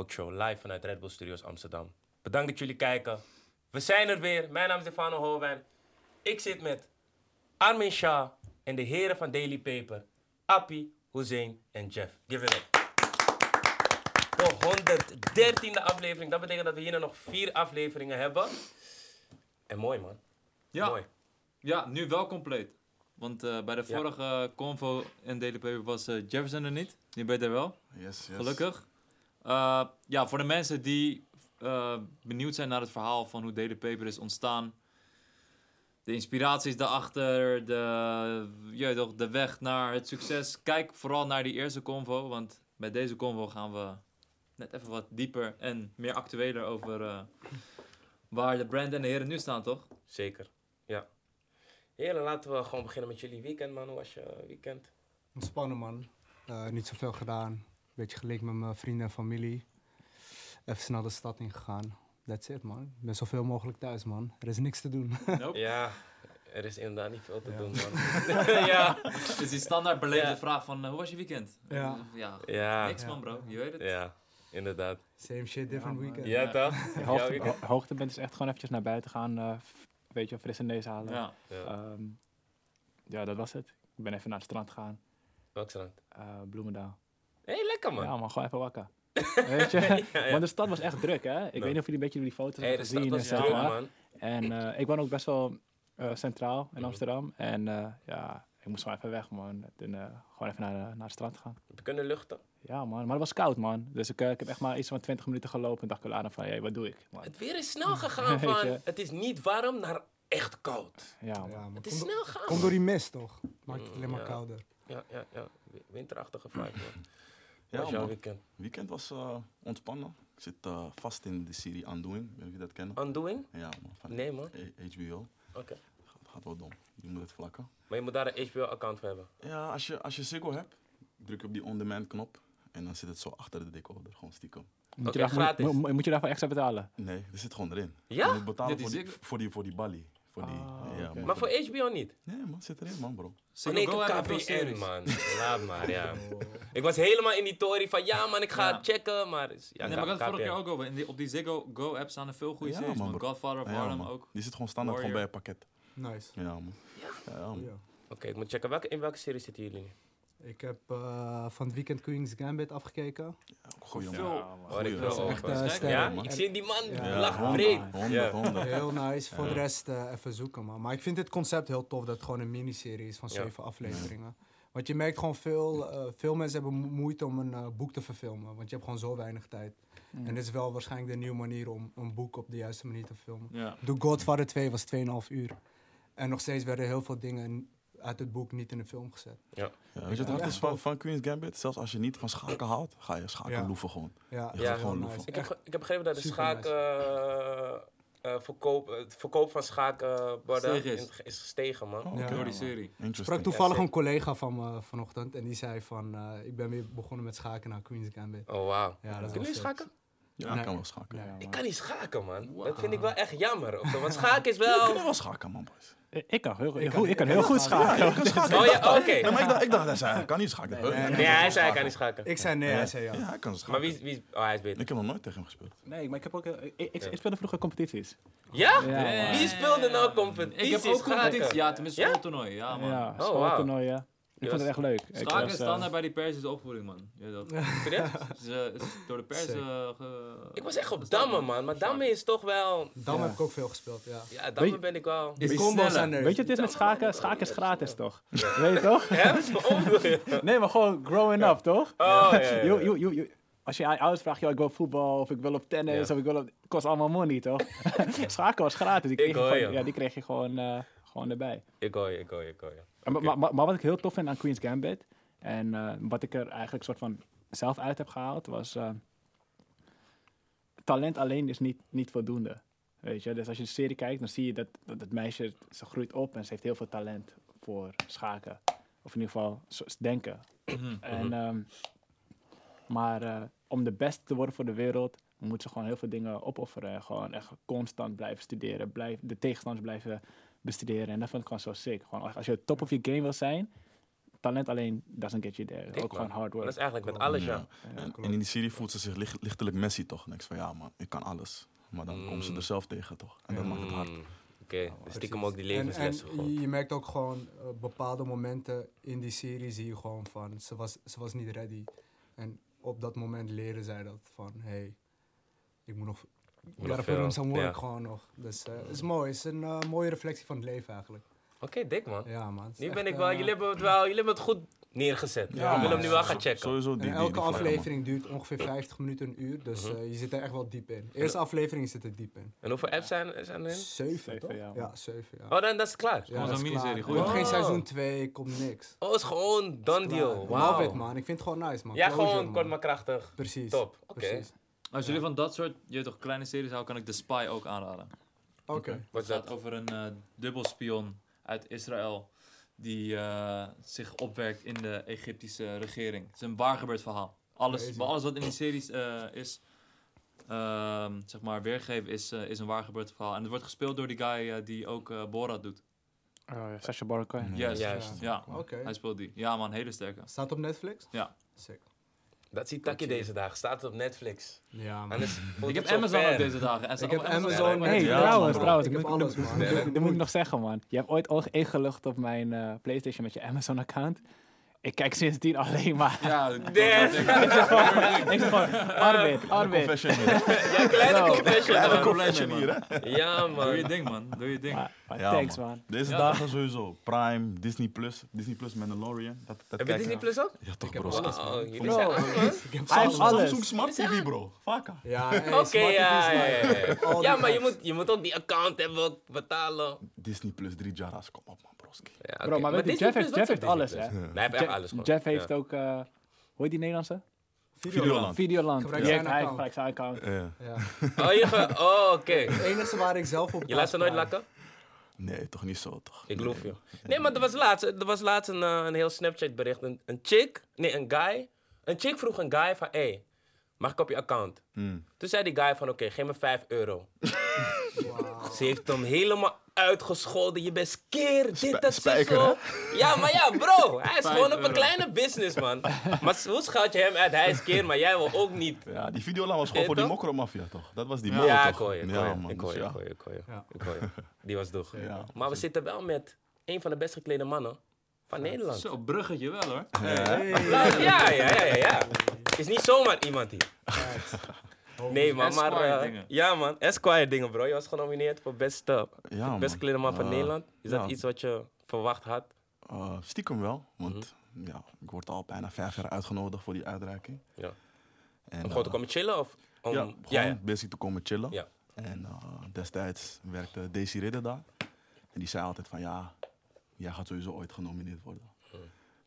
Talk Show live vanuit Red Bull Studios Amsterdam. Bedankt dat jullie kijken. We zijn er weer. Mijn naam is Stefano Holwijn. Ik zit met Armin Shah en de heren van Daily Paper, Appie, Hussein en Jeff. Give it up. De 113e aflevering. Dat betekent dat we hier nog vier afleveringen hebben. En mooi man. Ja, Mooi. ja, nu wel compleet. Want eh, bij de Ja. vorige convo in Daily Paper was eh, Jefferson er niet. Nu ben je er wel, Yes, yes. gelukkig. Eh, ja, voor de mensen die eh, benieuwd zijn naar het verhaal van hoe Daily Paper is ontstaan. De inspiraties daarachter, de, ja, toch, de weg naar het succes. Kijk vooral naar die eerste convo, want bij deze convo gaan we net even wat dieper en meer actueler over eh, waar de brand en de heren nu staan, toch? Zeker. Ja. Heren, laten we gewoon beginnen met jullie weekend man. Hoe was je weekend? Ontspannen man. Eh, niet zoveel gedaan. Beetje gelinkt met mijn vrienden en familie. Even snel de stad ingegaan. That's it man. Ik ben zoveel mogelijk thuis man. Er is niks te doen. Nope. Ja, er is inderdaad niet veel te Ja. doen man. ja. Dus die standaard beleefde Ja. vraag van, eh, hoe was je weekend? Ja. Ja, Ja. niks Ja. man bro, je weet het. Ja, inderdaad. Same shit, different weekend. Ja, toch? Hoogte, hoogtepunt is echt gewoon eventjes naar buiten gaan. eh, f- weet je, frisse neus halen. Ja. Ja. Ehm, ja, dat was het. Ik ben even naar het strand gegaan. Welk strand? eh, Bloemendaal. Hé, hey, lekker man. Ja, maar gewoon even wakker. weet je? Ja, ja. Want de stad was echt druk, hè? Ik weet niet of jullie een beetje die foto's Hey, hebben de stad gezien. was en zo, druk man. En eh, ik woon ook best wel eh, centraal in Mhm. Amsterdam. En eh, ja, ik moest gewoon even weg, man. En, eh, gewoon even naar, de- naar het strand gaan. Heb je kunnen luchten? Ja, man. Maar het was koud, man. Dus ik, ik heb echt maar iets van 20 minuten gelopen. En dacht ik later van, hé, wat doe ik? Man. Het weer is snel gegaan van het is niet warm naar echt koud. Ja, man. Ja, man. Het is snel gaan. kom door die mist toch? Maakt het alleen maar Ja. kouder. Ja, ja, ja. Wi- Winterachtige vibe man. Ja, was jouw weekend? Weekend was eh, ontspannen. Ik zit eh, vast in de serie Undoing. Ik weet niet of je dat kennen. Undoing? Ja, man. Van Nee man. HBO. Oké. Gaat, gaat wel dom. Je moet het vlakken. Maar je moet daar een HBO-account voor hebben. Ja, als je, als je Ziggo hebt, druk je op die on-demand knop. En dan zit het zo achter de decoder. Gewoon stiekem. Moet, je daarvoor, gratis. moet, moet- je daarvoor extra betalen? Nee, er zit gewoon erin. Ja? Je moet betalen voor die, voor die, voor die balie. Voor die, Ah, ja, Maar voor HBO niet? Nee, man. Zit erin, man, bro. Oh, nee, veel KPN series. man. Laat maar, ja. Ik was helemaal in die tory van ja man, ik ga Ja. checken, maar... is- Ja, nee, maar ik had het vorige keer ook over. In die, op die Ziggo Go app staan er veel goede Ja, series, man, bro. Godfather of Ja, Harlem ook. Die zit gewoon standaard gewoon bij je pakket. Nice. Ja, man. Ja, ja, man. Ja. Oké, ik moet checken. Welke, in welke serie zitten jullie nu? Ik heb eh, van het weekend Queen's Gambit afgekeken. Goeie. Ja, ik Goeie. Echt eh, Sterk. Ja, ik zie die man Ja, lacht breed. honderd, Ja. honderd. Heel nice. Voor de rest eh, even zoeken, man. Maar ik vind dit concept heel tof dat het gewoon een miniserie is van Ja. zeven afleveringen. Want je merkt gewoon veel, eh, veel mensen hebben mo- moeite om een boek te verfilmen. Want je hebt gewoon zo weinig tijd. Mm. En dit is wel waarschijnlijk de nieuwe manier om een boek op de juiste manier te filmen. Ja. The Godfather 2 was 2,5 uur. En nog steeds werden heel veel dingen uit het boek niet in de film gezet. Ja, weet je wat hard is van, van Queen's Gambit? Zelfs als je niet van schaken houdt, ga je schaken Ja. loeven gewoon. Ja, Je Ja, gewoon loeven. nice. Ik heb, ik heb begrepen dat de Super schaak... eh, eh, verkoop, het verkoop van schaakborden Gestegen is. gestegen, man. Oh, Ja. Door die serie. Ik sprak toevallig Ja, een collega van me vanochtend en die zei van... eh, ik ben weer begonnen met schaken naar Queen's Gambit. Oh, wauw. Ja, dat Kunnen jullie schaken? Ja, ik Nee. kan wel schaken. Nee. Ja, Ik kan niet schaken, man. Wow. Dat vind ik wel echt jammer. Of Want schaken is Ik wel... kan wel schaken, man, boys. Ik- Ik kan heel, Ik ik kan- ik kan ik heel goed schaken. Ja, ik kan schaken. Oh Ik ja, dacht- oké. Ja, maar ik dacht, ik dacht hij zei, hij kan niet schaken. Nee, Huh? nee, Nee, nee, hij zei hij kan niet schaken. Ik zei nee, hij zei ja. Ja, hij kan schaken. Maar wie, is- wie. Oh, hij is beter. Ik heb nog nooit tegen hem gespeeld. Nee, maar ik heb ook... Ik, ik, Ja. ik speelde vroeger competities. Ja? Ja. Wie speelde nou competities Ik heb ook competities. Ja, tenminste Ja? schooltoernooi. Ja, man. Ja, wow. schooltoernooien. Ik vond het echt leuk. Schaken is eh, standaard bij die Persische opvoeding, man. Weet dat. Is, eh, is door de Persen... Eh, ge- Ik was echt op gestart, Damme, man. Maar Damme is toch wel... Dam Ja. heb ik ook veel gespeeld, ja. Ja, Damme Weet- ben ik wel... Is combos er. Weet je, het is met schaken. Schaken is gratis, toch? Weet je toch? Nee, maar gewoon growing up, toch? Oh, ja, ja, ja. Als je aan je ouders vraagt, ik wil op voetbal of ik wil op tennis Ja. of ik wil op... Kost allemaal money, toch? Schaken was gratis. Die kreeg, Ik je, gewoon, ja, die kreeg je gewoon, eh, gewoon erbij. Ik hoor je, ik hoor je, ik hoor je. Maar, maar, maar, maar wat ik heel tof vind aan Queen's Gambit... en eh, wat ik er eigenlijk soort van zelf uit heb gehaald... was... eh, talent alleen is niet, niet voldoende. Weet je? Dus als je de serie kijkt, dan zie je dat, dat het meisje... ze groeit op en ze heeft heel veel talent voor schaken. Of in ieder geval denken. En, ehm, maar eh, om de beste te worden voor de wereld, moet ze gewoon heel veel dingen opofferen. Gewoon echt constant blijven studeren, blijf, de tegenstanders blijven bestuderen. En dat vond ik gewoon zo sick. Gewoon, als je top of je game wil zijn, talent alleen doesn't get you there. Dik, ook gewoon hard work. dat is eigenlijk met alles, ja. En, en in die serie voelt ze zich licht- lichtelijk Messi toch. En ik van ja man, ik kan alles. Maar dan komt ze Mm. er zelf tegen toch. En dat maakt het hard. Mm, Oké, dus stiekem ook die En, en levenslessen gewoon. je, je merkt ook gewoon uh, bepaalde momenten in die serie zie je gewoon van ze was, ze was niet ready. En op dat moment leren zij dat van hey, ik moet nog. Some work ja. gewoon nog. Dus eh, het is mooi. Het is een eh, mooie reflectie van het leven eigenlijk. Oké, dik man. Ja man. Nu ben ik eh, wel, jullie hebben het wel, jullie hebben het goed neergezet. Ja, ik wil hem nu wel gaan Zo- checken. Sowieso die, En elke die aflevering duurt ongeveer 50 minuten, een uur. Dus Mhm. eh, je zit er echt wel diep in. Eerste aflevering zit er diep in. En hoeveel apps zijn, zijn erin? Zeven, toch? ja. Ja, zeven, ja. Oh, dan dat is klaar. Gewoon dat is miniserie, klaar. goed. Komt geen Oh. seizoen 2, komt niks. Oh, het is gewoon done deal. Love Wauw. it, man. Ik vind het gewoon nice, man. Ja, Closure, gewoon man. kort maar krachtig. Precies. Top. Oké. Precies. Als jullie van dat soort, je toch, kleine series houden, kan ik The Spy ook aanraden. Oké. Wat is Het gaat over een eh dubbelspion uit Israël die eh, zich opwerkt in de Egyptische regering. Het is een waargebeurd verhaal. Alles, maar alles wat in die series eh, is, ehm, zeg maar, weergegeven is, is een waargebeurd verhaal. En het wordt gespeeld door die guy die ook eh, Borat doet. Oh, ja, Sacha Baron Cohen. Ja. Juist, Juist. ja. Oké. Hij speelt die. Ja man, hele sterke. Staat op Netflix? Ja. Sick. Dat ziet Taki deze dagen. Staat het op Netflix. Ja, man. Ik heb Amazon ook deze. En staat Ik op heb Amazon. Amazon. Hey, Ja, trouwens, man. trouwens. Ik heb moet, alles, man. dat- moet ik nog zeggen, man. Je hebt ooit al ingelogd op mijn eh, PlayStation met je Amazon-account. Ik kijk sindsdien alleen maar. Ja, Damn. ik zeg gewoon, Arvid, Arvid. Confession hier. Ja, kleine Bro. confession, Kleine man. confession hier, hè? Ja, Doe je man. ding man, doe je ding. Maar, maar Ja, thanks, man. man. Deze Ja. dagen sowieso. Prime, Disney Plus. Disney Plus Mandalorian. Dat, dat Heb je Disney Plus ook? Ja, toch, bro. Oh, Bro. man. Ik heb Samsung, alles. Samsung Smart TV, bro. Vaka. Ja, hey, Oké, ja, ja, maar je moet, je moet ook die account hebben, ook betalen. Disney Plus, drie jaras. Kom op, man, Ja, Bro, maar weet je, Disney Jeff heeft, Plus, Jeff heeft alles, hè? Nee, hij heeft echt alles gewoon. Jeff heeft Ja. ook, eh, hoe heet die Nederlandse? Videoland. Videoland. Gebruik Die zijn heeft account. zijn account. Ja. Ja. Oh, je oh oké. Het enige waar ik zelf op Je laat ze nooit lakken? Nee, toch niet zo, toch? Ik geloof je. Nee. Nee, maar er was laatst, er was laatst een, eh, een heel Snapchat bericht. Een, een chick, nee, een guy. Een chick vroeg een guy van, hé, hey, mag ik op je account? Mm. Toen zei die guy van, oké, geef me 5 euro. Wauw. Ze heeft hem helemaal uitgescholden. Je bent skeer, dit, dat, zo. Ja, maar ja, bro. Hij is gewoon op een kleine business, man. Maar hoe schuilt je hem uit? Hij is keer, maar jij wil ook niet. Ja, die Videoland was gewoon voor die toch? mokromafia, toch? Dat was die Ja. mol, Ja, toch? ik hoor je, ik Ja, hoor je. man, Ik hoor je, ja. ik hoor je, ik hoor je. Ja. Ik hoor je. Die was doeg. Ja. Maar we zitten wel met een van de best geklede mannen van Nederland. Zo, bruggetje wel hoor. Ja, ja, ja, ja. Is niet zomaar iemand hier. Nee, man, maar... Esquire eh, dingen. ja, man. Esquire dingen, bro. Je was genomineerd voor beste, Ja, man. beste geklede man van Eh, Nederland. Is dat ja. iets wat je verwacht had? Eh, stiekem wel, want Mhm. ja, ik word al bijna vijf jaar uitgenodigd voor die uitreiking. Ja. En, Om gewoon te eh, komen chillen? Of om... Ja, ja, gewoon ja. basic te komen chillen. Ja. En eh, destijds werkte Daisy Ridder daar. En die zei altijd van ja, jij gaat sowieso ooit genomineerd worden.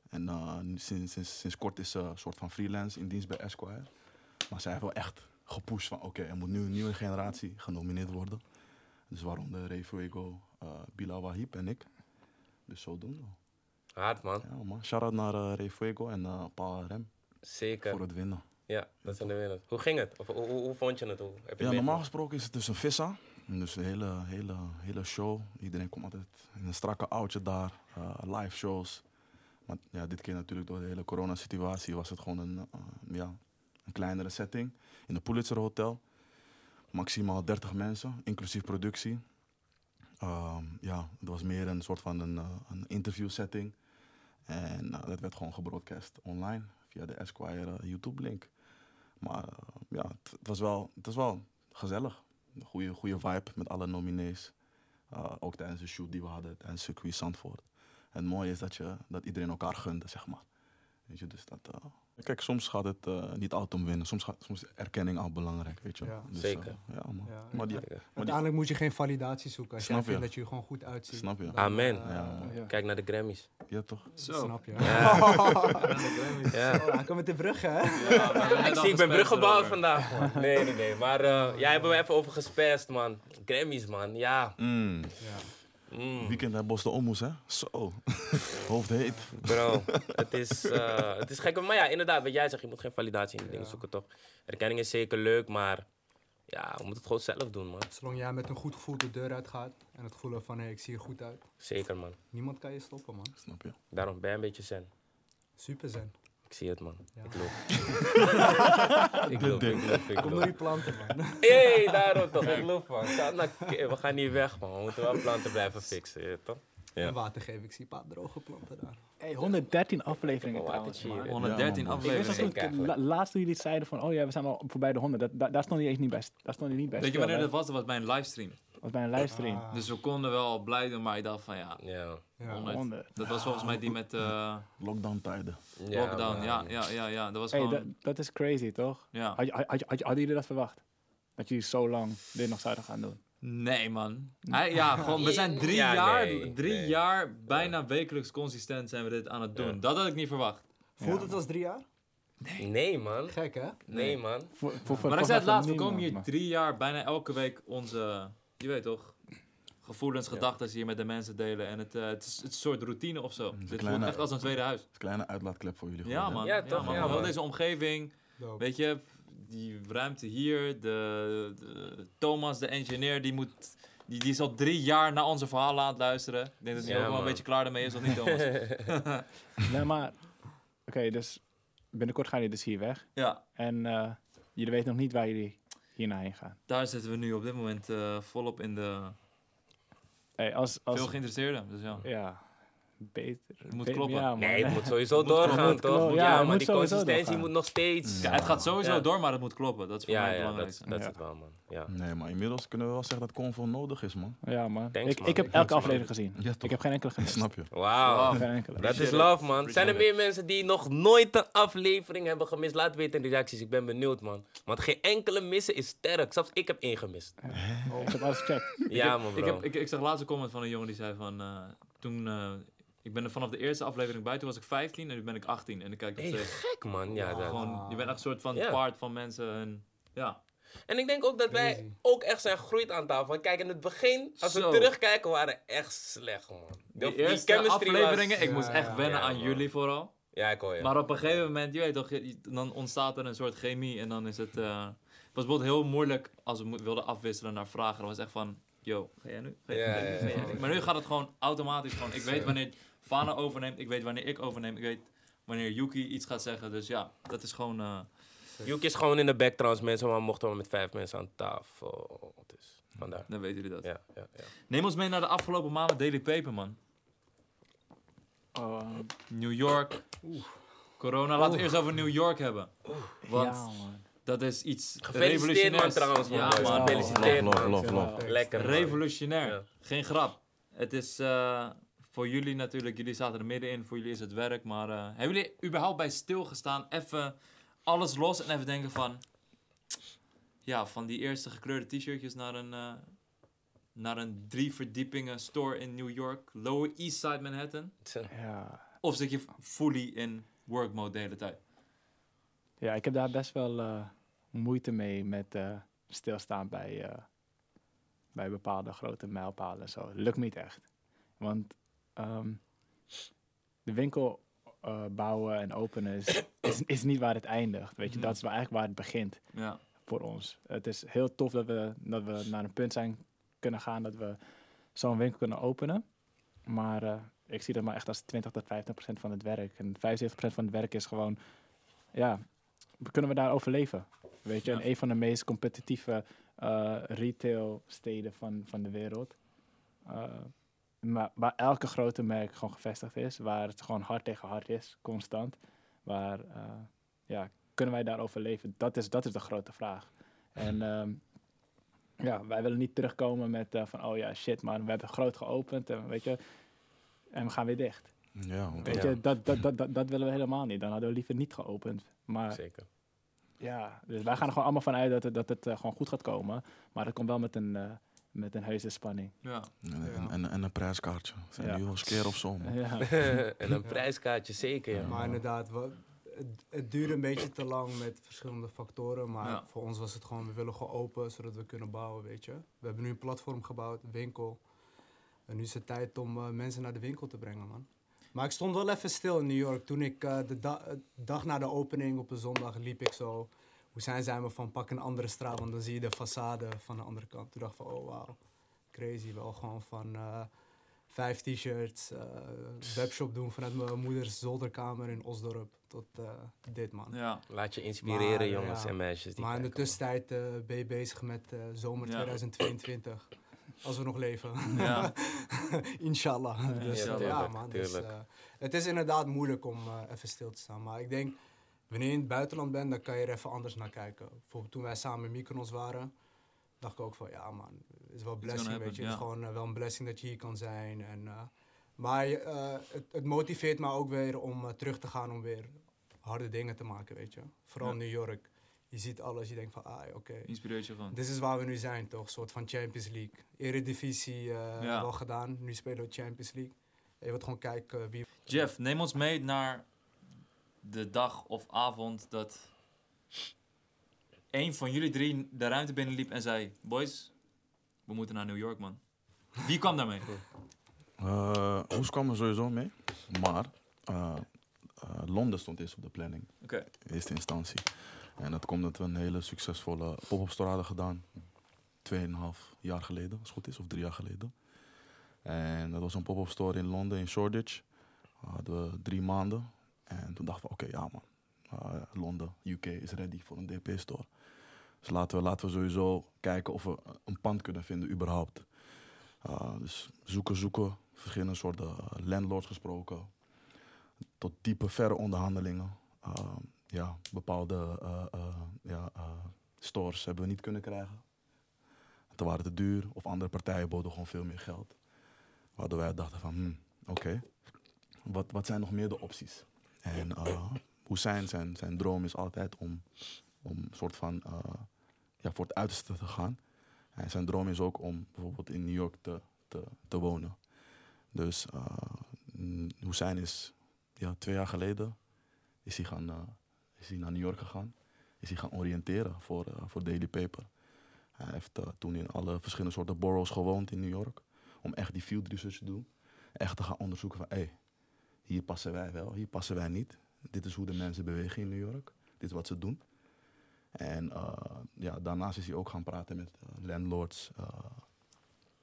En eh, nu sinds, sinds, sinds kort is ze een soort van freelance in dienst bij Esquire. Maar zij heeft wel echt gepusht van oké, er moet nu een nieuwe generatie genomineerd worden. Dus waaronder Ray Fuego, eh Bilal Wahib en ik. Dus zodoende. Hard, man. Ja man, shout-out naar eh Ray Fuego en Paul Rem Zeker. voor het winnen. Ja, dat is in de wereld. Hoe ging het? Of, hoe, vond je het? Hoe heb je Ja, normaal gesproken is het dus een vissa. Dus een hele, hele, hele show. Iedereen komt altijd in een strakke oudje daar. live shows. Maar ja, dit keer natuurlijk door de hele coronasituatie was het gewoon een, ja, een kleinere setting. In de Pulitzer Hotel. Maximaal 30 mensen, inclusief productie. Ehm, ja, het was meer een soort van een, eh, een interview setting. En eh, dat werd gewoon gebroadcast online via de Esquire eh, YouTube link. Maar ja, het, was wel, het was wel gezellig. Een goede, goede vibe met alle nominees. Ook tijdens de shoot die we hadden tijdens circuit Zandvoort. En het mooie is dat, je, dat iedereen elkaar gunde, zeg maar. Weet je, dus dat... Kijk, soms gaat het eh, niet altijd om winnen. Soms, gaat, soms is erkenning al belangrijk, weet je. Ja. Dus, Zeker. eh, ja, man. Ja, maar die, Zeker. maar die, Uiteindelijk moet je geen validatie zoeken. Als Snap jij vindt je. dat je er gewoon goed uitziet. snap je? dan, Amen. eh, Ja. Ja. Kijk naar de Grammys. Ja, toch? Zo. Snap je. Ja. Ja. ja. hij komt met de brug, hè? Ik zie, ik ben brug gebouwd vandaag, man. Nee, nee, nee. Maar eh jij hebben we even over gespest, man. Grammys, man. Ja. Mm. Ja. Mm. Weekend bij Bos de Ommoes, hè? Zo. Hoofd heet. Bro, het is, eh, het is gek. Maar ja, inderdaad, wat jij zegt, je moet geen validatie in de dingen Ja. zoeken, toch? Erkenning is zeker leuk, maar ja, we moeten het gewoon zelf doen, man. Zolang jij met een goed gevoel de deur uitgaat en het gevoel van hé, ik zie er goed uit. Zeker, man. Niemand kan je stoppen, man. Snap je? Daarom ben je een beetje zen. Super zijn. Ik zie het, man. Ja. Ik loop. ik loop, ik loop, ik Kom loop. die planten, man. Hé, daarom toch. Ik loop, man. We gaan niet weg, man. We moeten wel planten blijven fixen, je toch? Ja. En water geven. Ik zie een paar droge planten daar. Hey, 113 afleveringen Wat trouwens, watertje man. hier. 113 Ja, man. Ik wist afleveringen. La, laatst toen jullie zeiden van, oh ja, we zijn al voorbij de 100. Dat, da- daar stond hij eens niet bij. st- Daar stond hij niet bij. Weet je wanneer dat was? Dat was bij een livestream. Dat was bij een livestream. Ah. Dus we konden wel blij doen, maar ik dacht van ja, Ja. Ja. 100. 100. Dat was volgens mij die met eh Lockdown tijden. lockdown. Ja, ja, ja, ja. Dat was Hey, gewoon... dat, dat is crazy, toch? ja. Had, je- had, je- had, je- hadden jullie dat verwacht? Dat jullie zo lang dit nog zouden gaan doen? Nee, man. Hij, ja, gewoon, we zijn drie Ja, jaar, nee, drie nee. jaar bijna wekelijks consistent zijn we dit aan het doen. Ja. Dat had ik niet verwacht. Voelt het als drie jaar? Nee, man. Gek, hè? Nee, man. Voor, voor, voor, Maar ik zei het laatst, we komen hier drie jaar bijna elke week onze, je weet toch, gevoelens, gedachten hier met de mensen delen. En het, eh, het, is, het is een soort routine of zo. Dit voelt echt als een tweede huis. Een kleine uitlaatklep voor jullie. Ja, gewoon, man. Ja, Ja, toch? man. Ja, man. deze omgeving, weet je, die ruimte hier, de, de Thomas, de engineer, die moet... Die, die is al drie jaar naar onze verhalen aan het luisteren. Ik denk dat hij Ja, ook wel een beetje klaar ermee is, of niet, Thomas? Nee, maar... Oké, dus binnenkort gaan jullie dus hier weg. ja, En eh, jullie weten nog niet waar jullie hierna heen gaan. daar zitten we nu op dit moment eh, volop in de... Hey, als, als, Veel geïnteresseerden, dus ja. Ja, beter. Het moet kloppen. Ja. Nee, het moet sowieso moet doorgaan, toch? ja, maar moet die consistentie doorgaan. moet nog steeds. Ja, het gaat sowieso Ja. door, maar het moet kloppen. Dat is voor Ja, mij ja, dat, is het wel, man. Ja. Nee, maar inmiddels kunnen we wel zeggen dat Convo nodig is, man. Ja, man. Thanks, ik, man. ik heb Thanks, elke man. aflevering gezien. Ja, toch? Ik heb geen enkele gemist. Snap je? Wauw. Wow. Geen enkele. Dat is love, man. Zijn er meer mensen die nog nooit een aflevering hebben gemist? Laat weten in de reacties. Ik ben benieuwd, man. Want geen enkele missen is sterk. Zelfs ik heb één gemist. Ik heb alles gecheckt. Ja, man, Ik, bro. heb, ik, ik zag laatst een comment van een jongen die zei van... eh, toen, eh, ik ben er vanaf de eerste aflevering bij, toen was ik 15 en nu ben ik 18. En ik kijk nog Hey, gek, man. Ja, dat. Gewoon, je bent echt een soort van part van mensen. En, ja. En ik denk ook dat wij Crazy. ook echt zijn gegroeid aan tafel. Want kijk, in het begin, als Zo. we terugkijken, waren we echt slecht, man. De eerste afleveringen, ik Ja, moest echt wennen Ja, aan man. jullie vooral. Ja, ik hoor je. Maar op een gegeven moment, je weet toch, dan ontstaat er een soort chemie en dan is het... eh, het was bijvoorbeeld heel moeilijk als we wilden afwisselen naar vragen. Dan was het echt van, yo, ga jij nu? Ga jij Ja, nu? ja, Ga jij ja. nu? Maar nu gaat het gewoon automatisch. Gewoon, ik weet wanneer Fana overneemt, ik weet wanneer ik overneem, ik weet wanneer Yuki iets gaat zeggen. Dus ja, dat is gewoon... eh, Yuki is gewoon in de back trouwens, mensen. Maar mochten we met vijf mensen aan tafel. Dus vandaar. dan weten jullie dat. Ja, ja, ja. Neem ons mee naar de afgelopen maanden Daily Paper, man. Oh, New York. Corona. Laten we eerst over New York hebben. Want ja, man. dat is iets Gefeliciteerd, man, trouwens, man. Ja, man. Gefeliciteerd, Love, love, love. Lekker, man. Revolutionair. Ja. Geen grap. Het is eh, voor jullie natuurlijk, jullie zaten er middenin, voor jullie is het werk. Maar eh, hebben jullie überhaupt bij stilgestaan, even alles los en even denken van, ja, van die eerste gekleurde t-shirtjes naar een, eh, naar een drie verdiepingen store in New York, Lower East Side Manhattan? Ja. Of zit je fully in work mode de hele tijd? ja, ik heb daar best wel eh, moeite mee met eh, stilstaan bij, eh, bij bepaalde grote mijlpalen en zo. Lukt niet echt. Want ehm, de winkel eh, bouwen en openen is, is, is niet waar het eindigt. Weet je, dat is waar, eigenlijk waar het begint. Ja. voor ons. Het is heel tof dat we, dat we naar een punt zijn kunnen gaan dat we zo'n winkel kunnen openen. Maar eh, ik zie dat maar echt als 20 tot 50 procent van het werk. En 75 procent van het werk is gewoon, ja, kunnen we daar overleven? Weet je, Ja. in een van de meest competitieve eh retailsteden van, van de wereld. Eh, maar waar elke grote merk gewoon gevestigd is, waar het gewoon hard tegen hard is, constant. Waar, eh, ja, kunnen wij daar overleven? Dat is, dat is de grote vraag. En ehm, ja, wij willen niet terugkomen met eh, van, oh ja, shit man, we hebben groot geopend en weet je, en we gaan weer dicht. Ja, Weet Ja. je, dat, dat, dat, dat, dat willen we helemaal niet. Dan hadden we liever niet geopend. Maar Zeker. ja, dus wij gaan er gewoon allemaal vanuit dat het, dat het eh, gewoon goed gaat komen. Maar dat komt wel met een, eh met een heuse spanning. Ja. En, en, en, en een prijskaartje. Zijn Ja. nu al skeer of zo. Ja. en een prijskaartje, zeker. Ja. Maar inderdaad, we- het, het duurde een beetje te lang met verschillende factoren. Maar Ja. voor ons was het gewoon, we willen gewoon open, zodat we kunnen bouwen, weet je. We hebben nu een platform gebouwd, een winkel. En nu is het tijd om eh, mensen naar de winkel te brengen, man. Maar ik stond wel even stil in New York. Toen ik eh, de da- eh, dag na de opening op een zondag liep ik zo... Hoe zijn we van pak een andere straat, want dan zie je de façade van de andere kant. Toen dacht ik van, oh wauw, crazy. Wel gewoon van... eh, vijf t-shirts, eh, webshop doen vanuit mijn moeders zolderkamer in Osdorp tot eh, dit, man. Ja. Laat je inspireren, Maar, jongens ja. en meisjes. Die Maar in de tussentijd eh, ben je bezig met eh, zomer Ja. 2022. Als we nog leven. Ja. Inshallah. Dus, Ja, tuurlijk, ja, man. Dus, het is inderdaad moeilijk om eh, even stil te staan. Maar ik denk, wanneer je in het buitenland bent, dan kan je er even anders naar kijken. Bijvoorbeeld toen wij samen in Mykonos waren, dacht ik ook van, ja man, het is wel een blessing, weet je. Het is gewoon eh, wel een blessing dat je hier kan zijn. En, eh, maar je, eh, het, het motiveert me ook weer om terug te gaan om weer harde dingen te maken, weet je. Vooral Ja. New York. Je ziet alles, je denkt van, ah, oké. Inspireert je gewoon. Dit is waar we nu zijn, toch? Een soort van Champions League. Eredivisie Ja. wel gedaan. Nu spelen we Champions League. Je wilt gewoon kijken wie... Jeff, neem ons mee naar de dag of avond dat een van jullie drie de ruimte binnenliep en zei: Boys, we moeten naar New York, man. Wie kwam daarmee? Eh Hoes kwam er sowieso mee. Maar eh, eh, Londen stond eerst op de planning. Oké. In eerste instantie. En dat komt dat we een hele succesvolle pop-up store hadden gedaan. Tweeënhalf jaar geleden, als het goed is, of drie jaar geleden. En dat was een pop-up store in Londen, in Shoreditch. Hadden we drie maanden. En toen dachten we, oké, ja man. eh, Londen, UK is ready voor een DP-store. Dus laten we, laten we sowieso kijken of we een pand kunnen vinden überhaupt. Uh, dus zoeken, zoeken. Verschillende soorten eh, landlords gesproken. Tot diepe, verre onderhandelingen. Uh, ja, bepaalde eh, eh, ja, eh, stores hebben we niet kunnen krijgen. Toen waren te duur of andere partijen boden gewoon veel meer geld. Waardoor wij dachten van, hmm, oké, wat, wat zijn nog meer de opties? En uh, Hussein, zijn, zijn droom is altijd om, om een soort van, eh, ja, voor het uiterste te gaan. En zijn droom is ook om bijvoorbeeld in New York te, te, te wonen. Dus uh, Hussein is ja, twee jaar geleden is hij, gaan, uh, is hij naar New York gegaan. Is hij gaan oriënteren voor, voor Daily Paper. Hij heeft toen in alle verschillende soorten boroughs gewoond in New York. Om echt die field research te doen. Echt te gaan onderzoeken van, hé, hey, hier passen wij wel, hier passen wij niet. Dit is hoe de mensen bewegen in New York. Dit is wat ze doen. En uh, ja, daarnaast is hij ook gaan praten met uh, landlords. Uh,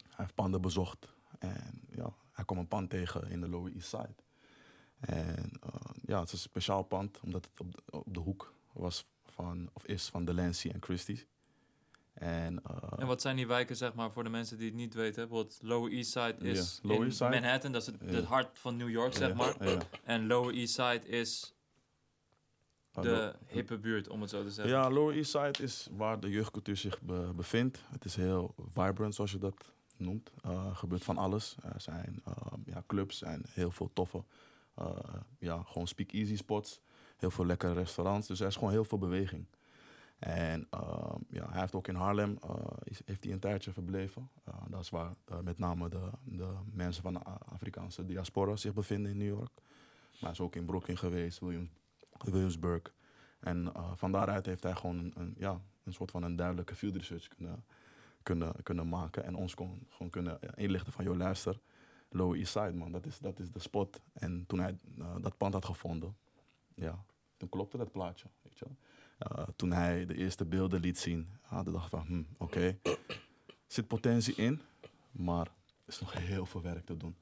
hij heeft panden bezocht. En ja, hij kwam een pand tegen in de Lower East Side. En ja, het is een speciaal pand, omdat het op de, op de hoek was van, of is van Delancey en Christie. En, en wat zijn die wijken, zeg maar, voor de mensen die het niet weten? Bijvoorbeeld Lower East Side is yeah. Lower in East Side. Manhattan, dat is het, het hart van New York, zeg maar. En Lower East Side is de hippe buurt, om het zo te zeggen. Ja, Lower East Side is waar de jeugdcultuur zich be bevindt. Het is heel vibrant, zoals je dat noemt. Uh, er gebeurt van alles. Er zijn uh, ja, clubs en heel veel toffe, uh, ja, gewoon speakeasy spots. Heel veel lekkere restaurants. Dus er is gewoon heel veel beweging. En ja, hij heeft ook in Haarlem is, heeft hij een tijdje verbleven. dat is waar met name de, de mensen van de Afrikaanse diaspora zich bevinden in New York. Maar hij is ook in Brooklyn geweest, William, Williamsburg. En van daaruit heeft hij gewoon een, een, ja, een soort van een duidelijke field research kunnen, kunnen, kunnen maken. En ons kon, gewoon kunnen inlichten van, joh luister, Lower East Side man, dat is, dat is de spot. En toen hij dat pand had gevonden, ja, toen klopte dat plaatje, weet je uh, toen hij de eerste beelden liet zien, hadden dacht van, hm, oké, okay, zit potentie in, maar er is nog heel veel werk te doen.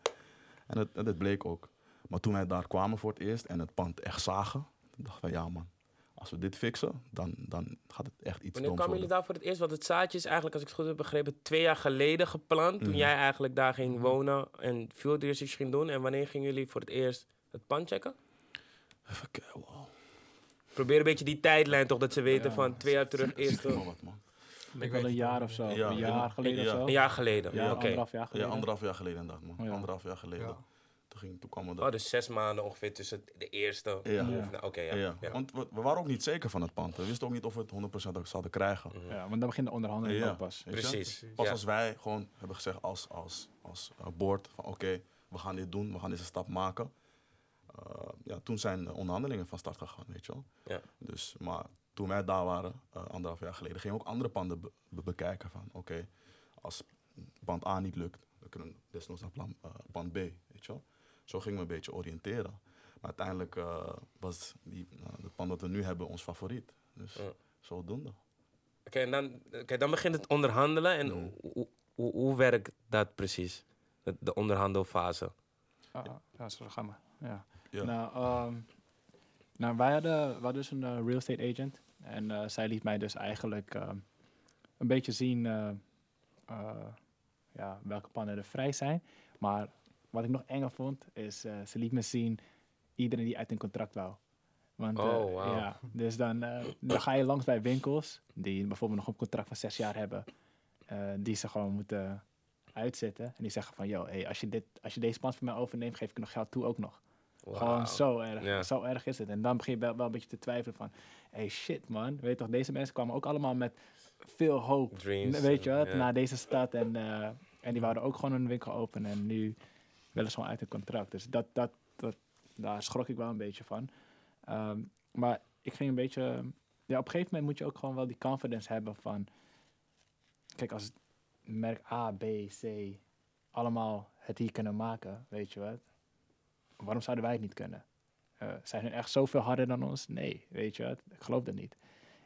En dat, bleek ook. Maar toen wij daar kwamen voor het eerst en het pand echt zagen, dachten we, ja man, als we dit fixen, dan, dan gaat het echt iets Wanneer kwamen jullie daar voor het eerst? Want het zaadje is eigenlijk, als ik het goed heb begrepen, twee jaar geleden geplant. Toen Mhm. jij eigenlijk daar ging wonen en field research ging doen. En wanneer gingen jullie voor het eerst het pand checken? Even kijken, wow. Probeer een beetje die tijdlijn toch, dat ze weten Ja. van twee jaar terug eerst. Ik denk wel een jaar of zo. Ja, een ja. jaar geleden Ja. of zo. Een jaar geleden. Ja, Oké. anderhalf jaar Ja, geleden. anderhalf jaar geleden inderdaad, man. Oh, ja. Anderhalf jaar geleden. Ja. Toen, ging, toen kwam we Oh, dus zes maanden ongeveer tussen de eerste Ja. Ja. naar- Oké, ja. ja. ja. Want we, we waren ook niet zeker van het pand. We wisten ook niet of we het 100% ook zouden krijgen. Ja, want dan begint de onderhandeling Ja. ook pas. Precies. Pas Ja. als wij gewoon hebben gezegd als, als, als uh, board van oké, we gaan dit doen, we gaan deze stap maken. Uh, ja, toen zijn de onderhandelingen van start gegaan, weet je wel. Ja. Dus, maar toen wij daar waren, uh, anderhalf jaar geleden, gingen we ook andere panden be be bekijken van oké, als pand A niet lukt, dan kunnen we desnoods naar plan, uh, pand B, weet je wel. Zo gingen we een beetje oriënteren. Maar uiteindelijk uh, was die, uh, het pand dat we nu hebben ons favoriet. Dus Ja. zodoende. Oké, en dan, oké, dan begint het onderhandelen. En Mm. hoe, hoe, hoe werkt dat precies? de, de onderhandelfase? Ah, ah, ja, zo gaan we. Ja. Ja. Nou, ehm, nou, wij hadden, we hadden dus een eh, real estate agent. En eh, zij liet mij dus eigenlijk ehm, een beetje zien eh, ja, welke pannen er vrij zijn. Maar wat ik nog enger vond, is ze liet me zien iedereen die uit een contract wou. Want, Oh, wauw. ja, dus dan, dan ga je langs bij winkels die bijvoorbeeld nog een contract van zes jaar hebben. die ze gewoon moeten uitzetten. En die zeggen van, joh, hey, als, je dit, als je deze pand van mij overneemt, geef ik nog geld toe ook nog. Gewoon zo erg. Zo erg is het. En dan begin je wel, wel een beetje te twijfelen van... Hey shit man, weet toch, deze mensen kwamen ook allemaal met veel hoop. Dreams, weet je wat, naar deze stad. En, eh, en die wouden ook gewoon een winkel openen. En nu willen ze gewoon uit het contract. Dus dat, dat, dat, daar schrok ik wel een beetje van. Ehm, maar ik ging een beetje... Ja, op een gegeven moment moet je ook gewoon wel die confidence hebben van... Kijk, als merk A, B, C allemaal het hier kunnen maken, weet je wat? Waarom zouden wij het niet kunnen? Eh, zijn hun echt zoveel harder dan ons? Nee, weet je wat? Ik geloof dat niet.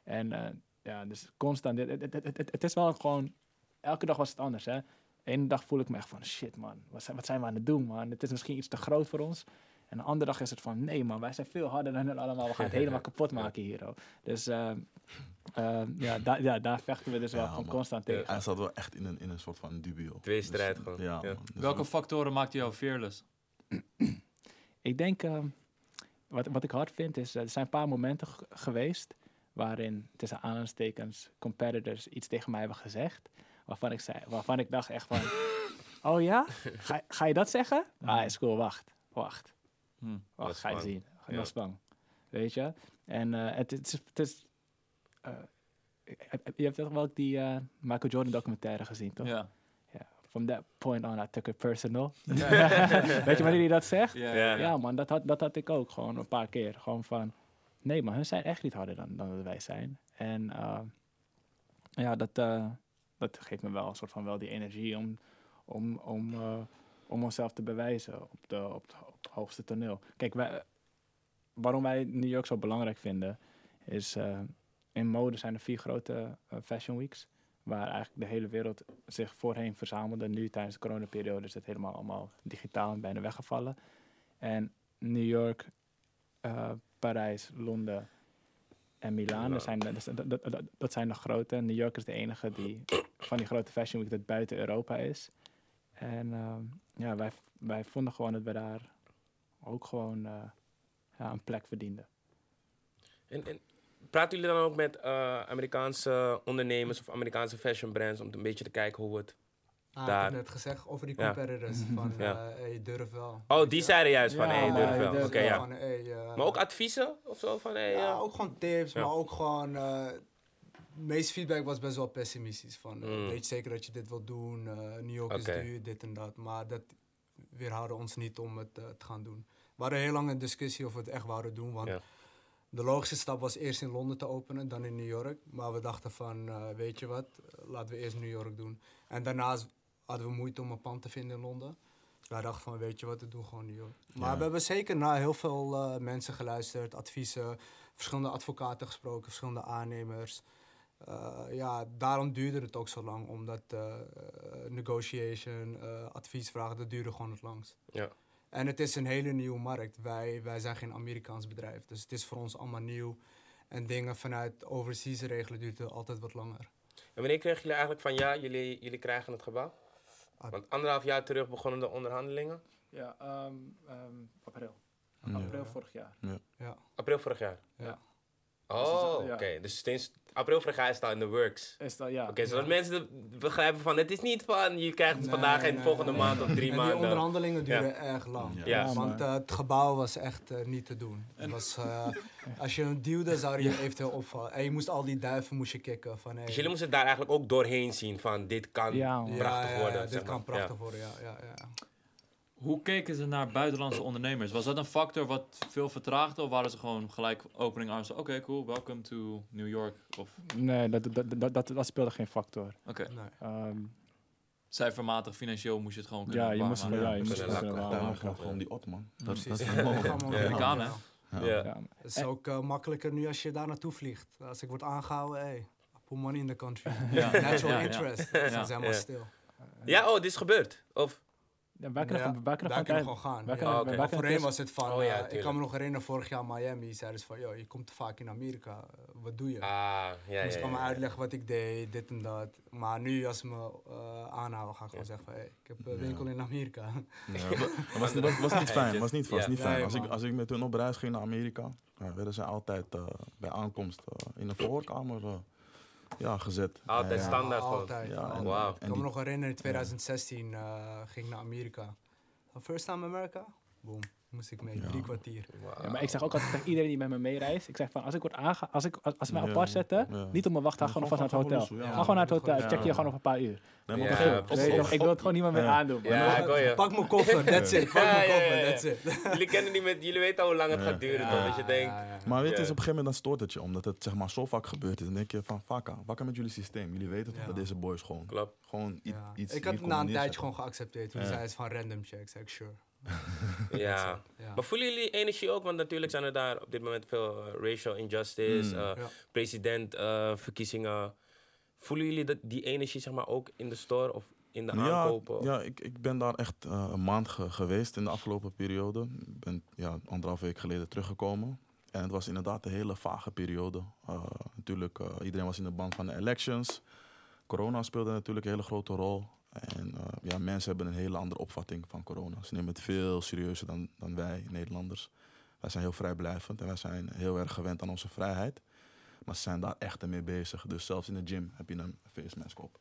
En eh, ja, dus constant. Het, het, het, het, het is wel gewoon. Elke dag was het anders, hè? Eén dag voel ik me echt van shit, man. Wat zijn, wat zijn we aan het doen, man? Het is misschien iets te groot voor ons. En de andere dag is het van nee, man. Wij zijn veel harder dan hen allemaal. We gaan het helemaal kapot maken hier. hoor. Dus ehm, ja, da, ja, daar vechten we dus wel Ja, gewoon man. constant tegen. Hij zat wel echt in een, in een soort van dubio. Tweestrijd Dus, gewoon, Ja. Dus Welke we- factoren maakten jou fearless? Ik denk, ehm, wat, wat ik hard vind, is eh, er zijn een paar momenten g- geweest waarin tussen aanhalingstekens competitors iets tegen mij hebben gezegd, waarvan ik, zei, waarvan ik dacht echt van, oh ja, ga, ga je dat zeggen? Ah, is cool, wacht, wacht, Hm. wacht, ga je bang. zien. Ik Ja. was bang, weet je? En eh, het, het is, het is eh, je hebt toch wel die eh, Michael Jordan documentaire gezien, toch? Ja. From that point on, I took it personal. weet je wanneer hij dat zegt? Ja. Man, dat had, dat had ik ook gewoon een paar keer. Gewoon van, nee, maar hun zijn echt niet harder dan, dan dat wij zijn. En eh, ja, dat, eh, dat geeft me wel een soort van wel die energie om, om, om, eh, om onszelf te bewijzen op, de, op, het, op het hoogste toneel. Kijk, wij, waarom wij New York zo belangrijk vinden, is eh, in mode zijn er vier grote fashion weeks. Waar eigenlijk de hele wereld zich voorheen verzamelde. Nu tijdens de coronaperiode is het helemaal allemaal digitaal en bijna weggevallen. En New York, eh, Parijs, Londen en Milaan, dat zijn, de- dat, dat, dat, dat zijn de grote. New York is de enige die van die grote fashion week dat buiten Europa is. En ehm, ja, wij, wij vonden gewoon dat we daar ook gewoon eh, ja, een plek verdienden. En, en praten jullie dan ook met eh, Amerikaanse ondernemers of Amerikaanse fashion brands om een beetje te kijken hoe het... Ah, Daar. ik heb net gezegd over die Ja. competitors. Van, Ja. eh, hey, durf wel. Oh, die zeiden juist van, Ja, hé, hey, durf wel. Oké, wel. ja. Van, hey, eh, Maar ook adviezen of zo? Van, hey, Ja, ook gewoon tips, Ja. maar ook gewoon... eh, de meeste feedback was best wel pessimistisch. Van, Mm. weet je zeker dat je dit wilt doen? eh New York is duur, dit en dat. Maar dat weerhouden ons niet om het te gaan doen. We hadden heel lang een discussie of we het echt wouden doen. Want Ja. De logische stap was eerst in Londen te openen, dan in New York. Maar we dachten van, eh, weet je wat, laten we eerst New York doen. En daarnaast hadden we moeite om een pand te vinden in Londen. Wij dachten van, weet je wat, we doen gewoon New York. Maar Ja. we hebben zeker naar heel veel eh, mensen geluisterd, adviezen, verschillende advocaten gesproken, verschillende aannemers. Eh, ja, daarom duurde het ook zo lang, omdat negotiation, adviesvragen, dat duurde gewoon het langst. Ja. En het is een hele nieuwe markt. Wij, wij zijn geen Amerikaans bedrijf, dus het is voor ons allemaal nieuw. En dingen vanuit overseas regelen duurt altijd wat langer. En wanneer kregen jullie eigenlijk van, ja, jullie, jullie krijgen het gebouw? Ah. Want anderhalf jaar terug begonnen de onderhandelingen. Ja, april. Ja. April vorig jaar. April vorig jaar. Ja. Oh, Dus oké. het- ja. Dus sinds april vorig jaar is het al in de works. Is dat, ja. Oké, zodat Ja. mensen begrijpen van, het is niet van, je krijgt het Nee, vandaag en nee, volgende nee. maand of drie en die maanden. onderhandelingen duren erg lang. Ja. Ja. Want eh, het gebouw was echt eh, niet te doen. Het was, eh, als je hem duwde, zou je eventueel opvallen. En je moest al die duiven moest je kicken. Van, hey, Dus jullie moesten daar eigenlijk ook doorheen zien van, dit kan prachtig ja, ja, worden. ja, zeg dit kan maar. prachtig Ja. worden, ja. ja, ja. Hoe keken ze naar buitenlandse ondernemers? Was dat een factor wat veel vertraagde? Of waren ze gewoon gelijk opening arms? Oké, cool, welcome to New York. Of, Nee, dat, dat, dat, dat, dat speelde geen factor. oké, Nee. Ehm, cijfermatig, financieel moest je het gewoon kunnen ja, je moest, ja, je moest het kunnen gewoon die ot, man. Dat, Precies. dat is dat we Ja. ook Amerikaan, doen, hè? Ja. Ja, Het is ook eh, makkelijker nu als je daar naartoe vliegt. Als ik word aangehouden, hey, put money in the country. Ja. Natural interest. Zijn maar Ja. stil. Ja, oh, dit is gebeurd. Of, Ja, wij kunnen Ja, gewoon- wij kunnen wij gewoon kunnen gewoon gaan. wij kunnen- wij voorheen was het van, Oh ja, eh, ik kan me nog herinneren, vorig jaar Miami, zeiden ze van, yo, je komt te vaak in Amerika, eh, wat doe je? Ah, ja, ja, dus ik kan me uitleggen wat ik deed, dit en dat. Maar nu, als ze me eh, aanhouden, ga ik gewoon zeggen van, hey, ik heb een winkel in Amerika. Was, was, was niet fijn, was niet, was Ja. niet fijn. Nee, Als ik, als ik met hun op reis ging naar Amerika, werden ze altijd eh, bij aankomst eh, in een verhoorkamer eh, ja, gezet. Altijd En- standaard gewoon. Altijd. Ja, altijd. en- Wauw. Ik kan me die- nog herinneren, in 2016 eh, ging ik naar Amerika. First time America? Boom, moest ik mee, Ja. drie kwartier. Ja, maar ik zeg ook altijd tegen iedereen die met me meereist. Ik zeg van, als ik word aange... Als, ik, als, als ze mij pas zetten, ja. niet op me wachten, ga Ja, gewoon vast naar het hotel. Ga gewoon naar het hotel, check je gewoon op een paar uur. Nee, maar Ja, op toch? Ik wil het gewoon niemand meer aandoen. Ja. Pak mijn koffer, that's it. Pak mijn koffer, that's it. Jullie kennen niet met, jullie weten al hoe lang het gaat duren? Dat je denkt. Maar weet je, dus op een gegeven moment dan stoort het je, omdat het zeg maar zo vaak gebeurd is. Dan denk je van, vakka, wakker met jullie systeem. Jullie weten toch dat deze boys gewoon, klopt. gewoon iets ik had na een tijdje gewoon geaccepteerd. Toen zei ze van random checks. Ik sure. Ja. Ja. Maar voelen jullie energie ook? Want natuurlijk zijn er daar op dit moment veel eh, racial injustice, Mm. eh, Ja. president, eh, verkiezingen. Voelen jullie dat, die energie zeg maar ook in de store of in de Ja, aankopen? ja ik, ik ben daar echt eh, een maand ge- geweest in de afgelopen periode. Ik ben ja, anderhalf week geleden teruggekomen. En het was inderdaad een hele vage periode. Eh, natuurlijk, eh, iedereen was in de band van de elections. Corona speelde natuurlijk een hele grote rol. En eh, ja, mensen hebben een hele andere opvatting van corona. Ze nemen het veel serieuzer dan, dan wij, Nederlanders. Wij zijn heel vrijblijvend en wij zijn heel erg gewend aan onze vrijheid. Maar ze zijn daar echt mee bezig. Dus zelfs in de gym heb je een face mask op.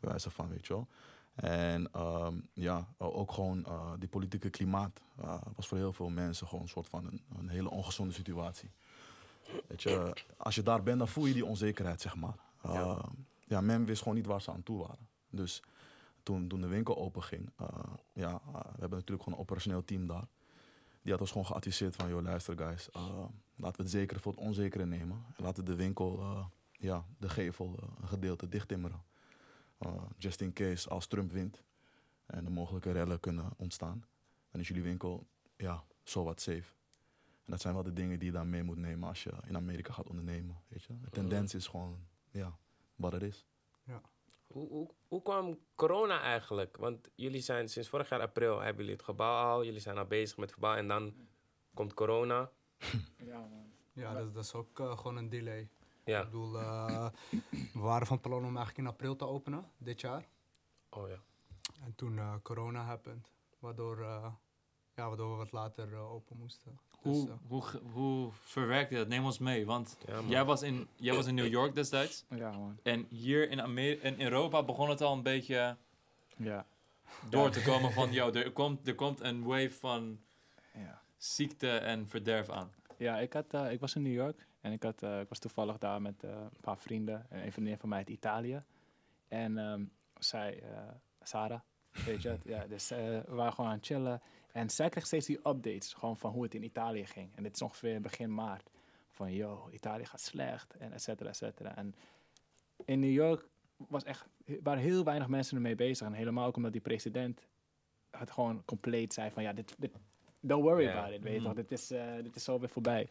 Bij wijze van, weet je wel. En ehm, ja, ook gewoon eh, die politieke klimaat eh, was voor heel veel mensen gewoon een soort van een, een hele ongezonde situatie. Weet je, als je daar bent, dan voel je die onzekerheid, zeg maar. Ja. ja. ja, men wist gewoon niet waar ze aan toe waren. Dus toen, de winkel open ging, eh, ja, eh, we hebben natuurlijk gewoon een operationeel team daar. Die had ons gewoon geadviseerd van, joh, luister guys, eh, laten we het zekere voor het onzekere nemen. En laten we de winkel, ja, de gevel, een gedeelte dichttimmeren. Just in case als Trump wint en er mogelijke rellen kunnen ontstaan, dan is jullie winkel ja, zo wat safe. En dat zijn wel de dingen die je dan mee moet nemen als je in Amerika gaat ondernemen. Weet je? De tendens is gewoon ja, wat het is. Hoe, hoe, hoe kwam corona eigenlijk? Want jullie zijn sinds vorig jaar april, hebben jullie het gebouw al, jullie zijn al bezig met het gebouw en dan komt corona. Ja, man. Ja, dat, dat is ook eh, gewoon een delay. Ja. Ik bedoel, eh, we waren van plan om eigenlijk in april te openen, dit jaar. Oh ja. En toen eh, corona happened, waardoor, eh, ja, waardoor we wat later open moesten. Dus, Hoe, hoe, hoe verwerkte dat? Neem ons mee. Want Ja, jij, was in, jij was in New York destijds. Ja, man. En hier in, Amer in Europa begon het al een beetje Ja. door te komen van... Yo, er komt, er komt een wave van Ja. ziekte en verderf aan. Ja, ik, had, eh, ik was in New York en ik, had, eh, ik was toevallig daar met eh, een paar vrienden. En een vriendin van mij uit Italië. En ehm, zij, eh, Sarah, weet je het? Ja, dus we waren gewoon aan het chillen. En zij kreeg steeds die updates gewoon van hoe het in Italië ging. En dit is ongeveer begin maart. Van, yo, Italië gaat slecht en et cetera, et cetera. En in New York was echt, waren heel weinig mensen ermee bezig. En helemaal ook omdat die president het gewoon compleet zei van, ja, dit, dit don't worry about it, weet je Mhm. toch. Dit is, eh, dit is zo weer voorbij.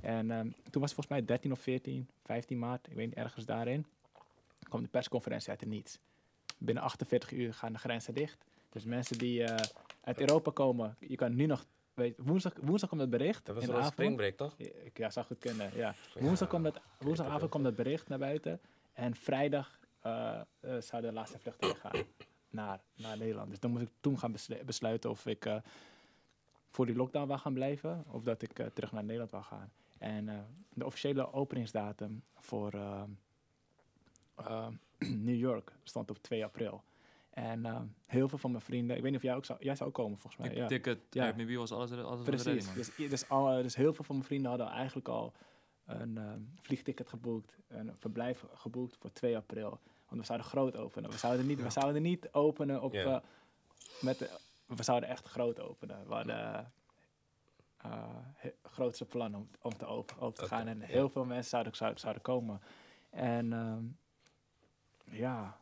En ehm, toen was het volgens mij 13 of 14, 15 maart, ik weet niet, ergens daarin. kwam de persconferentie uit het niets. Binnen 48 uur gaan de grenzen dicht. Dus mensen die eh, uit Europa komen, je kan nu nog, weet, woensdag, woensdag komt het bericht. Dat was wel een springbreak, toch? Ja, zou goed kunnen. Ja. Woensdag komt dat, woensdagavond komt dat bericht naar buiten. En vrijdag eh, zou de laatste vlucht gaan naar, naar Nederland. Dus dan moest ik toen gaan beslu- besluiten of ik eh, voor die lockdown wou gaan blijven. Of dat ik terug naar Nederland wou gaan. En de officiële openingsdatum voor New York stond op 2 april. En eh, heel veel van mijn vrienden, ik weet niet of jij ook zou, jij zou ook komen volgens mij. Ik ja. ticket, Ja. Airbnb was alles, alles Precies. Dus, dus, al, dus heel veel van mijn vrienden hadden eigenlijk al een ehm, vliegticket geboekt, een verblijf geboekt voor 2 april. Want we zouden groot openen. We zouden niet, we zouden niet openen op. Eh, met de, we zouden echt groot openen. We hadden eh he- grootste plannen om, om te open, open te gaan. En heel veel mensen zouden, zouden, zouden komen. En ehm, ja,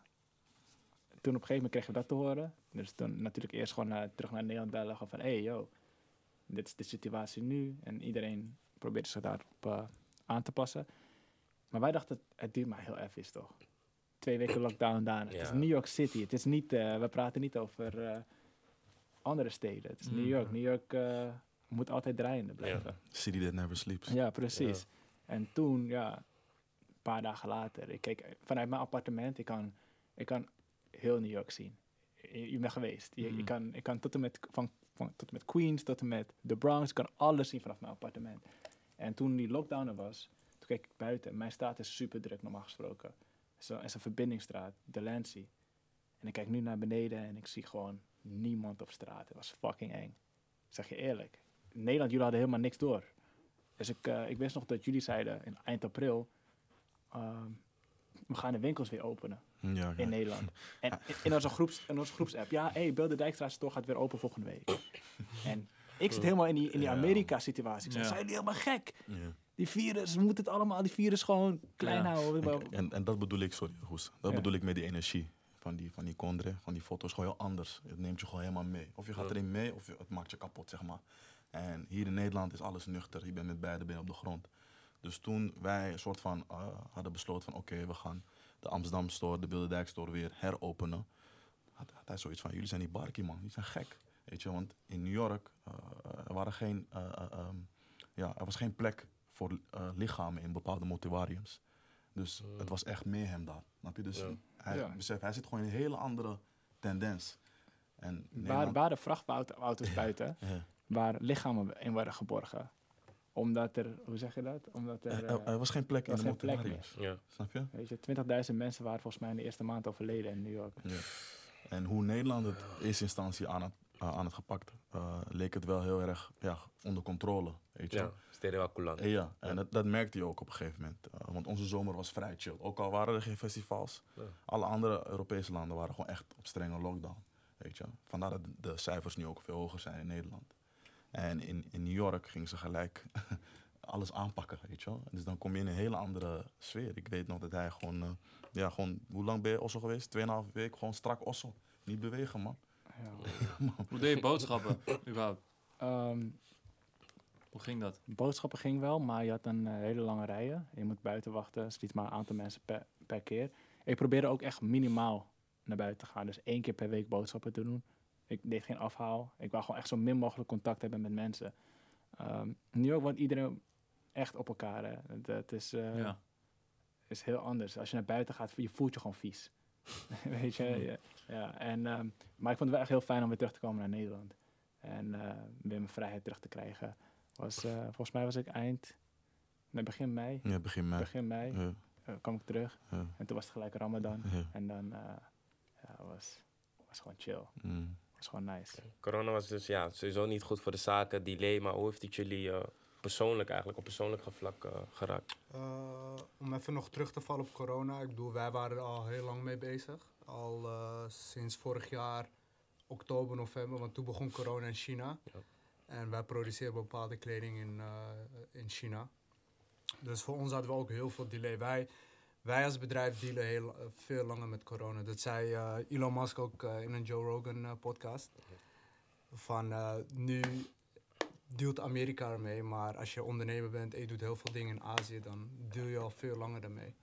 toen op een gegeven moment kregen we dat te horen. Dus toen natuurlijk eerst gewoon naar, terug naar Nederland bellen. Gewoon van, hé, hey, yo, dit is de situatie nu. En iedereen probeerde zich daarop eh, aan te passen. Maar wij dachten, het duurt maar heel even, toch? Twee weken lockdown daar. Het is. New York City. Het is niet, eh, we praten niet over eh, andere steden. Het is Mm. New York. New York eh, moet altijd draaiende blijven. City that never sleeps. Ja, precies. En toen, ja, een paar dagen later, ik keek vanuit mijn appartement, ik kan, ik kan heel New York zien. Je, je bent geweest. Je, je Mhm. kan, ik kan tot en, met, van, van, tot en met Queens, tot en met de Bronx, ik kan alles zien vanaf mijn appartement. En toen die lockdown er was, toen keek ik buiten. Mijn straat is super druk, normaal gesproken. Een- het is een verbindingsstraat, Delancey. En ik kijk nu naar beneden en ik zie gewoon niemand op straat. Het was fucking eng. Ik zeg je eerlijk. In Nederland, jullie hadden helemaal niks door. Dus ik, eh, ik wist nog dat jullie zeiden in eind april, ehm, we gaan de winkels weer openen Ja, ja. in Nederland. En in, onze, groeps, in onze groepsapp, ja, hey, Beeld de Dijkstraat store gaat weer open volgende week. En ik zit helemaal in die, in die Ja. Amerika-situatie. Ik zeg, Ja. zijn jullie helemaal gek? Ja. Die virus, we moeten het allemaal, die virus gewoon klein Ja. houden. En, en, en dat bedoel ik, sorry Hoes, dat Ja. bedoel ik met die energie van die, van die Condre, van die foto's, gewoon heel anders. Het neemt je gewoon helemaal mee. Of je gaat erin mee, of je, het maakt je kapot, zeg maar. En hier in Nederland is alles nuchter, je bent met beide benen op de grond. Dus toen wij een soort van eh, hadden besloten van oké, we gaan de Amsterdam store, de Bilderdijk store weer heropenen. Had, had hij zoiets van, jullie zijn die barkie man, jullie zijn gek. Weet je, want in New York eh, er, waren geen, eh, eh, ehm, ja, er was geen plek voor eh, lichamen in bepaalde mortuariums. Dus het was echt mayhem daar. Snap je? Dus Ja. hij, Ja. besef, hij zit gewoon in een hele andere tendens. En Waar, Nederland- waar de vrachtauto's buiten, Ja. waar lichamen in worden geborgen. Omdat er, hoe zeg je dat? Omdat er, Er, er- eh, er was geen plek er was in de mortuariums. Ja. Snap je? weet je, 20.000 mensen waren volgens mij in de eerste maand overleden in New York. Ja. En hoe Nederland het in eerste instantie aan het, uh, aan het gepakt, uh, leek het wel heel erg ja, onder controle. Weet je? Ja, ja, en dat, dat merkte je ook op een gegeven moment. Uh, want onze zomer was vrij chill. Ook al waren er geen festivals, Ja. alle andere Europese landen waren gewoon echt op strenge lockdown. Weet je? Vandaar dat de cijfers nu ook veel hoger zijn in Nederland. En in, in New York gingen ze gelijk alles aanpakken, weet je wel. Dus dan kom je in een hele andere sfeer. Ik weet nog dat hij gewoon, uh, ja, gewoon, hoe lang ben je Osso geweest? Tweeënhalve week, gewoon strak Osso. Niet bewegen, man. Ja. Hoe deed je boodschappen, überhaupt? Ehm, Hoe ging dat? boodschappen ging wel, maar je had een eh, hele lange rijen. Je moet buiten wachten, ze liet maar een aantal mensen per, per keer. Ik probeerde ook echt minimaal naar buiten te gaan. Dus één keer per week boodschappen te doen. Ik deed geen afhaal. Ik wou gewoon echt zo min mogelijk contact hebben met mensen. Ehm in New York woont iedereen echt op elkaar. Hè. Het, het is, eh, Ja. is heel anders. Als je naar buiten gaat, je voelt je gewoon vies. Weet je? Ja. ja. En, ehm, maar ik vond het wel echt heel fijn om weer terug te komen naar Nederland. En eh, weer mijn vrijheid terug te krijgen. Was, eh, volgens mij was ik eind, nee, begin mei. Ja, begin mei. Begin mei Ja, eh, kwam ik terug. ja, En toen was het gelijk Ramadan. ja. En dan eh ja, was, was gewoon chill. Mm. Was gewoon nice. Corona was dus ja, sowieso niet goed voor de zaken, delay. Maar hoe heeft het jullie eh, persoonlijk eigenlijk, op persoonlijk vlak eh, geraakt? Eh, om even nog terug te vallen op corona. Ik bedoel, wij waren er al heel lang mee bezig. Al eh, sinds vorig jaar, oktober, november. Want toen begon corona in China. Ja. En wij produceren bepaalde kleding in, eh, in China. Dus voor ons hadden we ook heel veel delay. Wij, wij als bedrijf dealen heel, eh, veel langer met corona. Dat zei eh, Elon Musk ook eh, in een Joe Rogan podcast. Van nu dealt Amerika ermee, maar als je ondernemer bent en je doet heel veel dingen in Azië, dan deel je al veel langer ermee.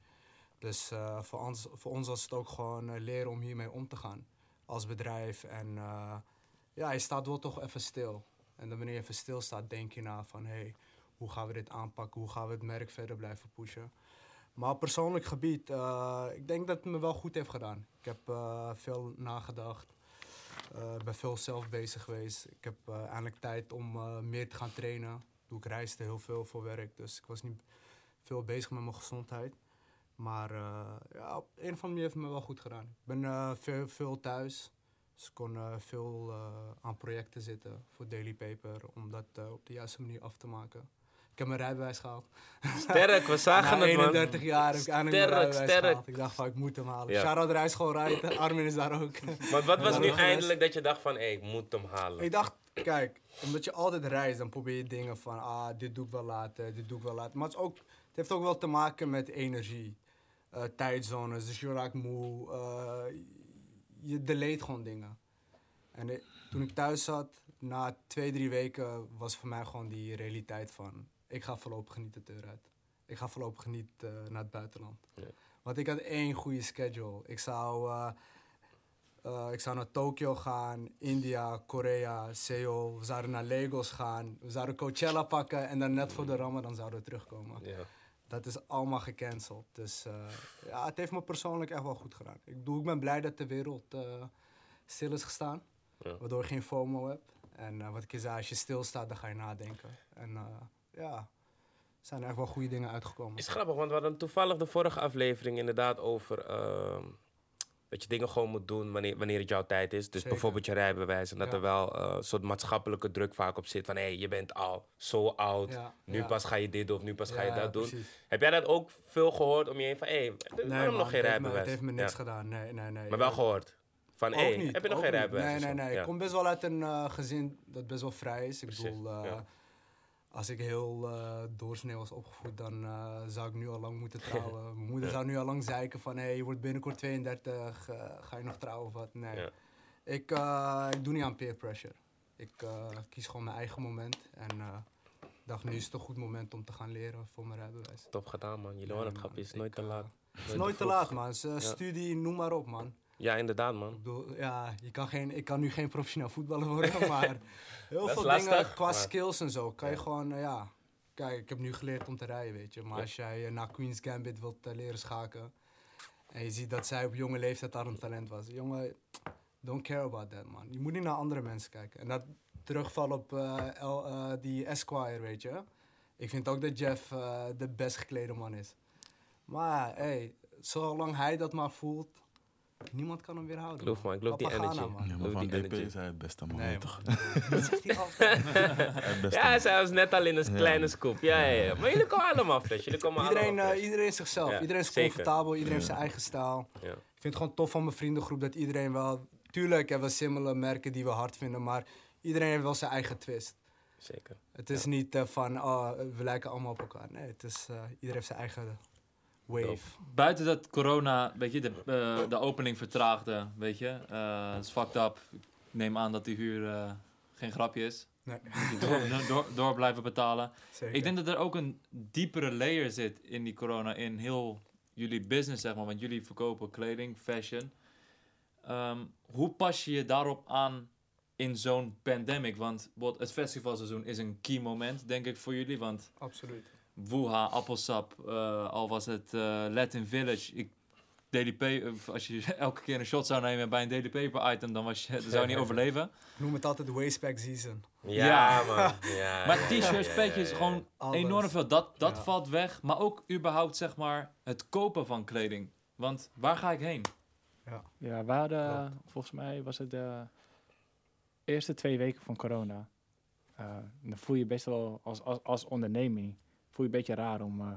Dus voor, ons, voor ons was het ook gewoon leren om hiermee om te gaan als bedrijf. En ja, je staat wel toch even stil. En dan wanneer je even stil staat, denk je na van hé, hey, hoe gaan we dit aanpakken? Hoe gaan we het merk verder blijven pushen? Maar op persoonlijk gebied, eh, ik denk dat het me wel goed heeft gedaan. Ik heb eh, veel nagedacht. Ik ben veel zelf bezig geweest. Ik heb eindelijk tijd om meer te gaan trainen. Doe ik reisde heel veel voor werk, dus ik was niet veel bezig met mijn gezondheid. Maar ja, op een of andere manier heeft het me wel goed gedaan. Ik ben veel, veel thuis, dus ik kon veel aan projecten zitten voor Daily Paper, om dat op de juiste manier af te maken. Ik heb mijn rijbewijs gehaald. Sterk, we zagen Na het man. 31 jaar heb ik mijn Sterk, rijbewijs sterk. gehaald. Ik dacht van, ik moet hem halen. Ja. Shout-out rijschool rijden, Armin is daar ook. Maar wat was nu eindelijk dat je dacht van, hé, ik moet hem halen? Ik dacht, kijk, omdat je altijd reist, dan probeer je dingen van, ah, dit doe ik wel later, dit doe ik wel later. Maar het, is ook, het heeft ook wel te maken met energie, eh, tijdzones, dus je raakt moe, eh, je delayt gewoon dingen. En toen ik thuis zat, na twee, drie weken, was voor mij gewoon die realiteit van, ik ga voorlopig niet de deur uit. Ik ga voorlopig niet eh, naar het buitenland. Want ik had één goede schedule. Ik zou... eh, Eh, ik zou naar Tokio gaan, India, Korea, Seoul. We zouden naar Lagos gaan. We zouden Coachella pakken en dan net voor de Ramadan zouden we terugkomen. Ja. Dat is allemaal gecanceld. Dus ja, het heeft me persoonlijk echt wel goed gedaan. Ik bedoel, ik ben blij dat de wereld stil is gestaan. Ja. Waardoor je geen FOMO hebt. En wat ik je zei, als je stilstaat, dan ga je nadenken. En ja, zijn er echt wel goede dingen uitgekomen. Is grappig, want we hadden toevallig de vorige aflevering inderdaad over ehm, dat je dingen gewoon moet doen wanneer, wanneer het jouw tijd is. Dus Zeker. bijvoorbeeld je rijbewijs. En dat Ja. er wel eh, een soort maatschappelijke druk vaak op zit. Van hé, hey, je bent al zo oud. Ja, Nu ja. pas ga je dit doen of nu pas ga je dat doen. precies. Heb jij dat ook veel gehoord om je heen van hé, hey, waarom Nee, nog geen rijbewijs? Het heeft me niks gedaan. Nee, nee, nee. Maar wel gehoord. Van hé, hey, heb je nog geen niet. rijbewijs? Nee, nee, nee. Ik kom best wel uit een eh, gezin dat best wel vrij is. Ik Precies, bedoel, eh. Als ik heel eh doorsnee was opgevoed, dan eh, zou ik nu al lang moeten trouwen. Mijn moeder zou nu al lang zeiken van, hé, hey, je wordt binnenkort 32, eh, ga je nog trouwen of wat? Nee. Ja. Ik, ik doe niet aan peer pressure. Ik kies gewoon mijn eigen moment. En ik dacht, nu is het een goed moment om te gaan leren voor mijn rijbewijs. Top gedaan man. Jullie Nee, hoornschap man, is ik, nooit te laat. Het is nooit te laat, man. Studie, noem maar op, man. Ja, inderdaad Ik man. bedoel, ja, je kan geen, ik kan nu geen professioneel voetballer worden, maar heel veel lastig, dingen qua maar- skills en zo kan je gewoon, ja. Kijk, ik heb nu geleerd om te rijden, weet je. Maar Ja. als jij eh, naar Queen's Gambit wilt eh, leren schaken en je ziet dat zij op jonge leeftijd daar een talent was. Jongen, don't care about that, man. Je moet niet naar andere mensen kijken. En dat terugval op eh, El- die Esquire, weet je. Ik vind ook dat Jeff de best geklede man is. Maar, hey, zolang hij dat maar voelt, niemand kan hem weerhouden. Geloof man, ik geloof die energy. man. Ja, maar van die DP is hij het beste man. Nee, toch? man. Dat zegt hij altijd. Ja, man. zij was net al in een Ja. kleine scoop. Ja, ja, ja. Maar jullie komen allemaal fresh. Jullie komen Iedereen, allemaal eh, iedereen is zichzelf. Ja, iedereen is zeker. comfortabel. Iedereen heeft zijn eigen stijl. Ja. Ik vind het gewoon tof van mijn vriendengroep dat iedereen wel... Tuurlijk hebben we similar merken die we hard vinden, maar iedereen heeft wel zijn eigen twist. Zeker. Het is niet eh, van, oh, we lijken allemaal op elkaar. Nee, het is, eh, iedereen heeft zijn eigen wave. Buiten dat corona, weet je, de, eh, de opening vertraagde, weet je. eh het is fucked up. Ik neem aan dat die huur eh, geen grapje is. Nee, door, door, door blijven betalen. zeker. Ik denk dat er ook een diepere layer zit in die corona, in heel jullie business, zeg maar. Want jullie verkopen kleding, fashion. Ehm, hoe pas je je daarop aan in zo'n pandemic? Want het festivalseizoen is een key moment, denk ik, voor jullie. Want Absoluut. Wuha, Appelsap, eh, al was het eh, Latin Village. Ik, Daily Paper, als je elke keer een shot zou nemen bij een Daily Paper item, dan, was je, dan zou je niet overleven. Ik noem het altijd wasteback season. Ja, Ja. man. Ja, Maar ja, t-shirts, ja, petjes, ja, ja. gewoon Alles. enorm veel. Dat, dat Ja. valt weg. Maar ook überhaupt, zeg maar, het kopen van kleding. Want waar ga ik heen? Ja, we hadden, volgens mij was het de eerste twee weken van corona. Eh, dan voel je best wel als, als, als onderneming, voel je een beetje raar om, eh,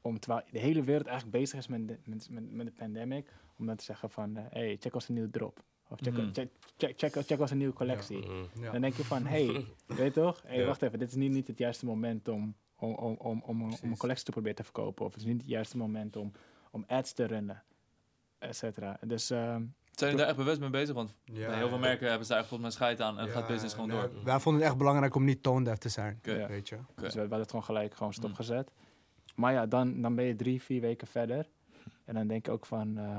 om terwijl de hele wereld eigenlijk bezig is met de, met, met, met de pandemic, om dan te zeggen van, eh, hey, check ons een nieuwe drop. Of check, Mhm. check, check, check, check ons een nieuwe collectie. Mhm. Ja. Dan denk je van, hey, weet je toch? Hey, Ja. wacht even, dit is niet, niet het juiste moment om, om, om, om, om, een- om een Precies. collectie te proberen te verkopen. Of het is niet het juiste moment om, om ads te runnen, et cetera. Dus ehm, Zijn jullie daar echt bewust mee bezig? Want Ja, heel veel merken hebben ze daar echt volgens mij scheid aan en Ja, gaat business gewoon nee, door. Wij vonden het echt belangrijk om niet tone-deaf te zijn. Weet je? Dus we hadden het gewoon gelijk gewoon Mm. stopgezet. Maar ja, dan, dan ben je drie, vier weken verder. En dan denk je ook van, eh,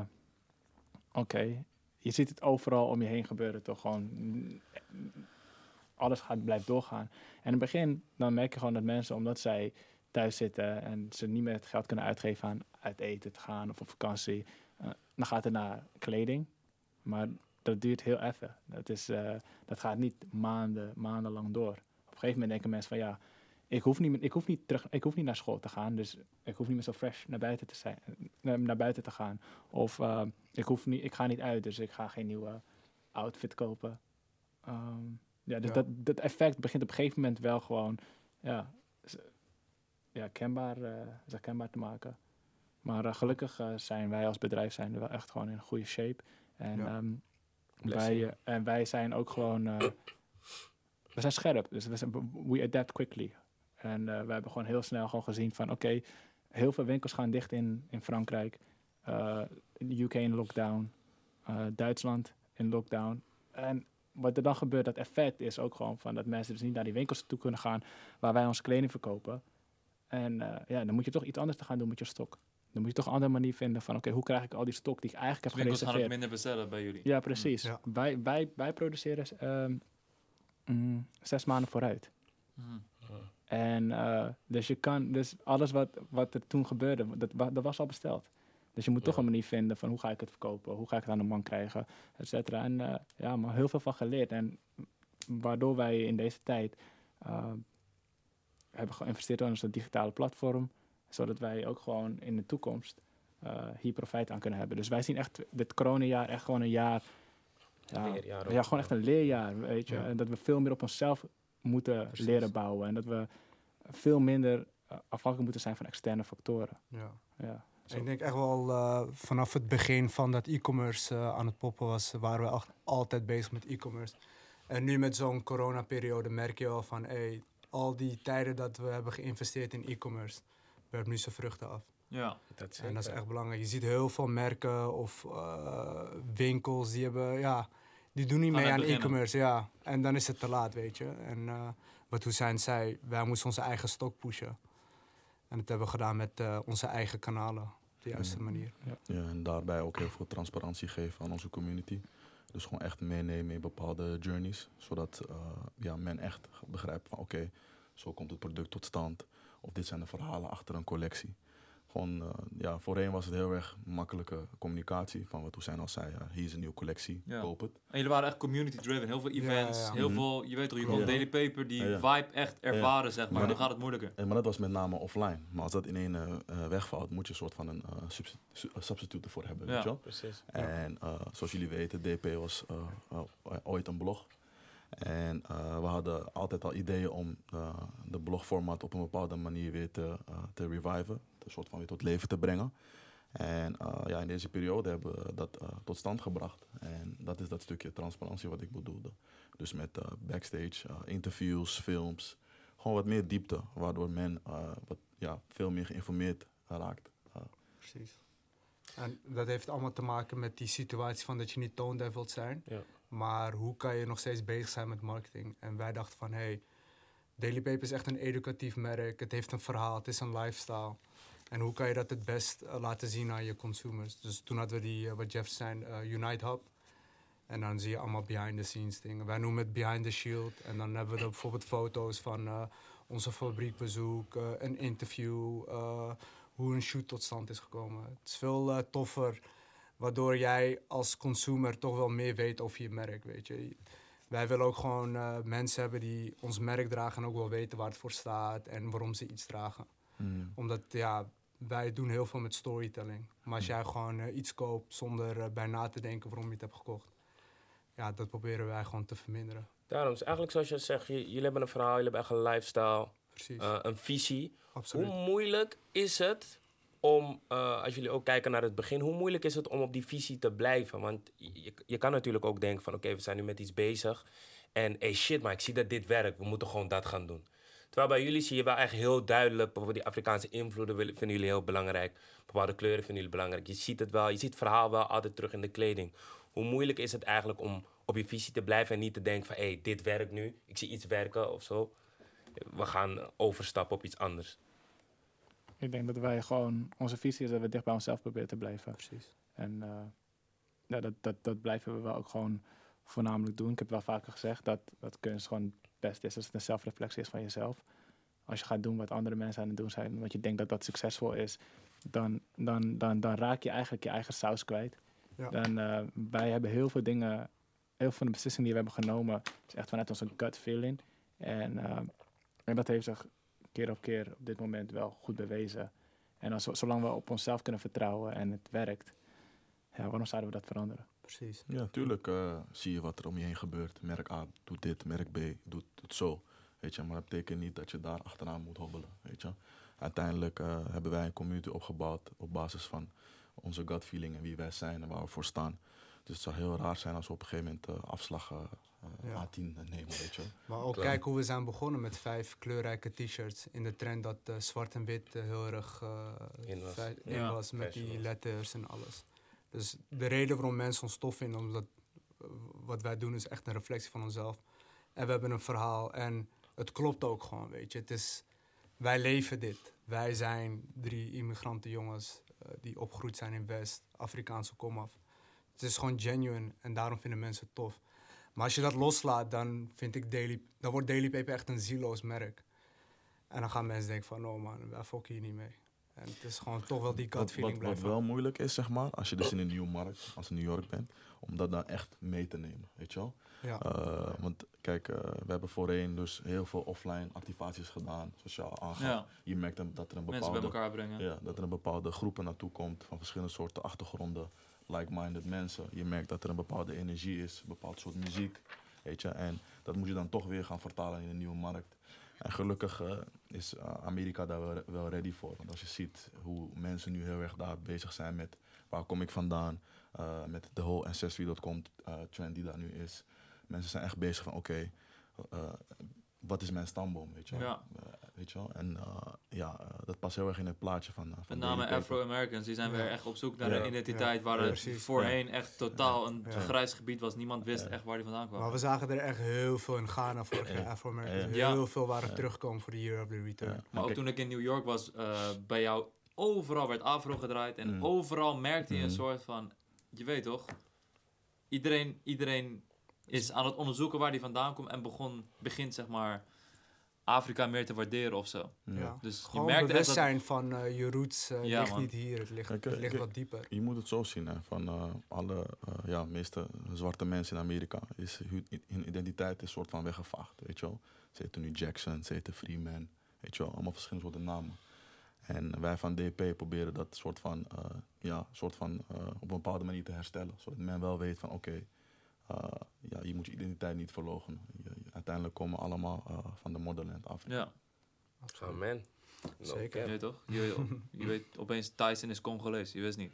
oké, je ziet het overal om je heen gebeuren toch gewoon. mm, Alles gaat, blijft doorgaan. En in het begin, dan merk je gewoon dat mensen, omdat zij thuis zitten en ze niet meer het geld kunnen uitgeven aan uit eten te gaan of op vakantie, eh, dan gaat het naar kleding. Maar dat duurt heel even. Dat, is, eh, dat gaat niet maanden, maandenlang door. Op een gegeven moment denken mensen van ja, ik hoef niet, ik hoef niet, terug, ik hoef niet naar school te gaan, dus ik hoef niet meer zo fresh naar buiten te, zijn, naar, naar buiten te gaan. Of eh, ik, hoef niet, ik ga niet uit, dus ik ga geen nieuwe outfit kopen. Ehm, ja, dus Ja. Dat, dat effect begint op een gegeven moment wel gewoon ja, ja, kenbaar, eh, zich kenbaar te maken. Maar eh, gelukkig eh, zijn wij als bedrijf zijn er wel echt gewoon in goede shape. En, Ja. ehm, wij, eh, en wij zijn ook gewoon... eh, we zijn scherp, dus we, zijn, we adapt quickly. En eh, we hebben gewoon heel snel gewoon gezien van... Oké, heel veel winkels gaan dicht in, in Frankrijk. in de UK in lockdown. Duitsland in lockdown. En wat er dan gebeurt, dat effect is ook gewoon van... dat mensen dus niet naar die winkels toe kunnen gaan... waar wij onze kleding verkopen. En ja, dan moet je toch iets anders te gaan doen met je stok. Dan moet je toch een andere manier vinden van, oké, hoe krijg ik al die stok die ik eigenlijk Dus heb winkels gaan gereserveerd? minder bestellen bij jullie. Ja, precies. Ja. Wij, wij, wij produceren ehm, mm, zes maanden vooruit. Mhm. En eh, dus je kan, dus alles wat, wat er toen gebeurde, dat, dat was al besteld. Dus je moet toch een manier vinden van hoe ga ik het verkopen, hoe ga ik het aan de man krijgen, et cetera. En eh, ja, maar heel veel van geleerd. En waardoor wij in deze tijd eh, hebben geïnvesteerd in onze digitale platform, zodat wij ook gewoon in de toekomst eh, hier profijt aan kunnen hebben. Dus wij zien echt dit coronajaar echt gewoon een jaar, ja, Leerjaar ook. ja, gewoon echt een leerjaar, weet je. Ja. En dat we veel meer op onszelf moeten Precies. leren bouwen. En dat we veel minder eh, afhankelijk moeten zijn van externe factoren. Ja. Ja. Ik denk echt wel eh, vanaf het begin van dat e-commerce aan het poppen was, waren we echt altijd bezig met e-commerce. En nu met zo'n coronaperiode merk je wel van, hey, al die tijden dat we hebben geïnvesteerd in e-commerce, werpt nu zijn vruchten af. Ja. Dat is En dat is echt belangrijk. Je ziet heel veel merken of eh, winkels die hebben, ja, die doen niet Gaan mee aan beginnen. e-commerce, ja. En dan is het te laat, weet je. En eh, wat Hussein zei, wij moesten onze eigen stok pushen. En dat hebben we gedaan met eh, onze eigen kanalen, op de juiste Mhm. manier. Ja, en daarbij ook heel veel transparantie geven aan onze community. Dus gewoon echt meenemen in bepaalde journeys. Zodat eh, ja, men echt begrijpt van oké, zo komt het product tot stand. Of dit zijn de verhalen achter een collectie. Gewoon, eh, ja, voorheen was het heel erg makkelijke communicatie. Van wat Hussein al zei, ja, hier is een nieuwe collectie, Ja. koop het. En jullie waren echt community driven. Heel veel Ja, events, ja. heel Mhm. veel, je weet toch, je Ja. Daily Paper, die Ja, ja. vibe echt ervaren, zeg maar. Maar Dan gaat het moeilijker. En, maar dat was met name offline. Maar als dat in één eh, eh, wegvalt, moet je een soort van een substitute ervoor hebben. Ja. Weet je wel? Precies. En eh, zoals jullie weten, DP was ooit een blog. En eh, we hadden altijd al ideeën om eh, de blogformat op een bepaalde manier weer te, eh, te reviven. Een soort van weer tot leven te brengen. En ja, in deze periode hebben we dat tot stand gebracht. En dat is dat stukje transparantie wat ik bedoelde. Dus met backstage, interviews, films. Gewoon wat meer diepte, waardoor men wat, ja, veel meer geïnformeerd raakt. Precies. En dat heeft allemaal te maken met die situatie van dat je niet tone wilt zijn. Ja. Maar hoe kan je nog steeds bezig zijn met marketing? En wij dachten van, hey, Daily Paper is echt een educatief merk. Het heeft een verhaal, het is een lifestyle. En hoe kan je dat het best eh, laten zien aan je consumers? Dus toen hadden we die, eh, wat Jeff zei, eh, Unite Hub. En dan zie je allemaal behind the scenes dingen. Wij noemen het behind the shield. En dan hebben we er bijvoorbeeld foto's van onze fabriekbezoek, een interview, hoe een shoot tot stand is gekomen. Het is veel eh, toffer, waardoor jij als consumer toch wel meer weet over je merk, weet je. Wij willen ook gewoon eh, mensen hebben die ons merk dragen en ook wel weten waar het voor staat en waarom ze iets dragen. mm. Omdat, ja, wij doen heel veel met storytelling. Maar als jij gewoon eh, iets koopt zonder bij na te denken waarom je het hebt gekocht, ja, dat proberen wij gewoon te verminderen. Daarom is eigenlijk zoals je zegt, jullie hebben een verhaal, jullie hebben echt een lifestyle, Eh, een visie. absoluut. Hoe moeilijk is het om, eh, als jullie ook kijken naar het begin, hoe moeilijk is het om op die visie te blijven? Want je, je kan natuurlijk ook denken van oké, we zijn nu met iets bezig. En hey shit, maar ik zie dat dit werkt, we moeten gewoon dat gaan doen. Terwijl bij jullie zie je wel echt heel duidelijk, bijvoorbeeld die Afrikaanse invloeden vinden jullie heel belangrijk. Bepaalde kleuren vinden jullie belangrijk. Je ziet het wel, je ziet het verhaal wel altijd terug in de kleding. Hoe moeilijk is het eigenlijk om op je visie te blijven en niet te denken van hé, hey, dit werkt nu, ik zie iets werken of zo. We gaan overstappen op iets anders. Ik denk dat wij gewoon, onze visie is dat we dicht bij onszelf proberen te blijven. Precies. En eh, ja, dat, dat, dat blijven we wel ook gewoon voornamelijk doen. Ik heb wel vaker gezegd dat, dat kunst gewoon het beste is als het een zelfreflectie is van jezelf. Als je gaat doen wat andere mensen aan het doen zijn, want je denkt dat dat succesvol is, dan, dan, dan, dan raak je eigenlijk je eigen saus kwijt. Ja. Dan, eh, wij hebben heel veel dingen, heel veel van de beslissingen die we hebben genomen, is echt vanuit onze gut feeling. En, eh, en dat heeft zich keer op keer op dit moment wel goed bewezen. En als, we- zolang we op onszelf kunnen vertrouwen en het werkt, ja, waarom zouden we dat veranderen? Precies. Ja, natuurlijk eh, zie je wat er om je heen gebeurt. Merk A doet dit, merk B doet, doet zo. Weet je, maar dat betekent niet dat je daar achteraan moet hobbelen. Weet je. Uiteindelijk eh, hebben wij een community opgebouwd op basis van onze gut feeling en wie wij zijn en waar we voor staan. Dus het zou heel raar zijn als we op een gegeven moment eh, afslag Ja. A10 nemen, weet je. Maar ook Klaar. kijk hoe we zijn begonnen met vijf kleurrijke t-shirts. In de trend dat eh, zwart en wit eh, heel erg eh, In was. fi- in Ja, was met fashion die letters en alles. Dus de reden waarom mensen ons tof vinden, omdat eh, wat wij doen is echt een reflectie van onszelf. En we hebben een verhaal en het klopt ook gewoon, weet je. Het is, wij leven dit. Wij zijn drie immigrantenjongens. die opgegroeid zijn in West, Afrikaanse komaf. Het is gewoon genuine en daarom vinden mensen het tof. Maar als je dat loslaat, dan vind ik Daily, dan wordt Daily Paper echt een zieloos merk. En dan gaan mensen denken van, oh man, wij fokken hier niet mee. En het is gewoon toch wel die gut Wat, feeling wat, wat blijven. wel moeilijk is, zeg maar, als je dus in een nieuwe markt, als New York bent, om dat dan echt mee te nemen, weet je wel? Ja. Eh, want kijk, eh, we hebben voorheen dus heel veel offline activaties gedaan, zoals je al aangaf. Ja. Je merkt dan dat er een Mensen bij bepaalde, elkaar brengen. ja, dat er een bepaalde groepen naartoe komt van verschillende soorten achtergronden, like-minded mensen. Je merkt dat er een bepaalde energie is, een bepaald soort muziek, weet je. En dat moet je dan toch weer gaan vertalen in een nieuwe markt. En gelukkig eh, is eh, Amerika daar wel, ready voor. Want als je ziet hoe mensen nu heel erg daar bezig zijn met waar kom ik vandaan, eh, met de whole Ancestry.com eh, trend die daar nu is. Mensen zijn echt bezig van oké, wat is mijn stamboom, weet je wel. Ja. Eh, weet je wel? En eh, ja, eh, dat past heel erg in het plaatje van, van Met name. Afro-Americans, die zijn Ja. weer echt op zoek naar Ja. een identiteit Ja, waar het voorheen echt totaal een Ja. grijs gebied was. Niemand wist Ja. echt waar die vandaan kwam. Maar we zagen er echt heel veel in Ghana vorig jaar, Ja. Afro-Americans. Ja. Heel veel waren Ja. teruggekomen voor de Year of the Return. Ja. Maar ook toen ik in New York was, eh, bij jou overal werd afro gedraaid. En Mm. overal merkte je een Mm. soort van, je weet toch, iedereen, iedereen is aan het onderzoeken waar die vandaan komt. En begon, begint zeg maar Afrika meer te waarderen of zo. ja. Ja. Dus je Gewoon merkt echt dat... bewustzijn van eh, je roots eh, Ja, ligt man. niet hier, het ligt, Kijk, het ligt wat dieper. Je moet het zo zien, hè, van eh, alle eh, ja, meeste zwarte mensen in Amerika is hun, identiteit is een soort van weggevaagd, weet je wel. Ze heten nu Jackson, ze heten Freeman, weet je wel, allemaal verschillende soorten namen. En wij van DP proberen dat soort van, eh, ja, soort van eh, op een bepaalde manier te herstellen, zodat men wel weet van oké, ja, je moet je identiteit niet. Je- je- uiteindelijk komen we allemaal eh, van de motherland af. Ja, Amen. No Zeker. je weet toch? Je, je weet opeens Tyson is Congolees, je wist niet.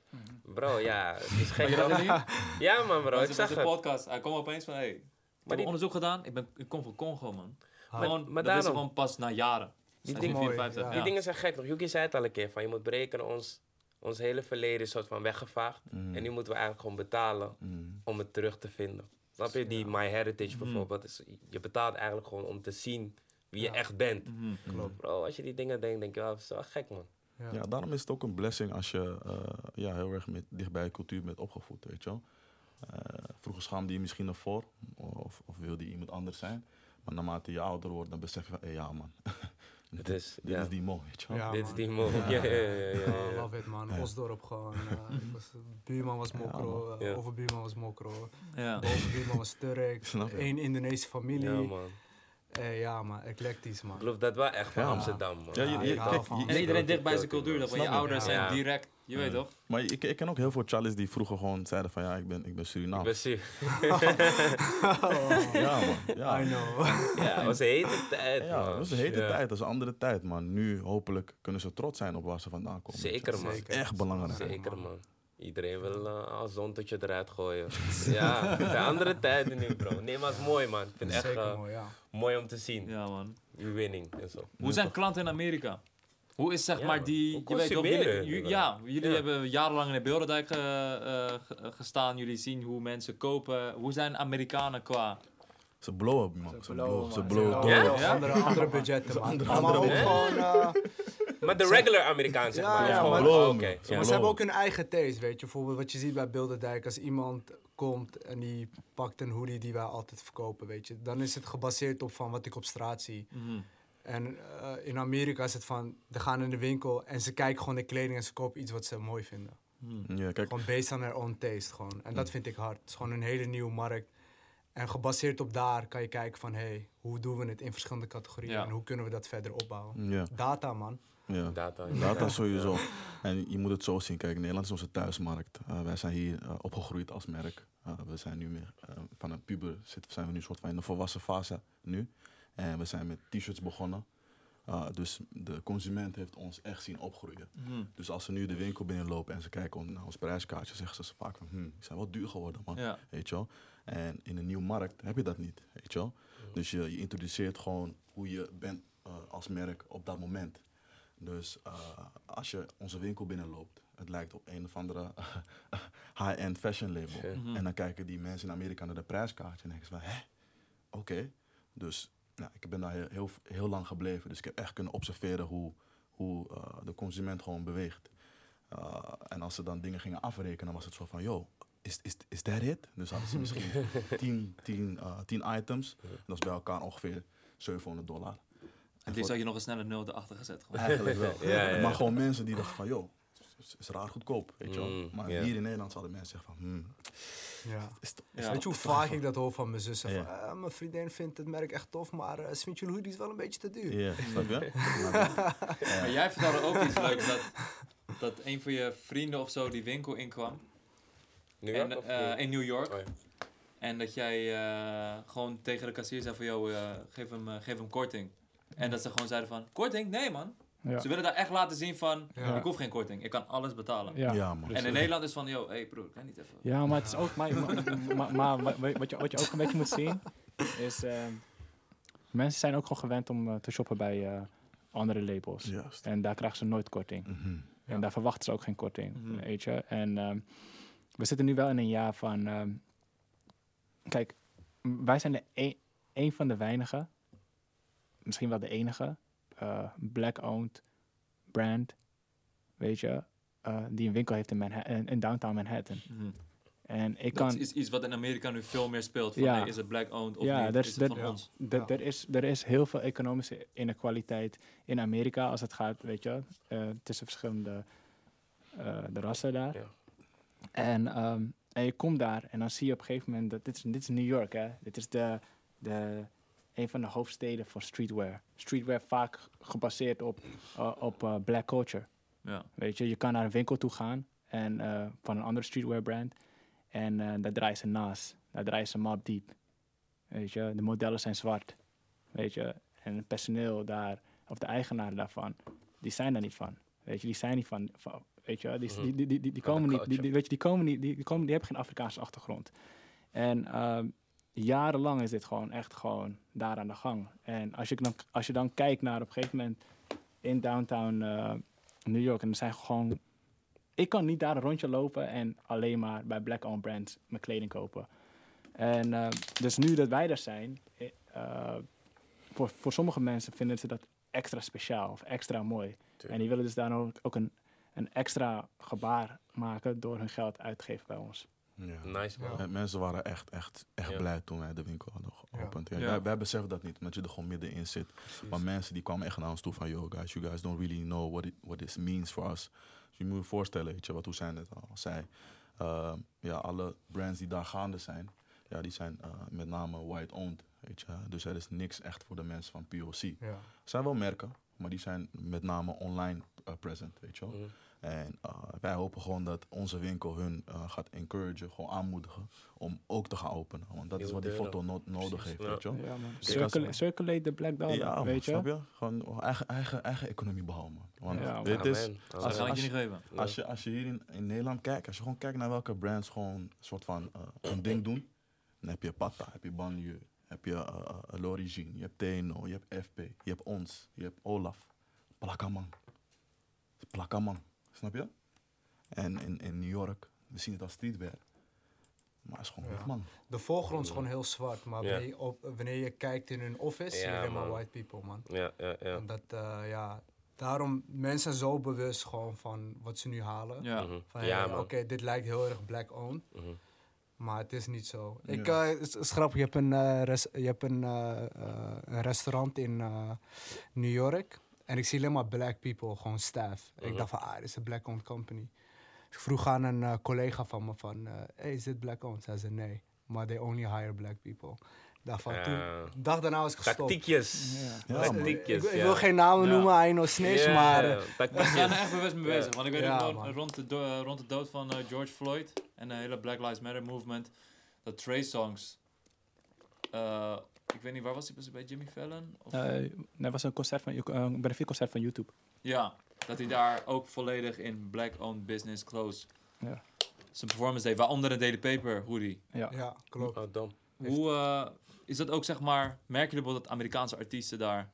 Bro, ja, het is gek. Je? Ja man bro, ik zag de het. podcast, hij kwam opeens van, hey, ik heb die- onderzoek gedaan, ik, ben, ik kom van Congo man. Maar- Gewoon, maar dat daarom- gewoon pas na jaren. Die is dingen- 54, Ja. Die dingen zijn gek toch? Yuki zei het al een keer van je moet berekenen ons, ons hele verleden is soort van weggevaagd. Mm. En nu moeten we eigenlijk gewoon betalen Mm. om het terug te vinden. Snap je? Die My Heritage bijvoorbeeld. Is, je betaalt eigenlijk gewoon om te zien wie je echt bent. Mhm. Klopt. Bro, als je die dingen denkt, denk je wel, dat is wel gek man. Ja. Ja, daarom is het ook een blessing als je eh, ja, heel erg met, dicht bij je cultuur bent opgevoed, weet je wel. Eh, vroeger schaamde je misschien ervoor, of, of wilde je iemand anders zijn. Maar naarmate je ouder wordt, dan besef je van, hé ja man, Het is, dit ja. is die mo, weet je wel. Ja, Dit is die move. Ja, ja, ja, ja, ja, ja. love it man, Ja. Osdorp gewoon. eh, ik was- buurman was mokro, eh, Ja. overbuurman was mokro, Ja. overbuurman was Turk, Snap je? één Indonesische familie. Ja, man. Eh, ja man, eclectisch man. Ik geloof dat wel echt van Ja. Amsterdam, man. Ja, je- Ja, je- ik hou kijk, van- je- En iedereen dicht bij zijn cultuur, dat van je ouders Ja. zijn direct, je weet toch? Maar ik, ik ken ook heel veel Charlies die vroeger gewoon zeiden van, ja, ik ben, ik ben Ik Surinaam. ben zuur. Ja man, ja. I know. Ja, het was een hete tijd, Ja, was een hete Ja. tijd, dat is een andere tijd, man. Nu hopelijk kunnen ze trots zijn op waar ze vandaan komen. Zeker, man. Zeker. Echt belangrijk. Zeker, man. Iedereen wil uh, als zonnetje eruit gooien. ja, het zijn andere tijden nu, bro. Nee, maar het is mooi, man. Ik vind het echt eh, mooi, ja. mooi om te zien. Ja man. Je winning en zo. Hoe zijn klanten in Amerika? Hoe is zeg Ja, maar die, je weet jullie, jullie ju- ja, jullie Ja. hebben jarenlang in de Beeldendijk eh, ge- gestaan, jullie zien hoe mensen kopen. Hoe zijn Amerikanen qua? Ze blowen, man. Ze blowen, ze blowen Ze? Andere, andere, andere budgetten man. andere- maar andere ook budgetten. gewoon... Maar de regular Amerikaan, zeg Ja, maar. ja, maar- oh, ja. Ze Maar ze hebben ook hun eigen taste, weet je. Bijvoorbeeld wat je ziet bij Bilderdijk. Als iemand komt en die pakt een hoodie die wij altijd verkopen, weet je. Dan is het gebaseerd op van wat ik op straat zie. Mhm. En eh, in Amerika is het van, ze gaan in de winkel en ze kijken gewoon de kleding en ze kopen iets wat ze mooi vinden. Mhm. Ja, kijk, Gewoon based on their own taste gewoon. En dat vind ik hard. Het is gewoon een hele nieuwe markt. En gebaseerd op daar kan je kijken van, hey, hoe doen we het in verschillende categorieën Ja. en hoe kunnen we dat verder opbouwen. ja, Data man. Ja. Data. Data sowieso. En je moet het zo zien. Kijk, Nederland is onze thuismarkt. Eh, wij zijn hier eh, opgegroeid als merk. Eh, we zijn nu meer van een puber zit, zijn we nu soort van in de volwassen fase nu. En we zijn met t-shirts begonnen. Dus de consument heeft ons echt zien opgroeien. Mhm. Dus als ze nu de winkel binnenlopen en ze kijken naar ons prijskaartje, zeggen ze vaak van, hm, die zijn wel duur geworden, man. Ja. Weet je wel? En in een nieuwe markt heb je dat niet, weet je wel? Dus je, je introduceert gewoon hoe je bent als merk op dat moment. Dus eh, als je onze winkel binnenloopt, het lijkt op een of andere high-end fashion label. Mhm. En dan kijken die mensen in Amerika naar de prijskaartje en denken ze van, hè? Oké. Dus nou, ik ben daar heel, heel, heel lang gebleven. Dus ik heb echt kunnen observeren hoe, hoe eh, de consument gewoon beweegt. Uh, en als ze dan dingen gingen afrekenen, was het zo van, yo, is, is, is that it? Dus hadden ze misschien 10 10, uh, 10 items. En dat is bij elkaar ongeveer 700 dollar. En die zou je nog een snelle nul erachter gezet. Gewoon. Eigenlijk wel. Ja, ja, ja. Maar gewoon mensen die dachten van, joh, is, is raar goedkoop, weet je wel. Mm, maar hier in Nederland zouden mensen zeggen van, hmm, Ja. is, t- Ja. Weet je hoe vaak ik dat hoor van mijn zussen? Ja. Van, "Ah, mijn vriendin vindt het merk echt tof, maar uh, vindt jullie hoodie is wel een beetje te duur. Ja, snap je? Maar jij vertelde ook iets leuks. Dat, dat een van je vrienden of zo die winkel inkwam. New York en, eh, niet? in New York. Oh, ja. En dat jij eh, gewoon tegen de kassier zei van, yo, eh, geef, hem, eh, geef hem korting. En dat ze gewoon zeiden van, korting? Nee man. Ja. Ze willen daar echt laten zien van, Ja. ik hoef geen korting. Ik kan alles betalen. Ja. Ja, man. En in Nederland is van, yo, hey broer, kan niet even... Ja, maar het is ook. Maar, maar, maar, maar wat, wat, je, wat je ook een beetje moet zien is. ehm, mensen zijn ook gewoon gewend om eh, te shoppen bij eh, andere labels. Juist. En daar krijgen ze nooit korting. Mhm. En daar verwachten ze ook geen korting. Mhm. Weet je? En ehm, we zitten nu wel in een jaar van. ehm, kijk, wij zijn de een, een van de weinigen, misschien wel de enige, eh, black-owned brand, weet je, eh, die een winkel heeft in, Manha- in, in downtown Manhattan. Mhm. En ik Dat kan. is iets wat in Amerika nu veel meer speelt. Van, Ja. hey, is het black-owned of Ja, niet? dat is is- het van ja. ons? Ja. Er, is, er is heel veel economische inequaliteit in Amerika als het gaat, weet je, eh, tussen verschillende eh, de rassen daar. Ja. En, ehm, en je komt daar en dan zie je op een gegeven moment dat dit is, dit is New York, hè. Dit is de, de, een van de hoofdsteden voor streetwear. Streetwear vaak gebaseerd op, eh, op eh, black culture. Ja. Weet je, je kan naar een winkel toe gaan en, eh, van een andere streetwear brand. En daar draaien ze Nas, daar draaien ze Mob Deep. Weet je, de modellen zijn zwart. Weet je, en het personeel daar, of de eigenaren daarvan, die zijn daar niet van. Weet je, die zijn niet van, van weet je, die, Mhm. die, die, die, komen niet, die, weet je, die komen niet, die, die, komen, die hebben geen Afrikaanse achtergrond. En ehm, jarenlang is dit gewoon echt gewoon daar aan de gang. En als je dan, als je dan kijkt naar op een gegeven moment in downtown eh, New York, en er zijn gewoon ik kan niet daar een rondje lopen en alleen maar bij black-owned brands mijn kleding kopen. En eh, dus nu dat wij er zijn, eh, voor, voor sommige mensen vinden ze dat extra speciaal of extra mooi. En die willen dus daar ook, ook een, een extra gebaar maken door hun geld uit te geven bij ons. Ja. Nice man. En Mensen waren echt, echt, echt Ja. blij toen wij de winkel hadden geopend. Ja. Ja. Wij, wij beseffen dat niet, omdat je er gewoon middenin zit. Maar mensen die kwamen echt naar ons toe van, yo guys, you guys don't really know what, it, what this means for us. Dus je moet je voorstellen, weet je, wat Hussein net al zei. Ehm, ja, alle brands die daar gaande zijn, ja, die zijn eh, met name white-owned, weet je. Dus er is niks echt voor de mensen van POC. Ja. Er zijn wel merken, maar die zijn met name online eh, present, weet je wel. Mhm. En eh, wij hopen gewoon dat onze winkel hun eh, gaat encouragen, gewoon aanmoedigen om ook te gaan openen. Want dat is wat die foto no- nodig Precies, heeft, ja. weet je. Ja, circulate the black dollar, Ja, man, weet je? snap je? Gewoon eigen, eigen, eigen economie behouden. man. Want Ja, dit is, Als- als- je niet geven. als je, als je hier in, in Nederland kijkt, als je gewoon kijkt naar welke brands gewoon een soort van eh, een ding doen, dan heb je Pata, heb je Banlieue, heb je uh, L'Origine, je hebt TNO, je hebt FP, je hebt ons, je hebt Olaf, Plakaman. Plakaman, snap je? En in, in New York, we zien het als streetwear. Maar het is gewoon Ja. wit, man. De voorgrond is gewoon heel zwart, maar wanneer, je op, wanneer je kijkt in hun office, zie je man. white people, man. Ja, ja, ja. En dat, eh, ja, daarom mensen zo bewust gewoon van wat ze nu halen. Ja. Mhm. Van, Ja, hey, man. Oké, dit lijkt heel erg black-owned, Mhm. maar het is niet zo. Ja. Ik, eh, het is, grappig, je hebt een, eh, res- je hebt een, een restaurant in eh, New York en ik zie alleen maar black people, gewoon staff. Mhm. Ik dacht van, ah, dit is een black-owned company. Dus ik vroeg aan een eh, collega van me van, eh, hey, is dit black-owned? Zij zei nee, maar they only hire black people. Ik dacht van, toen, de dag daarna was ik gestopt. Tactiekjes. Ja. Ja, man. eh, ik, Tactiekjes, ik ja. wil geen namen Ja. noemen, I know snitch, maar... eh, We er echt bewust mee bezig. Want ik weet rond de, do- eh, rond de dood van eh, George Floyd en de hele Black Lives Matter movement, dat Trey Songs. Ik weet niet, waar was hij? Was hij bij Jimmy Fallon? Of, Eh, dat was een concert van, eh, een benefietconcert van YouTube. Ja, dat hij daar ook volledig in black-owned business clothes Ja. zijn performance deed. Waaronder een Daily Paper hoodie. Ja. ja, klopt. Oh, dom. Hoe eh, is dat ook, zeg maar, merk je bijvoorbeeld dat Amerikaanse artiesten daar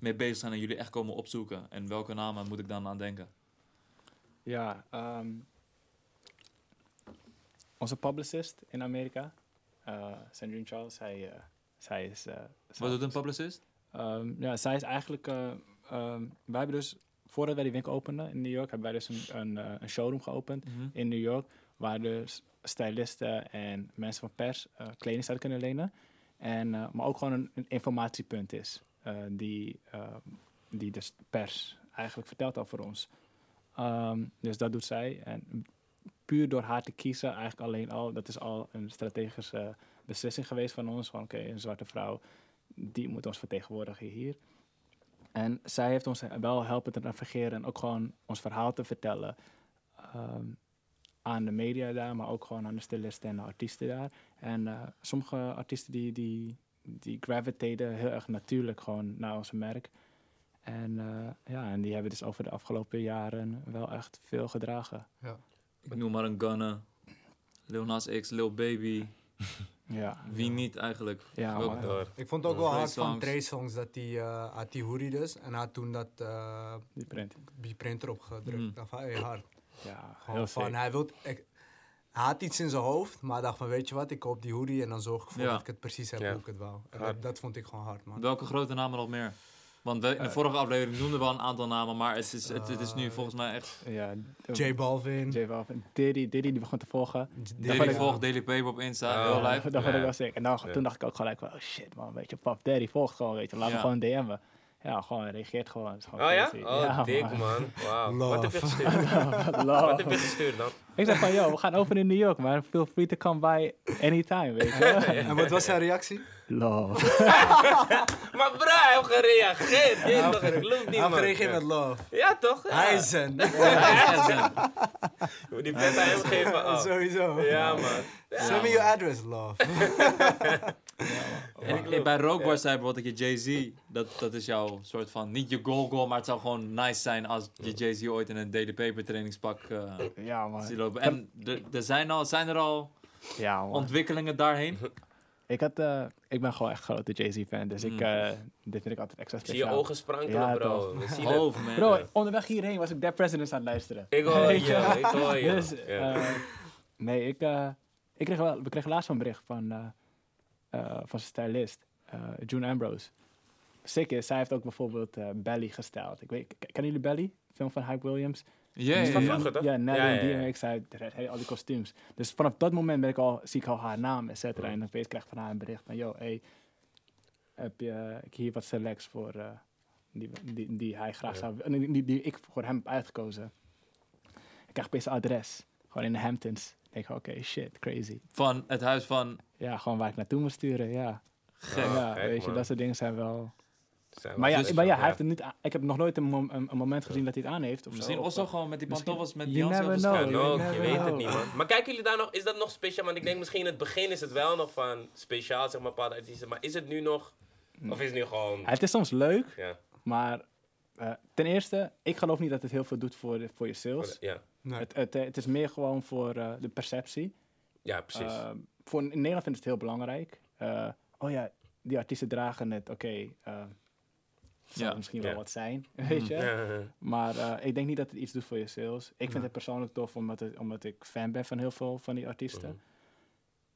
mee bezig zijn en jullie echt komen opzoeken? En welke namen moet ik dan aan denken? Ja, ehm, onze publicist in Amerika, uh, Sandrine Charles, eh, zij is... eh, Wat doet een publicist? Ehm, ja, zij is eigenlijk... ehm, wij hebben dus voordat wij die winkel openden in New York, hebben wij dus een, een, eh, een showroom geopend Mhm. in New York, waar dus stylisten en mensen van pers kleding zouden kunnen lenen. En, maar ook gewoon een, een informatiepunt is, die, eh, die de pers eigenlijk vertelt over ons. Ehm, dus dat doet zij. En puur door haar te kiezen, eigenlijk alleen al, dat is al een strategische beslissing geweest van ons. Van oké, een zwarte vrouw, die moet ons vertegenwoordigen hier. En zij heeft ons wel helpen te navigeren en ook gewoon ons verhaal te vertellen. ehm, aan de media daar, maar ook gewoon aan de stylisten en de artiesten daar. En eh, sommige artiesten die, die, die gravitaten heel erg natuurlijk gewoon naar ons merk. En, eh, ja, en die hebben dus over de afgelopen jaren wel echt veel gedragen. Ik noem maar een Gunna, Lil Nas X, Lil Baby. Ja, Wie niet eigenlijk? Ja, Ook man. Door. Ik vond het ook wel hard van. Trey Songs dat hij uh, had die hoodie dus. En had toen dat eh die print. die printer opgedrukt. Mm. Van, hey, hard. Ja, Gewoon heel van, sick. hij, wilt, ik, hij had iets in zijn hoofd, maar hij dacht van, weet je wat, ik koop die hoodie en dan zorg ik ervoor Ja. dat ik het precies heb Ja. hoe ik het wou. En dat, dat vond ik gewoon hard, man. Welke grote namen nog meer? Want we, in de Eh. vorige aflevering noemden we al een aantal namen, maar het is, het, het is nu Eh, volgens mij echt... Ja, J Balvin. J Balvin. Diddy, Diddy die begon te volgen. Diddy volgt Daily Paper op Insta, heel Dat live. vond ik wel sick. En dan, Ja. toen dacht ik ook gelijk van, oh shit man, weet je, Pap Daddy volgt gewoon, weet je, laat Ja. me gewoon DM'en. Ja, gewoon, hij reageert gewoon. Het is gewoon Oh ja? crazy. Oh, Ja, dik man. Love. Wat heb je gestuurd? Wat heb je gestuurd dan? Ik zeg van, yo, we gaan openen in New York, man. Feel free to come by anytime, weet je. En wat was zijn reactie? Love. Maar bro, hij heeft gereageerd. Je Hij heeft ik geloof niet Hij heeft man. gereageerd met love. Ja toch? Ja. Hij is. Moet die vet aan hem geven. Oh. Sowieso. Ja man. Send me your address, love. En ik- bij Rookbar zei bijvoorbeeld dat je Jay-Z, dat, dat is jouw soort van, niet je goal goal, maar het zou gewoon nice zijn als je Jay-Z ooit in een Daily Paper trainingspak eh Ja, man. ziet lopen. En er- zijn, al, zijn er al Ja, man. ontwikkelingen daarheen? Ik, had, eh, ik ben gewoon echt grote Jay-Z-fan, dus ik, eh, dit vind ik altijd extra Zie je speciaal. ogen sprankelen Ja, bro. We zien. Hoofd, man. Bro, onderweg hierheen was ik Dead Presidents aan het luisteren. Ik hoor je, ik hoor je. Dus, Ja. nee, ik, eh, ik kreeg wel, we kregen laatst een bericht van, van zijn stylist, eh, June Ambrose. Sick is, zij heeft ook bijvoorbeeld eh, Belly gestyled. Ik weet, kennen jullie Belly? Film van Hype Williams. Ja, van vroeger, toch? Ja, Nelly Ja, ja, ja. DMX, hij- al die kostuums. Dus vanaf dat moment ben ik al, zie ik al haar naam, et cetera. En opeens krijg ik van haar een bericht van, yo, hey, heb je ik hier wat selects voor, eh, die, die, die hij graag zou, die, die, die ik voor hem heb uitgekozen. Ik krijg opeens een adres, gewoon in de Hamptons. Ik denk, oké, shit, crazy. Van het huis van Ja, gewoon waar ik naartoe moet sturen, ja. gek. ja, gek, weet je, man. dat soort dingen zijn wel... Zijn Maar ja, maar ja, hij heeft het niet aan- ik heb nog nooit een, mom- een, een moment gezien dat hij het aan heeft. Of Misschien of, gewoon met die Misschien- pantoffels met Beyoncé op de you je weet het niet, man. Maar kijken jullie daar nog, is dat nog speciaal? Want ik denk misschien in het begin is het wel nog van speciaal, zeg maar, bepaalde artiesten. Maar is het nu nog, of is het nu gewoon, Het is soms leuk, ja, Maar eh, ten eerste, ik geloof niet dat het heel veel doet voor, de, voor je sales. ja, Nee. Het, het, het is meer gewoon voor eh, de perceptie. ja, precies. Eh, voor, in Nederland vind ik het heel belangrijk. Eh, oh ja, die artiesten dragen het, oké. eh zou Ja. misschien wel Ja. wat zijn, weet je. Ja, Maar eh, ik denk niet dat het iets doet voor je sales. Ik vind het persoonlijk tof omdat, het, omdat ik fan ben van heel veel van die artiesten. Mhm.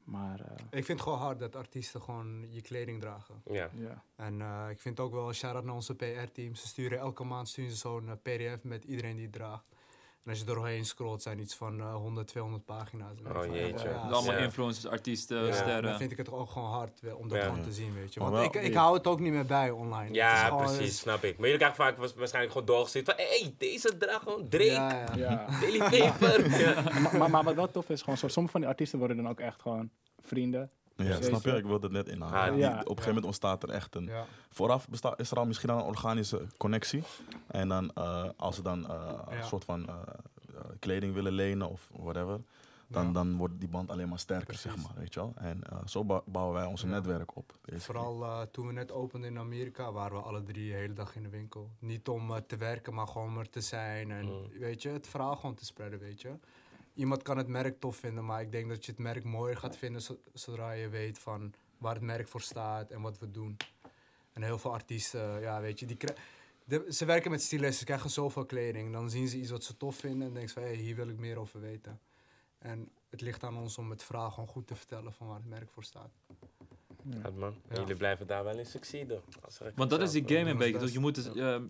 Maar eh, Ik vind het gewoon hard dat artiesten gewoon je kleding dragen. ja. ja. En eh, ik vind ook wel, shout-out naar onze PR-team. Ze sturen elke maand sturen ze zo'n pdf met iedereen die het draagt. En als je er doorheen scrolt, zijn iets van eh 100, 200 pagina's. Oh, van, jeetje. ja, Allemaal Ja. influencers, artiesten, Ja, sterren. dan vind ik het ook gewoon hard wel om dat Ja. gewoon te zien, weet je. Want ik, ik hou het ook niet meer bij online. Ja, gewoon- precies, is- snap ik. Maar jullie krijgen vaak was- waarschijnlijk gewoon doorgezet van, hé, hey, deze draagt gewoon Drake, Ja, ja. ja. Daily Paper. ja. maar, maar, maar wat wel tof is, gewoon zo, sommige van die artiesten worden dan ook echt gewoon vrienden. Ja, snap je? Ik wilde het net inhalen. Ah, ja. Op een gegeven moment ontstaat er echt een... Vooraf besta- is er al misschien al een organische connectie. En dan eh, als ze dan eh, een soort van eh, kleding willen lenen of whatever... Dan, dan wordt die band alleen maar sterker, Precies. zeg maar. Weet je wel? En zo bou- bouwen wij ons netwerk op. Vooral toen we net openden in Amerika, waren we alle drie de hele dag in de winkel. Niet om te werken, maar gewoon er te zijn. En Mm. weet je, het verhaal gewoon te spreiden, weet je. Iemand kan het merk tof vinden, maar ik denk dat je het merk mooier gaat vinden zo- zodra je weet van waar het merk voor staat en wat we doen. En heel veel artiesten, ja, weet je, die de, ze werken met stylisten, ze krijgen zoveel kleding. Dan zien ze iets wat ze tof vinden en denken ze van, hé, hier wil ik meer over weten. En het ligt aan ons om het verhaal gewoon goed te vertellen van waar het merk voor staat. Ja, man. Ja. jullie blijven daar wel in ik Want dat is die game een beetje. toch? best. Je moet dus, ehm,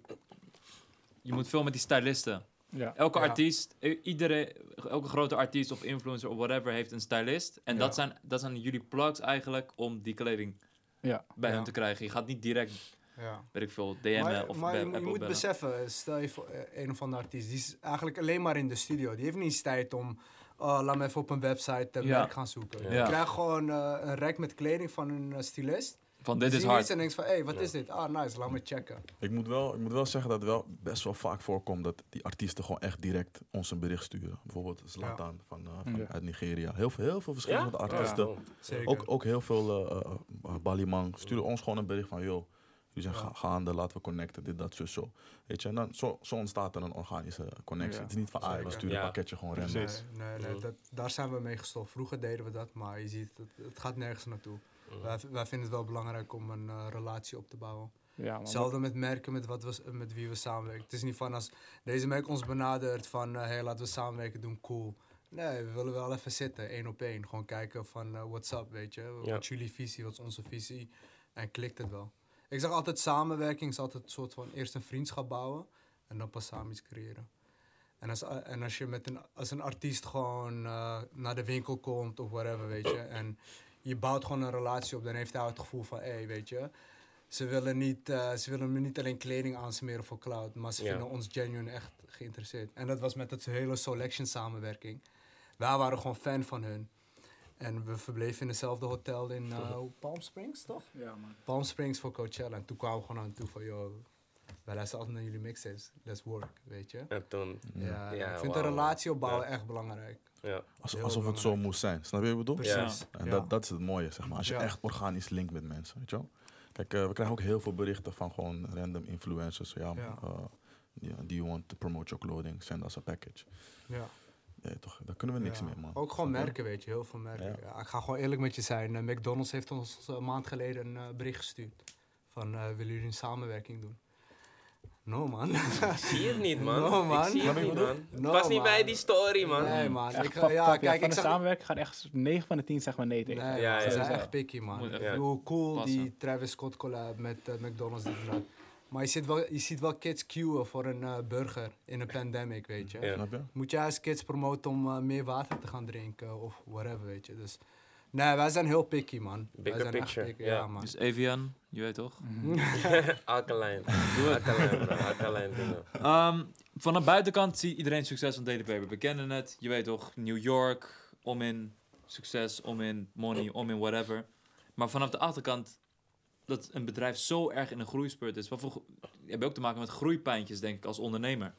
je moet veel met die stylisten. Ja. Elke Ja. artiest, iedere, elke grote artiest of influencer of whatever heeft een stylist. En Ja. dat, zijn, dat zijn jullie plugs eigenlijk om die kleding Ja. bij Ja. hen te krijgen. Je gaat niet direct, Ja. weet ik veel, DM'en maar of maar be- je, moet- je Apple moet bellen. beseffen, stel je voor eh, een of andere artiest, die is eigenlijk alleen maar in de studio. Die heeft niet eens tijd om, oh, laat me even op een website uh, Ja. werk gaan zoeken. Ja. Je krijgt gewoon eh, een rek met kleding van een eh, stylist. Van dit is hard. en denkt van, hé, hey, wat is dit? Ah, nice, laat me checken. Ik moet, wel, ik moet wel zeggen dat het wel best wel vaak voorkomt dat die artiesten gewoon echt direct ons een bericht sturen. Bijvoorbeeld Zlatan van, eh, van, Ja. uit Nigeria. Heel veel, heel veel verschillende Ja? artiesten. Zeker. Ook, ook heel veel eh uh, Balimang sturen ons gewoon een bericht van, joh, jullie zijn Ja. ga- gaande, laten we connecten, dit, dat, zo, zo. Weet je, en dan zo, zo ontstaat er een organische connectie. Ja. Het is niet van, ah, we sturen Ja. een pakketje gewoon random. Nee, nee, nee Mhm. dat, daar zijn we mee gestopt. Vroeger deden we dat, maar je ziet, het, het gaat nergens naartoe. Mhm. Wij, wij vinden het wel belangrijk om een eh, relatie op te bouwen. Ja. Hetzelfde met merken met, wat we, met wie we samenwerken. Het is niet van als deze merk ons benadert van hé, hey, laten we samenwerken, doen cool. Nee, we willen wel even zitten, één op één. Gewoon kijken van eh what's up, weet je. Ja. Wat is jullie visie, wat is onze visie. En klikt het wel. Ik zeg altijd samenwerking is altijd een soort van eerst een vriendschap bouwen en dan pas samen iets creëren. En als, en als je met een, als een artiest gewoon eh, naar de winkel komt of whatever, weet je. En je bouwt gewoon een relatie op, dan heeft hij het gevoel van, hé, hey, weet je. Ze willen, niet, eh, ze willen me niet alleen kleding aansmeren voor cloud, maar ze Ja. vinden ons genuine echt geïnteresseerd. En dat was met het hele selection samenwerking. Wij waren gewoon fan van hun. En we verbleven in hetzelfde hotel in eh, Palm Springs, toch? Ja, man. Palm Springs voor Coachella. En toen kwamen we gewoon aan toe van, joh, wij luisteren altijd naar jullie mixtapes. Let's work, weet je. En toen, Ja, Ja, ik vind wauw. een relatie opbouwen Ja. echt belangrijk. Ja. Alsof het zo moest zijn. Snap je wat ik bedoel? Precies. En Ja. dat, dat is het mooie, zeg maar. Als je Ja. echt organisch linkt met mensen, weet je wel. Kijk, eh, we krijgen ook heel veel berichten van gewoon random influencers. Ja, Ja. eh, ja, do you want to promote your clothing? Send us a package. Ja. Ja, toch, daar kunnen we niks Ja. mee, man. Ook gewoon merken, weet je. Heel veel merken. Ja. Ja, ik ga gewoon eerlijk met je zijn. Eh, McDonald's heeft ons een maand geleden een bericht gestuurd. Van, eh, willen jullie een samenwerking doen? No, man. Ik zie het niet, man. No, man. Ik zie het niet, man. Het No, was niet man. bij die story, man. Nee, man. Echt, Ik, pap, ja, kijk, van ik de zag... samenwerking gaat echt 9 van de 10 zeg maar nee tegen. Nee, Ja, ze zijn ja. echt picky, man. Hoe cool passen. die Travis Scott collab met eh, McDonald's. Maar je ziet, wel, je ziet wel kids queuen voor een eh, burger in een pandemic, weet je. Ja. Snap je? Moet je juist kids promoten om eh, meer water te gaan drinken of whatever, weet je. Dus nee, wij zijn heel picky, man. Bigger wij zijn echt picture, picky, ja. ja, man. Dus Evian, je weet toch? Alkaline. Alkaline, bro. Alkaline. Ehm, van de buitenkant zie iedereen succes van Daily Paper. We kennen het, je weet toch, New York, om in succes, om in money, om in whatever. Maar vanaf de achterkant, dat een bedrijf zo erg in een groeispurt is. Wat voor, heb je ook te maken met groeipijntjes, denk ik, als ondernemer.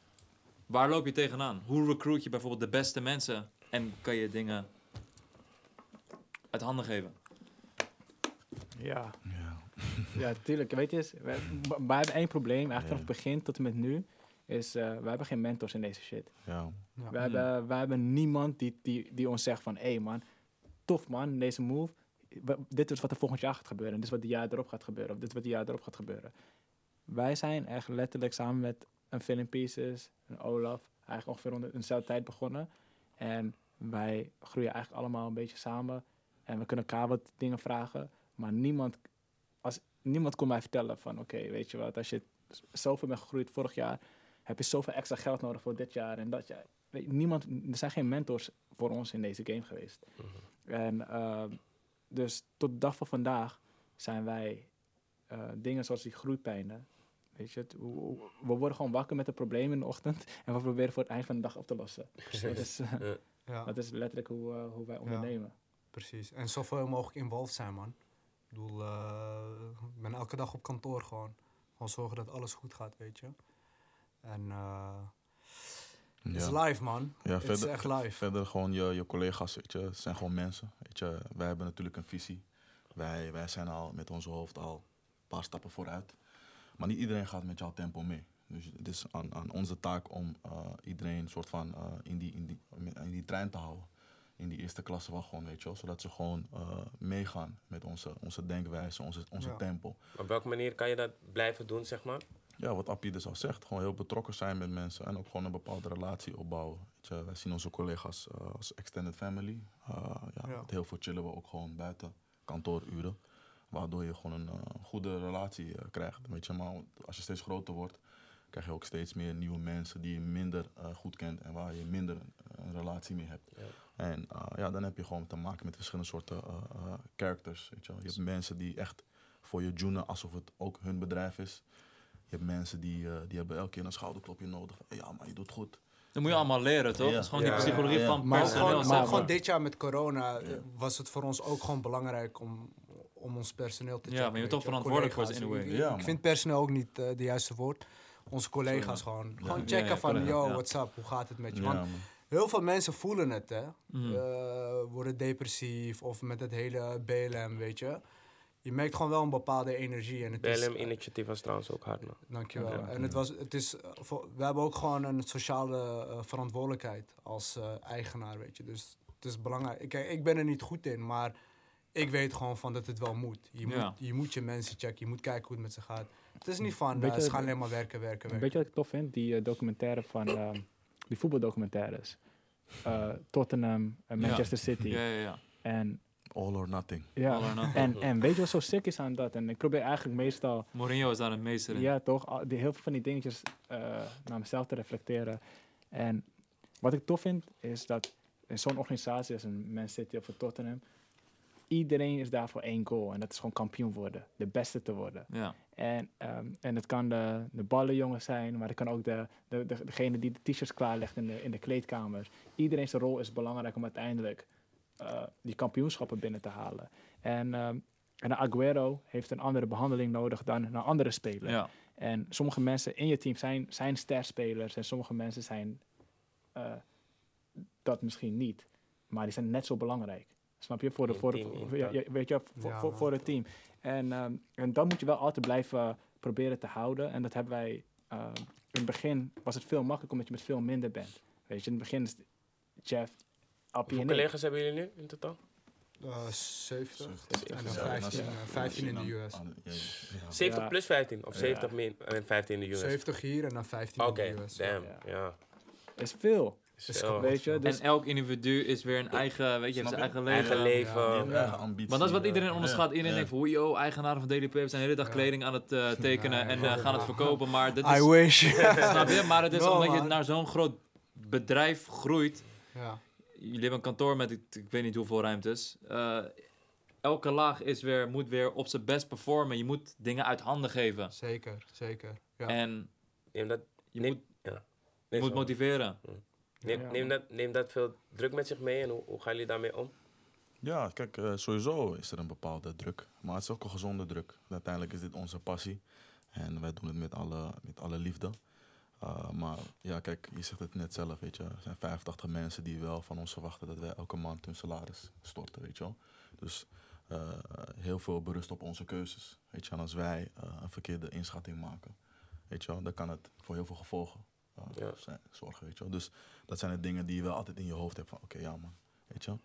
Waar loop je tegenaan? Hoe recruit je bijvoorbeeld de beste mensen en kan je dingen uit handen geven? Ja, Ja. ja, tuurlijk. Weet je, eens, wij, wij hebben één probleem, eigenlijk vanaf Ja. het begin tot en met nu, is uh, wij hebben geen mentors in deze shit. ja. Ja. We, hebben, wij hebben niemand die, die, die ons zegt van, hé hey man, tof man, deze move. We- Dit is wat er volgend jaar gaat gebeuren. Dit is wat het jaar erop gaat gebeuren. Of dit is wat het jaar erop gaat gebeuren. Wij zijn echt letterlijk samen met een Filling Pieces, een Olaf, eigenlijk ongeveer rond dezelfde tijd begonnen. En wij groeien eigenlijk allemaal een beetje samen. En we kunnen elkaar wat dingen vragen. Maar niemand, als, niemand kon mij vertellen van, oké, weet je wat, als je zoveel bent gegroeid vorig jaar, heb je zoveel extra geld nodig voor dit jaar en dat jaar. Weet je, niemand, er zijn geen mentors voor ons in deze game geweest. En ehm, dus tot de dag van vandaag zijn wij eh, dingen zoals die groeipijnen. Weet je, het, we worden gewoon wakker met een probleem in de ochtend en we proberen voor het eind van de dag op te lossen. Dat is, eh, Ja, dat is letterlijk hoe, eh, hoe wij ondernemen. Precies. En zoveel mogelijk involved zijn, man. Ik bedoel, eh, ik ben elke dag op kantoor gewoon. Gewoon zorgen dat alles goed gaat, weet je. En eh het is Ja. live, man. Ja, Het is echt live. verder gewoon je, je collega's, weet je, het zijn gewoon mensen. Weet je, wij hebben natuurlijk een visie. Wij, wij zijn al met ons hoofd al een paar stappen vooruit. Maar niet iedereen gaat met jouw tempo mee. Dus het is aan, aan onze taak om eh, iedereen soort van eh, in, die, in, die, in die trein te houden. In die eerste klasse wagon, weet je wel. Zodat ze gewoon eh, meegaan met onze, onze denkwijze, onze, onze Ja. tempo. Op welke manier kan je dat blijven doen, zeg maar? Ja, wat Appie dus al zegt, gewoon heel betrokken zijn met mensen en ook gewoon een bepaalde relatie opbouwen. Weet je, wij zien onze collega's eh, als extended family. Eh, ja, Ja. Met heel veel chillen we ook gewoon buiten kantooruren. Waardoor je gewoon een goede relatie eh, krijgt. Weet je, maar als je steeds groter wordt, krijg je ook steeds meer nieuwe mensen die je minder eh, goed kent en waar je minder eh, een relatie mee hebt. Ja. En eh, ja, dan heb je gewoon te maken met verschillende soorten eh, eh, characters. Weet je, wel. je hebt mensen die echt voor je joenen alsof het ook hun bedrijf is. Je hebt mensen die, eh, die hebben elke keer een schouderklopje nodig. Van, ja, maar je doet goed. Dat moet je allemaal leren, toch? Ja. Dat is gewoon Ja. die psychologie Ja. van Maar, ook personeel. gewoon, zeg maar maar. gewoon dit jaar met corona was het voor ons ook gewoon belangrijk om, om ons personeel te Ja, checken. maar je bent toch verantwoordelijk voor anyway. Ik, Ja, ik man. vind personeel ook niet de juiste woord. Onze collega's gewoon. Gewoon Ja, checken ja, van, yo, ja. what's up? Hoe gaat het met je? Ja, Want man. heel veel mensen voelen het, hè. Mhm. Eh, worden depressief of met het hele BLM, weet je. Je merkt gewoon wel een bepaalde energie. En het is, BLM-initiatief was trouwens ook hard, man. Dankjewel. Ja. En het was, het is, eh, we hebben ook gewoon een sociale eh, verantwoordelijkheid als eigenaar, weet je. Dus het is belangrijk. Kijk, ik ben er niet goed in, maar ik weet gewoon van dat het wel moet. Je, Ja. moet, je moet je mensen checken, je moet kijken hoe het met ze gaat. Het is niet van, eh, je- ze gaan alleen maar werken, werken, werken. Weet je wat ik tof vind? Die eh, documentaire van, ehm, die voetbaldocumentaires. Eh, Tottenham, en Ja. Manchester City. Ja, ja, ja. En, All or nothing. ja. All or nothing. En, en weet je wat zo sick is aan dat? En ik probeer eigenlijk meestal Mourinho is daar het meester in. Ja, toch? Al- Die, heel veel van die dingetjes eh, naar mezelf te reflecteren. En wat ik tof vind, is dat in zo'n organisatie als een Man City of een Tottenham, iedereen is daar voor één goal. En dat is gewoon kampioen worden. De beste te worden. Ja. En, ehm, en het kan de, de ballenjongen zijn, maar het kan ook de, de, de- degene die de t-shirts klaarlegt in de, in de kleedkamers. Iedereen zijn rol is belangrijk om uiteindelijk eh, die kampioenschappen binnen te halen. En, ehm en Aguero heeft een andere behandeling nodig dan een andere speler. ja. En sommige mensen in je team zijn, zijn sterspelers en sommige mensen zijn eh, dat misschien niet. Maar die zijn net zo belangrijk. Snap je? Voor, de, voor, voor- ja, weet je, voor, Ja, voor, voor het team. En, ehm, en dat moet je wel altijd blijven proberen te houden. En dat hebben wij... ehm, in het begin was het veel makkelijker omdat je met veel minder bent. Weet je, in het begin is Jeff, Appie Hoeveel collega's hebben jullie nu in totaal? Eh, 70 Dus en dan zou- 15, Ja, eh, 15 in de US. ja, ja, ja. 70 Ja. plus 15? Of Ja. 70 min en 15 in de US? 70 hier en dan 15 Oké, in de US. damn. Ja. Ja. is veel. Weet je, dus en elk individu is weer een eigen, weet je, heeft zijn eigen leven. Eigen leven. Ja. eigen ambitie. Want dat is wat iedereen ja. onderschat. Iedereen Ja. denkt van, yo, eigenaren van Daily Papers zijn de hele dag Ja. kleding aan het eh, tekenen en eh, gaan het verkopen. Maar dit I is, wish. snap je? Maar het is No, omdat je naar zo'n groot bedrijf groeit. ja. Jullie hebben een kantoor met, ik, ik weet niet hoeveel ruimtes. Eh, elke laag is weer, moet weer op zijn best performen. Je moet dingen uit handen geven. Zeker, zeker. Ja. En je moet, ja. je Nee, moet sorry. motiveren. Neem, Ja, neem, dat, neem dat veel druk met zich mee en hoe, hoe gaan jullie daarmee om? Ja, kijk, eh, sowieso is er een bepaalde druk. Maar het is ook een gezonde druk. Uiteindelijk is dit onze passie. En wij doen het met alle, met alle liefde. Uh, maar ja, kijk, je zegt het net zelf, weet je. Er zijn 85 mensen die wel van ons verwachten dat wij elke maand hun salaris storten, weet je wel. Dus uh, heel veel berust op onze keuzes. Weet je, en als wij uh, een verkeerde inschatting maken, weet je wel, dan kan het voor heel veel gevolgen Ja. zorgen, weet je wel. Dus dat zijn de dingen die je wel altijd in je hoofd hebt van, oké, ja man, weet je wel.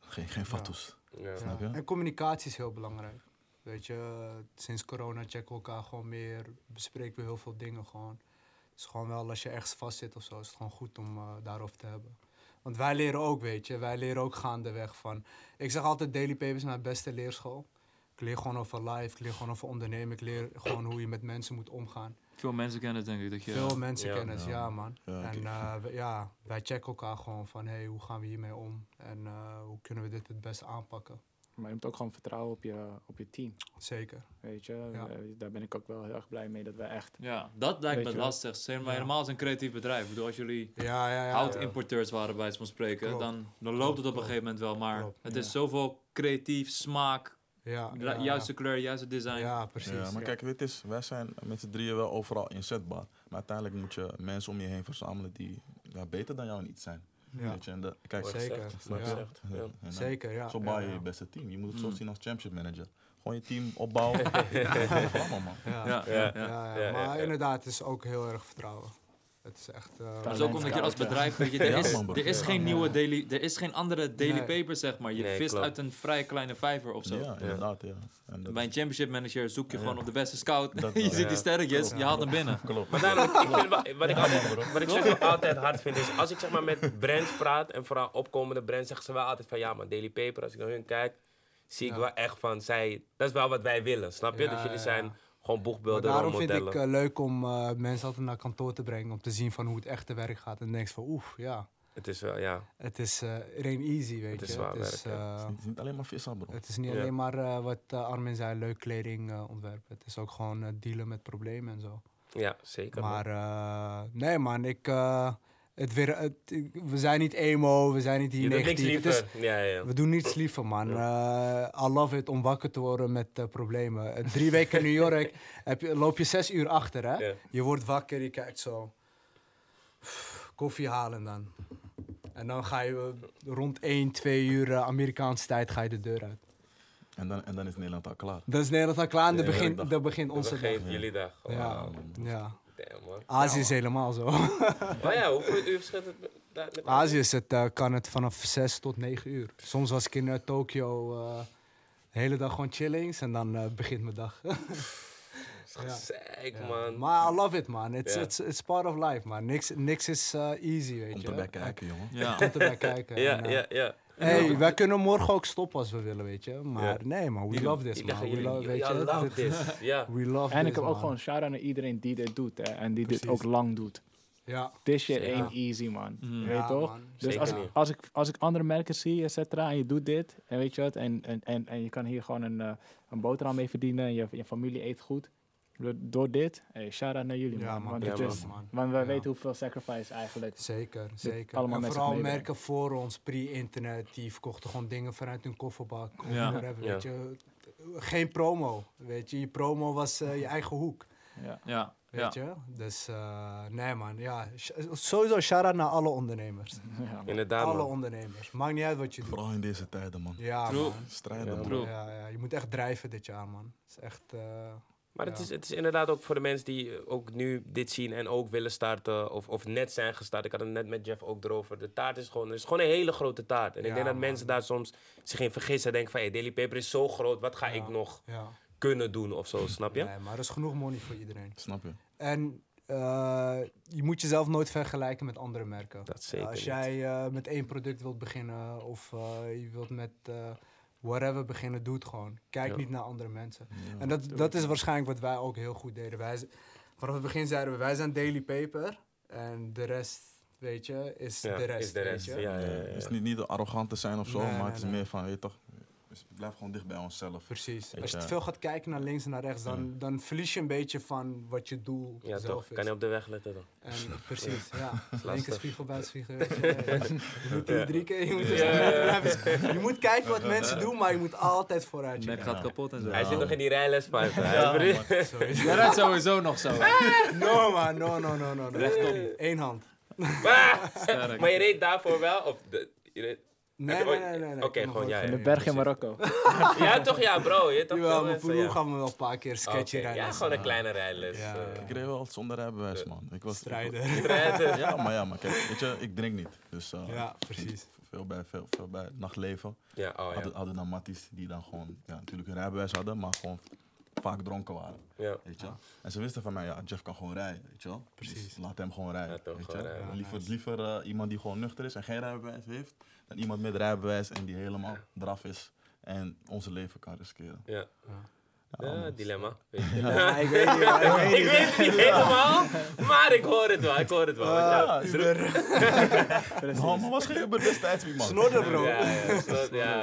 Geen, geen fatsoes. Snap Ja. je? En communicatie is heel belangrijk. Weet je, sinds corona checken we elkaar gewoon meer, bespreken we heel veel dingen gewoon. Het is gewoon wel, als je ergens vast zit of zo, is het gewoon goed om eh, daarover te hebben. Want wij leren ook, weet je, wij leren ook gaandeweg van... Ik zeg altijd, Daily Papers is mijn beste leerschool. Ik leer gewoon over life, ik leer gewoon over ondernemen, ik leer gewoon hoe je met mensen moet omgaan. Veel mensen kennen het, denk ik. Dat je, Veel mensenkennis, Ja. ja, man. Ja, en eh, ja, wij checken elkaar gewoon van, hey, hoe gaan we hiermee om? En eh, hoe kunnen we dit het beste aanpakken? Maar je moet ook gewoon vertrouwen op je, op je team. Zeker. Weet je, Ja. Eh, daar ben ik ook wel heel erg blij mee dat we echt. Ja, dat lijkt me lastig. Zeg maar, Ja. helemaal als een creatief bedrijf. Ik bedoel, als jullie Ja, ja, ja. hout-importeurs waren bij het van spreken, Klopt. dan, dan loopt het op een gegeven moment wel. Maar Klopt, het ja. is zoveel creatief, smaak, Ja, ja, juiste kleur, juiste design. Ja, precies. Ja, maar ja. kijk, dit is, wij zijn met z'n drieën wel overal inzetbaar. Maar uiteindelijk moet je mensen om je heen verzamelen die ja, beter dan jou niet zijn. Ja. Weet je, en de, kijk, Zeker, ja. En dan- Zeker, ja. Zo bouw je ja. je beste team. Je moet het zo Mm. zien als championship manager. Gewoon je team opbouwen. ja. Ja. Ja, Ja. ja, Ja, ja. ja, Ja, Maar ja, ja. inderdaad, het is ook heel erg vertrouwen. Het is echt... eh, Maar is ook omdat je als bedrijf, weet je, er is, er geen Ja. nieuwe daily, er is geen andere daily Nee. paper, zeg maar. Je Nee, vist klopt. uit een vrij kleine vijver of zo. Ja, inderdaad, ja. En dat Bij een championship manager zoek je Ja. gewoon op de beste scout. Dat je ziet die sterretjes, Ja. je haalt hem binnen. klopt. Maar daarom, ik vind, wa- wat ik, altijd, wat ik zeg altijd hard vind is, als ik zeg maar met brands praat, en vooral opkomende brands, zeggen ze wel altijd van, ja man, Daily Paper, als ik naar hun kijk, zie ik wel echt van, zij, dat is wel wat wij willen, snap je? Ja, dus jullie ja, zijn. Gewoon Maar boegbeelden, daarom vind ik eh, leuk om eh, mensen altijd naar kantoor te brengen om te zien van hoe het echte werk gaat. En dan denk je van oef, ja, Het is wel, ja. het is eh ain't easy, weet Het is je. zwaar het, is, werk, eh, Het is niet alleen maar vissen, bro. het is niet Ja. alleen maar eh, wat Armin zei, leuk kleding eh, ontwerpen. Het is ook gewoon dealen met problemen en zo. Ja, zeker. man. Maar eh, nee man, ik, eh, het weer, het, ik- we zijn niet emo, we zijn niet hier negatief. Het is- liever. Ja, ja. we doen niets liever, man. Eh, I love it om wakker te worden met eh, problemen. Eh, drie weken in New York heb je, loop je zes uur achter, hè? Je wordt wakker, je kijkt zo. Koffie halen dan. En dan ga je rond 1, 2 uur Amerikaanse tijd ga je de deur uit. En dan, en dan is Nederland al klaar. Dat is Nederland al klaar en dan begint, dag. dan begint Dan onze dag. begint jullie dag. Oh, ja. Damn, man. Azië is helemaal zo. Maar ja, hoeveel uur verschilt het met, daar- met Azië is het, eh, kan het vanaf 6 tot 9 uur. Soms was ik in eh, Tokio eh, de hele dag gewoon chillings en dan eh, begint mijn dag. Ja. Zeik, Ja. man. Maar I love it, man. It's, Ja. it's, it's part of life, man. Niks, niks is eh, easy, weet Komt je. erbij kijken, jongen. Ja. Komt erbij kijken. Ja, En, eh, ja, ja. Hey, wij kunnen morgen ook stoppen als we willen, weet je. Maar Ja. nee, man. We love this, man. We love, weet ja, je. love this. Ja. We love En this, ik heb ook gewoon shout-out naar iedereen die dit doet. Hè, en die dit ook lang doet. Ja. This shit Zeker. ain't easy, man. Mhm. Weet je Ja, toch? man. Dus Zeker als, niet. als, ik, als ik andere merken zie, et cetera, en je doet dit, en weet je wat, en, en, en, en je kan hier gewoon een, eh, een boterham mee verdienen, en je, je familie eet goed. Door, dit, hey, shout-out naar jullie, Ja, man. man. Want, Ja, man. is, man. want we Ja. weten hoeveel sacrifice eigenlijk. Zeker, zeker. allemaal en vooral merken voor ons, pre-internet, die verkochten gewoon dingen vanuit hun kofferbak. Of Ja. whatever, Ja. weet je. Geen promo, weet je. Je promo was eh, je eigen hoek. Ja. Ja. Weet ja. je? Dus eh, nee man, ja. Sowieso shout-out naar alle ondernemers. Ja. Inderdaad, alle man. ondernemers. Maakt niet uit wat je doet. Vooral in deze tijden, man. Ja True. man. Strijden, Ja, man. True. Ja, ja, je moet echt drijven dit jaar man. Het is echt... eh, Maar het is, het is inderdaad ook voor de mensen die eh, ook nu dit zien en ook willen starten of, of net zijn gestart. Ik had het net met Jeff ook erover. De taart is gewoon, het is gewoon een hele grote taart. En ik denk dat man. mensen daar soms zich in vergissen. Denken van, hey, Daily Paper is zo groot, wat ga Ja. ik nog ja. kunnen doen of zo, snap je? Nee, maar er is genoeg money voor iedereen. Snap je? En eh, je moet jezelf nooit vergelijken met andere merken. Dat zeker Als jij eh, met één product wilt beginnen of eh, je wilt met eh, whatever beginnen, doe het gewoon. Kijk Ja. niet naar andere mensen. Ja. En dat, dat is waarschijnlijk wat wij ook heel goed deden. Wij, vanaf het begin zeiden we, wij zijn Daily Paper en de rest, weet je, is Ja, de rest. is de weet rest, je. ja, ja, ja. Het is niet, niet arrogant te zijn of zo, Nee, maar nee, het is nee. meer van, weet je toch, dus blijf gewoon dicht bij onszelf. Precies. Als je te veel gaat kijken naar links en naar rechts, dan, dan verlies je een beetje van wat je doel Ja, zelf toch? is. Kan je op de weg letten dan? En, precies, ja. lastig. Linkersvliegel, buitenvliegel, weet je. Moet drie keer, je moet, dus Ja. je moet kijken wat mensen doen, maar je moet altijd vooruit. Nek checken. gaat kapot en zo. Hij zit nog in die rijlespuit. Ja, man. Jij rijdt sowieso nog zo. No man, no, no, no, no. no. Rechtop. Eén hand. Maar je reed daarvoor wel? Of de, je reed- Nee, nee, nee, nee. nee. Oké, Ik gewoon nooit ja, de berg in. Marokko. ja, toch? Ja, bro. Je toch Jawel, mijn broer ja. gaan we wel een paar keer sketchy Oké, rijden. Ja, gewoon een kleine rijles. Ja, eh. Ik reed wel zonder rijbewijs, man. Ik was, Strijden. Ja, maar ja, maar kijk, weet je, ik drink niet. Dus eh, Ja, precies. veel bij, veel, veel bij het nachtleven. Ja, oh Hadden, ja. hadden dan matties die dan gewoon, ja, natuurlijk een rijbewijs hadden, maar gewoon vaak dronken waren. ja. Weet je? En ze wisten van mij, ja, Jeff kan gewoon rijden, weet je wel. Precies. Dus laat hem gewoon rijden. Weet gewoon je? rijden. Liever liever eh, iemand die gewoon nuchter is en geen rijbewijs heeft, dan iemand met rijbewijs en die helemaal draf is en onze leven kan riskeren. Ja. Ja, dilemma. Weet je. Ja, ik weet niet, man, ik weet Ik niet. weet het niet helemaal, maar ik hoor het wel. Ik hoor het wel. Ah, Ja, Uber. Maar was geen Uber destijds, man. Snodder, bro. ja, ja, slot, ja,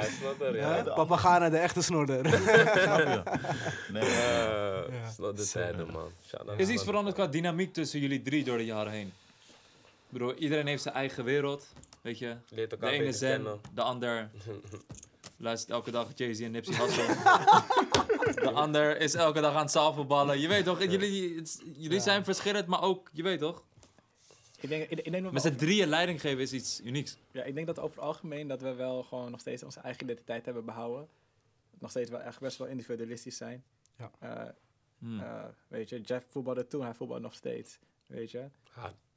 ja. Papagana, de echte snorder. Snap je? Nee, Uh, tijden, man. Is iets veranderd qua dynamiek tussen jullie drie door de jaren heen? Bedoel, iedereen heeft zijn eigen wereld, weet je. Leert De elkaar ene beter zen, kennen. de ander luistert elke dag Jay-Z en Nipsey Hussle. de ander is elke dag aan het zaalvoetballen. Je weet toch, jullie, het- jullie Ja. zijn verschillend, maar ook, je weet toch. Ik denk, ik, ik denk dat Met z'n drieën leiding geven is iets unieks. Ja, ik denk dat over het algemeen dat we wel gewoon nog steeds onze eigen identiteit hebben behouden. Nog steeds wel echt best wel individualistisch zijn. Ja. Eh, Hmm. eh, weet je, Jeff voetbalde toen, hij voetbalt nog steeds. Weet je,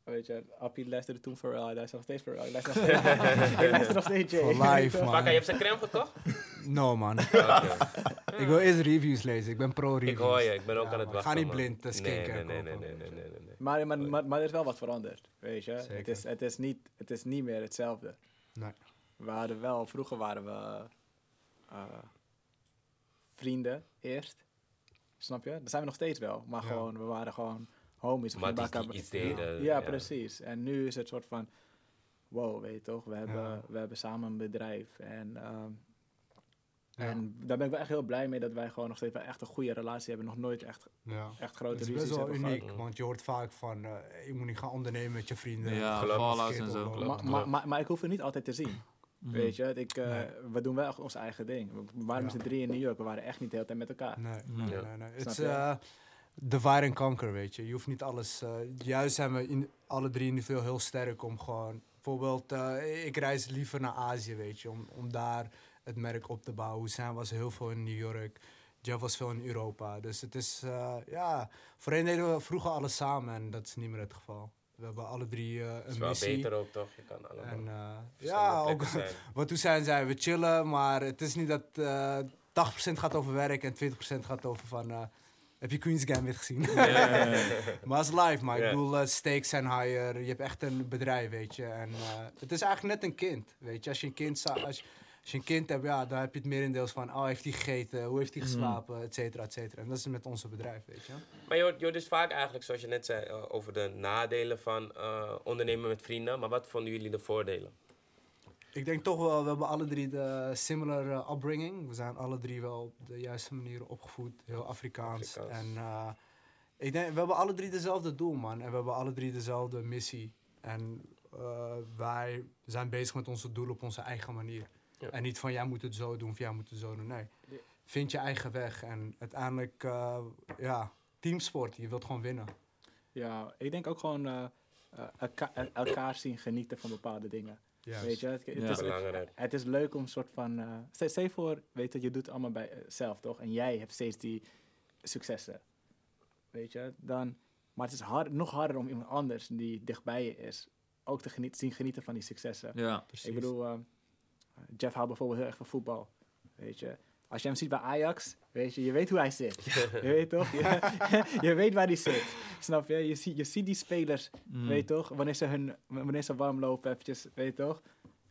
weet je, Appie luisterde toen voor hij luistert nog steeds voor hij luistert nog steeds, ik luister nog steeds Jay. For life, man. Je hebt zijn crème gekocht? No, man. Ik wil eerst reviews lezen. Ik ben pro-reviews. Ik hoor je, ik ben ook Ja, aan het wachten. Ga niet blind, eh, nee, skincare nee, nee, nee, nee. Maar, maar, maar, maar er is wel wat veranderd, weet je. Het is, het, is niet, het is niet meer hetzelfde. Nee. We hadden wel, vroeger waren we eh, vrienden eerst. Snap je? Dat zijn we nog steeds wel. Maar Ja. gewoon, we waren gewoon homies. We Maar het is iets deden. Ja, precies. En nu is het soort van, wow, weet je toch? We hebben, Ja. we hebben samen een bedrijf. En, ehm, Ja. en daar ben ik wel echt heel blij mee dat wij gewoon nog steeds wel echt een goede relatie hebben. Nog nooit echt, Ja. echt grote Het is ruzies best wel uniek, gehad. want je hoort vaak van, eh, je moet niet gaan ondernemen met je vrienden. Ja, verkeerd en zo. Maar, maar, maar, maar ik hoef het niet altijd te zien. Mhm. Weet je, ik, eh, Nee. we doen wel ons eigen ding. We waren met Ja. z'n drieën in New York, we waren echt niet de hele tijd met elkaar. Nee, nee, nee. nee. Het Snap is je? eh, divide and conquer, weet je. Je hoeft niet alles... eh, juist zijn we in, alle drie individueel heel sterk om gewoon... Bijvoorbeeld, eh, ik reis liever naar Azië, weet je. Om, om daar het merk op te bouwen. Hussein was heel veel in New York. Jeff was veel in Europa. Dus het is, eh, ja... Voorheen deden we vroeger alles samen en dat is niet meer het geval. We hebben alle drie eh, Het is een wel missie. beter ook, toch? Je kan allemaal En, ja, ook zijn. wat zei, we chillen, maar het is niet dat eh 80% gaat over werk en 20% gaat over van... heb je Queen's Gambit gezien? maar het is live, maar ik bedoel, eh, stakes zijn higher. Je hebt echt een bedrijf, weet je. En eh, het is eigenlijk net een kind, weet je. Als je een kind, als, je- als je een kind hebt, ja, dan heb je het merendeels van... Oh, heeft hij gegeten? Hoe heeft hij Mhm. geslapen? Et cetera, et cetera. En dat is met onze bedrijf, weet je. Maar je hoort, je hoort dus vaak eigenlijk, zoals je net zei, eh, over de nadelen van eh, ondernemen met vrienden. Maar wat vonden jullie de voordelen? Ik denk toch wel, we hebben alle drie de similar eh, upbringing. We zijn alle drie wel op de juiste manier opgevoed, heel Afrikaans. Afrikaans. En eh, ik denk, we hebben alle drie dezelfde doel, man. En we hebben alle drie dezelfde missie. En eh, wij zijn bezig met onze doel op onze eigen manier. Ja. En niet van, jij moet het zo doen of jij moet het zo doen. Nee, Ja. vind je eigen weg. En uiteindelijk, eh, ja, teamsport. Je wilt gewoon winnen. Ja, ik denk ook gewoon elka- eh, elkaar zien genieten van bepaalde dingen. Juist. Weet je, het, het Ja. is, Belangrijk. het is leuk om een soort van... eh stel, stel je voor, weet je, je doet het allemaal bij eh, zelf, toch? En jij hebt steeds die successen. Weet je, dan... Maar het is hard, nog harder om iemand anders die dichtbij je is... ook te geniet, zien genieten van die successen. Ja. Precies. Ik bedoel, eh, Jeff houdt bijvoorbeeld heel erg van voetbal. Weet je, als je hem ziet bij Ajax, weet je, je weet hoe hij zit. je weet toch? Je, je weet waar hij zit. Snap je? Je, ziet je ziet die spelers, Mm. weet je toch? Wanneer ze, hun, wanneer ze warm lopen, eventjes, weet je toch?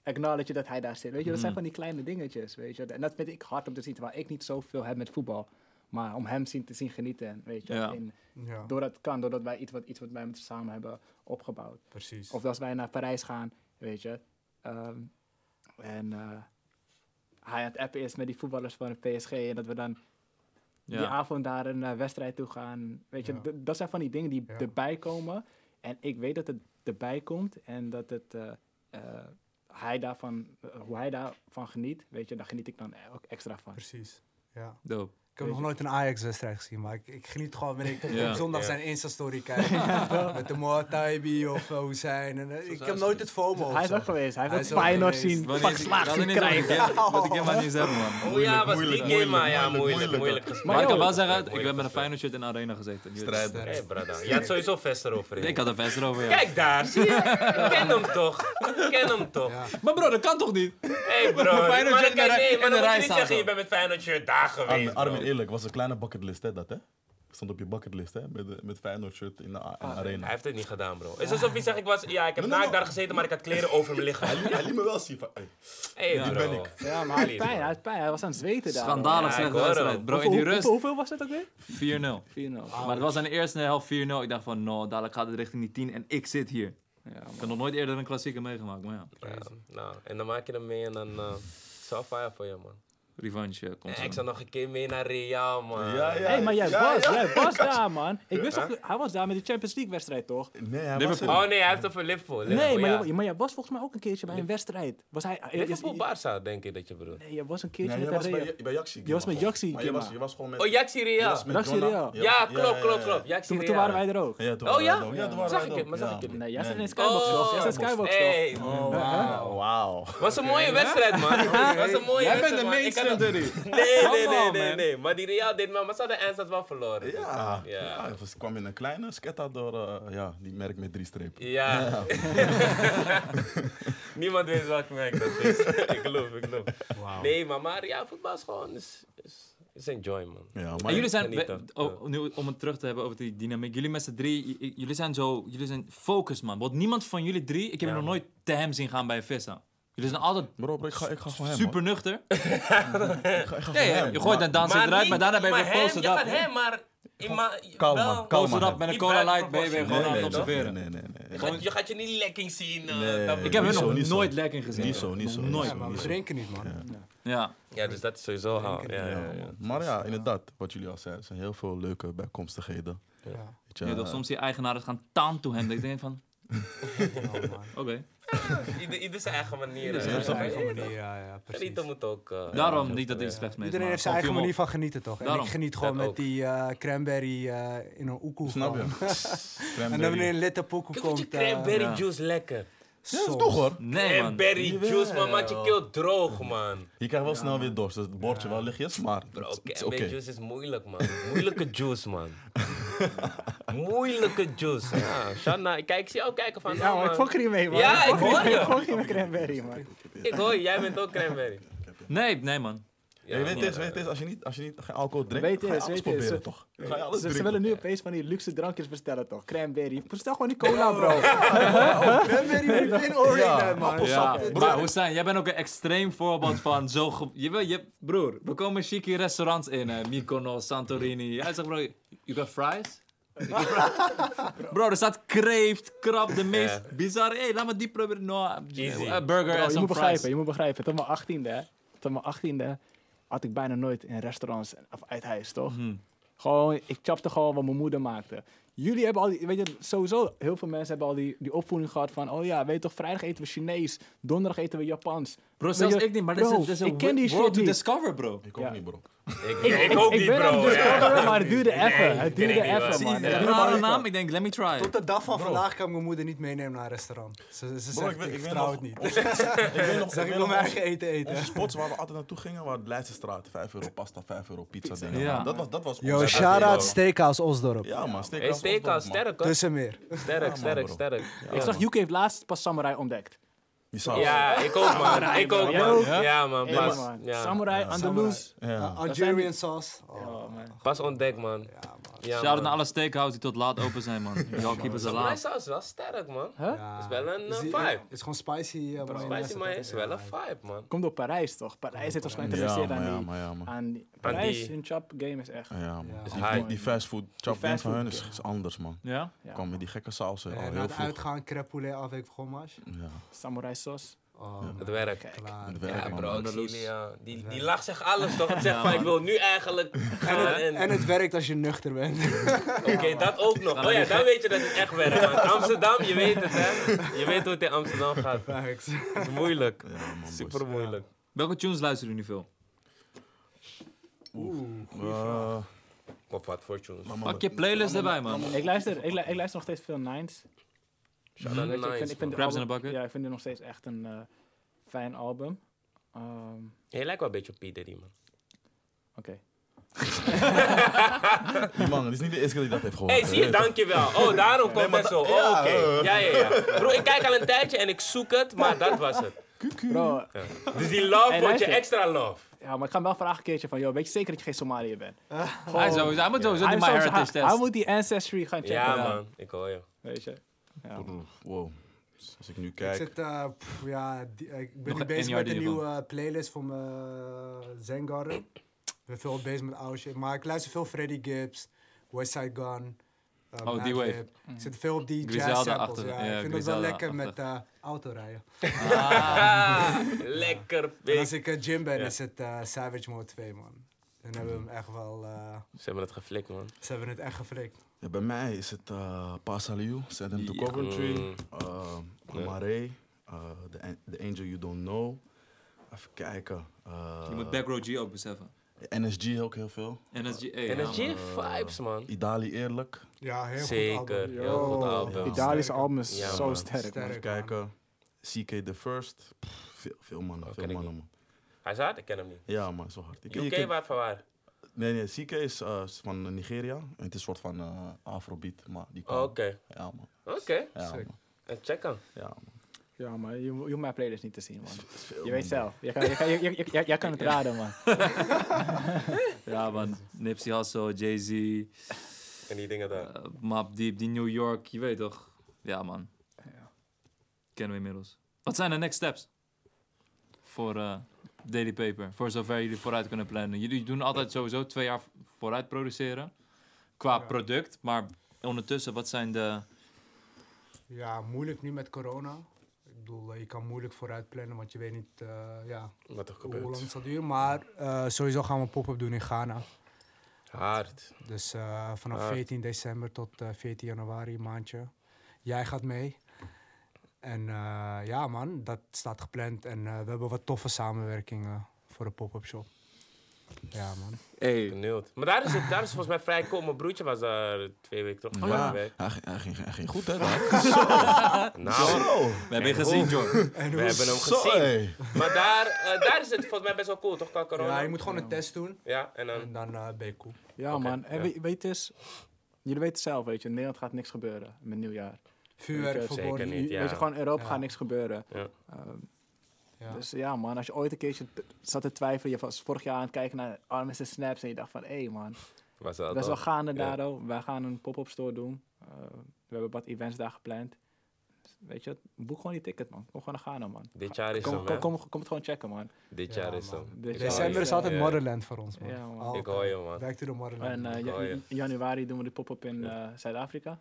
Acknowledge je dat hij daar zit. Weet je, dat zijn Mm. van die kleine dingetjes, weet je. En dat vind ik hard om te zien, terwijl ik niet zoveel heb met voetbal. Maar om hem zien, te zien genieten, weet je. Ja. In, Ja, doordat het kan, doordat wij iets wat, iets wat wij met samen hebben opgebouwd. precies. Of als wij naar Parijs gaan, weet je. ehm, en eh, hij aan het appen is met die voetballers van de PSG. En dat we dan die avond daar een eh, wedstrijd toe gaan. Weet je, dat zijn van die dingen die Ja. erbij komen. En ik weet dat het erbij komt. En dat het, eh, eh, hij daarvan, hoe hij daarvan geniet, weet je, daar geniet ik dan ook extra van. Precies. Ja. Dope. Ik heb nog nooit een Ajax-wedstrijd gezien, maar ik, ik geniet gewoon wanneer ik Ja. op zondag Ja. zijn Insta-story kijk. met de Moataibi of uh, Hussein. En, eh, ik heb nooit het FOMO Hij is ook geweest. Hij heeft Feyenoord zien pak slaag zien krijgen. wat- ik helemaal niet zeggen, man. Oh ja, was die moeilijk, game, maar ja, moeilijk, moeilijk. Maar ik kan wel zeggen, ik ben met een Feyenoord shirt in de arena gezeten. Je weet het. Strijd. gespeeld. Hé, brada. Je had sowieso vest erover. Ik had een vest erover, ja. Kijk daar, zie je? Ik ken hem toch? Ik ken hem toch? Maar bro, dat kan toch niet? Hé hey bro, maar Feyenoord dan, je rij niet zeggen, je bent met Feyenoord shirt daar geweest, eerlijk, was een kleine bucketlist, hè, dat hè? Stond op je bucketlist, hè? Met, de- met Feyenoord shirt in de, a- in de arena. Hij heeft het niet gedaan, bro. Het is alsof hij zegt, ik was, ja, ik heb nee, naakt daar gezeten, maar ik had kleren over mijn lichaam. Hij, liet- hij liet me wel zien van, hey, Ja, bro. ben ik. Ja, maar hij had pijn. Hij had pijn. Hij was aan het zweten daar. Schandalig Ja, slechte ik hoor wedstrijd. hem. Bro, in die Hoeveel, rust hoeveel, hoeveel was het ook weer? 4-0. 4-0. Maar het was in de eerste helft 4-0. Ik dacht van, no, dadelijk gaat het richting die 10 en ik zit hier. Ja. Ik heb nog nooit eerder een klassieker meegemaakt, maar ja. Ja, nou, en dan maak je hem mee en dan... eh zo fire voor je, man. Revanche eh, komt zo. ik zou nog een keer mee naar Real, man. Ja, ja. Hé, maar jij Ja, was, ja. jij was daar, man. Ik wist Huh? toch, hij was daar met de Champions League wedstrijd, toch? Nee, hij was er. Oh nee, hij heeft het voor Liverpool. Nee, maar, ja. jij, maar jij was volgens mij ook een keertje bij een wedstrijd. Was hij... je- je- Liverpool Barça, denk ik dat je bedoelt. Nee, je was een keertje Nee, je met was een bij, Real. bij Jaxi. Je was met Jaxi, Maar je was, Kima. je was gewoon met... Oh, Jaxi je Real. was Jaxi. Real. Je Ja, was- klopt, klopt, klopt. ja. Jaxi Toen, Real. toen waren wij er ook. Ja, toen Oh, waren ja? er Zag ik het, maar zag ik het. Nee, jij zit in skybox, toch? Jij Oh, zit in de skybox, toch? Hey, Oh, wauw. Was een mooie wedstrijd, man. was een mooie Jij wedstrijd. Ik Nee, nee, nee, nee. Maar die Real deed wel, maar ze hadden eindstand wel verloren. Ja, Ja. ja. kwam in een kleine sketta door eh, ja, die merk met drie strepen. Ja. Niemand weet welk merk dat is. ik geloof, ik geloof. Wauw. Nee, maar, maar ja, voetbal is gewoon... Is, is, is enjoy, man. Ja, maar En jullie zijn, we- oh, nu, om het terug te hebben over die dynamiek. Jullie met z'n drie, j- j- jullie zijn zo, jullie zijn focus man. Want niemand van jullie drie, ik heb Ja, nog nooit te hem zien gaan bij een vissa. Jullie zijn altijd Bro, bro, ik ga, ik ga gewoon hem. super nuchter. Ik ga, ik ga Ja, gewoon ja, hem. je gooit een danser eruit, niet- maar daarna ben je weer hem, posted je up. gaat hem, maar... in ma- Kalm, wel- kalm. Posted man. up met een Niet cola light ben je weer proportie. gewoon aan Nee, het nee, nee, observeren. nee, nee, nee, Je nee. gaat, je gaat je niet lekking zien. eh, Nee. dat- Ik heb Niet hem zo, nog niet zo. nooit lekker gezien. Niet zo, niet Nog zo, Nooit. Ja, maar we drinken niet, man. Ja. Ja, dus dat is sowieso haal. Ja, ja, Ja. Maar ja, inderdaad, wat jullie al zeiden, er zijn heel veel leuke bijkomstigheden. Ja. Weet je, toch, eh, soms die eigenaren gaan taan toe hem. Ik denk van, man. oké. Ieder, ieder zijn eigen manier. Ieder zijn snap eigen Ja, manier, ja, ja, precies. Genieten moet ook. eh, Daarom ja, niet dat ja. ik slechts mee. Iedereen heeft zijn eigen manier van genieten, toch? En Daarom. ik geniet gewoon Dat met ook. die eh, cranberry eh, in een oekoe. Snap je? En dan wanneer een litte pokoe Ik vind komt... je eh, cranberry juice lekker. Ja, dat is toch hoor. Nee, man. Cranberry juice, man, maakt je keel droog, man. Je krijgt wel snel weer dorst, dus het bordje wel lichtjes, maar Bro, cranberry oké. juice is moeilijk, man. Moeilijke juice, man. Moeilijke juice. Ja, Shanna, ik kijk, ik zie jou kijken van. Ja, nou, maar ik fok er niet mee, man. Ja, ik niet hoor je. Ik fok niet met cranberry, man. Ik hoor je, jij bent ook cranberry. Nee, nee, man. Ja, je weet dit, weet dit, als je niet, als je niet geen alcohol drinkt, Weet ga je alles proberen Ze- toch? Ga je alles Ze, willen nu opeens van die luxe drankjes bestellen, toch? Cranberry. Bestel gewoon die cola, bro. Cranberry met orange, Ja, man. Ja, maar Hussein, jij bent ook een extreem voorbeeld van zo... ge- Je, wil- je, broer, we komen chique restaurants in, hè. Mykonos, Santorini. Hij zegt, bro, you got fries? bro, er staat kreeft, krab, de meest bizarre... Hé, laat me die proberen. No, burger Bro, en je moet some begrijpen, fries. je moet begrijpen. Tot mijn achttiende, hè. Tot mijn achttiende had ik bijna nooit in restaurants of uit huis, toch? Mhm. Gewoon, ik chapte gewoon wat mijn moeder maakte. Jullie hebben al die, weet je, sowieso, heel veel mensen hebben al die, die opvoeding gehad van, oh ja, weet je toch, vrijdag eten we Chinees, donderdag eten we Japans. Bro, zelfs ik niet, maar is, Bro, dit is een ik ken die world shit to niet. discover, bro. Ik ook Ja. niet, bro. Ik, ik ook ik niet, ben aan bro. het discoveren, maar het duurde even. Het duurde ik even, man. Het Een naam, ik denk, let me try. Tot de dag van vandaag kan ik mijn moeder niet meenemen naar een restaurant. Ze, ze Bro, zegt, ik ik, ik vertrouw het niet. Ik Zeg ik ik wil nog mijn eigen eten eten. Onze spots waar we altijd naartoe gingen, waren de Leidsestraat. 5 euro pasta, 5 euro pizza. dingen. Dat was, dat was Yo, shout-out Steakhouse Osdorp. Ja man, steakhouse, sterk hoor. Sterk, sterk, sterk. Ik zag, UK heeft laatst pas Samurai ontdekt. Die saus. Ja, ik ook man. Ik ook man. ook? Ja man, pas. Ja. Samurai, Andalus. Algerian sauce. Oh, Oh, man. Pas ontdekt man. ja, man. Ja, naar alle steakhouses die tot laat open zijn, man. Y'all keep us Samurai alive. saus is wel sterk man. Huh? Ja. Is wel een, eh, vibe. Het is gewoon spicy. uh, Spicy maar is wel een vibe man. Komt door Parijs, toch? Parijs heeft ons Ja, geïnteresseerd ja, aan die... ja. Aan die Parijs, hun chop game is echt... Ja, man. Ja. Die, High. die, die fastfood chop game van hun is, is anders, man. Ja? Ja. Kwam met die gekke sausen al En na heel het vroeg. uitgaan, crêpe poulet avec fromage. Ja, Samurai sauce. Oh, Het werkt. klaar. het werkt, Ja bro, ja. Die, die lach zegt alles toch? Het zegt Ja, van ik wil nu eigenlijk En het, en... en het werkt als je nuchter bent. Oké, dat ook nog. Oh ja, dan weet je dat het echt werkt man. Amsterdam, je weet het hè. Je weet hoe het in Amsterdam gaat. Het is moeilijk. Man, boys. Super moeilijk. Welke tunes luisteren jullie nu veel? Eh, Of wat voor tunes. Pak je playlist erbij, man. Ik luister, ik, lu- ik luister nog steeds veel Nines. Shout Weet out je, ik vind, ik vind in a Bucket? Ja, ik vind het nog steeds echt een eh, fijn album. Ehm, Je lijkt wel een beetje op P. Diddy, man. Oké. Die man, het is niet de eerste keer dat hij dat heeft gehoord. Hé, hey, zie je, dankjewel. Oh, daarom komt het zo. ja, Oh, oké. eh. Ja, ja, ja. Bro, ik kijk al een tijdje en ik zoek het, maar dat was het. Bro, Dus die love Hey, wordt je extra love. ja, maar ik ga hem wel vragen een keertje van, joh, weet je zeker dat je geen Somaliër bent? Hij, sowieso, hij moet sowieso die My Heritage hij, hij test. moet die Ancestry gaan checken. Ja, ja. man. Ik hoor je. Weet je? Ja. Wow. Als ik nu Ik kijk. zit, eh, pff, ja, die- ik ben Nog nu bezig met een nieuwe eh, playlist voor mijn uh, Zengarden. Ik ben veel bezig met oude shit, maar ik luister veel Freddie Gibbs, Westside Gun. eh, Oh, die wave. Ik zit veel op die jazz samples. achter- Ja, ja, ik vind het wel lekker met achter. eh, autorijden. Ah, lekker. Pik. als ik eh, gym ben, Ja. is het eh, Savage Mode 2, man. Dan hebben we hem echt wel, eh, Ze hebben het geflikt, man. ze hebben het echt geflikt. Ja, bij mij is het uh, Pasaliu, Send Him to Ja. Coventry, uh, Ja. Mare, uh, the, the Angel You Don't Know. Even kijken. Uh, Je moet Back Row G ook beseffen. NSG ook heel veel. NSG, hey, En ja, vibes, man. Idali Eerlijk. Ja, heel Zeker. goed album. Heel goed Yo. album. Ja. Italiëse album is Ja, zo man. sterk. Sterk. man. Even kijken. CK The First. Pff, veel, veel mannen, Oh, veel mannen niet. man. Hij is hard, ik ken hem niet. Ja man, zo hard. Ik, ik UK, waar van waar? nee, nee, CK is uh, is van Nigeria. En het is een soort van uh, afrobeat, maar die kan. Oh, Oké. Ja man. Oké. Ja man. Eh, Check hem. Ja man. Ja, maar je, je hoeft mijn playlist niet te zien, man. Veel, Je weet man. zelf. Jij kan, jij, kan- jij- jij- jij- jij kan het raden, man. Ja, man. Nipsey Hussle, Jay-Z, En die dingen daar. uh, Map Deep, die New York, je weet toch? Ja, man. Kennen we inmiddels. Wat zijn de next steps? voor eh, Daily Paper? Voor zover jullie vooruit kunnen plannen. Jullie doen altijd sowieso twee jaar vooruit produceren. Qua Ja. product. Maar ondertussen, wat zijn de... Ja, moeilijk nu met corona. Ik bedoel, eh, je kan moeilijk vooruit plannen, want je weet niet eh, ja, Wat er hoe lang gebeurt. het zal duren. Maar eh, sowieso gaan we een pop-up doen in Ghana. Hard. Dus eh, vanaf Ah. 14 december tot eh 14 januari, een maandje. Jij gaat mee. En eh, ja man, dat staat gepland. En eh, we hebben wat toffe samenwerkingen voor de pop-up shop. Ja man. Hey, Benieuwd. Maar daar is het, daar is volgens mij vrij cool. Mijn broertje was daar twee weken toch? Ja, Vorige week. hij, ging- hij, ging, hij ging goed, hè? Nou, we hebben je gezien, John. we hebben hem gezien. Maar daar, eh, daar is het volgens mij best wel cool, toch? Qua corona. Ja, je moet gewoon een test doen. Ja, en dan... En dan ben je cool. Ja, man. En ja. weet, weet eens, jullie weten zelf, weet je, in Nederland gaat niks gebeuren met nieuwjaar. Vuurwerk Weet je, verboden. zeker niet. Ja. Weet je, gewoon in Europa Ja. gaat niks gebeuren. Ja. Ehm, Ja. Dus ja, man, als je ooit een keertje zat te twijfelen, je was vorig jaar aan het kijken naar Armis en Snaps en je dacht van, hé hey, man, dat dat is wel gaande Ja. daar ook. Wij gaan een pop-up store doen. Eh, we hebben wat events daar gepland. Dus, weet je, boek gewoon die ticket, man. Kom gewoon naar Ghana, man. Dit jaar is Kom, hem, kom, kom, kom het gewoon checken, man. Dit Ja, jaar is man. hem. December is altijd Ja. Motherland voor ons, man. Ja, man. Altijd. Ik hoor je, man. Back to the Motherland. En eh, januari doen we de pop-up in eh, Zuid-Afrika.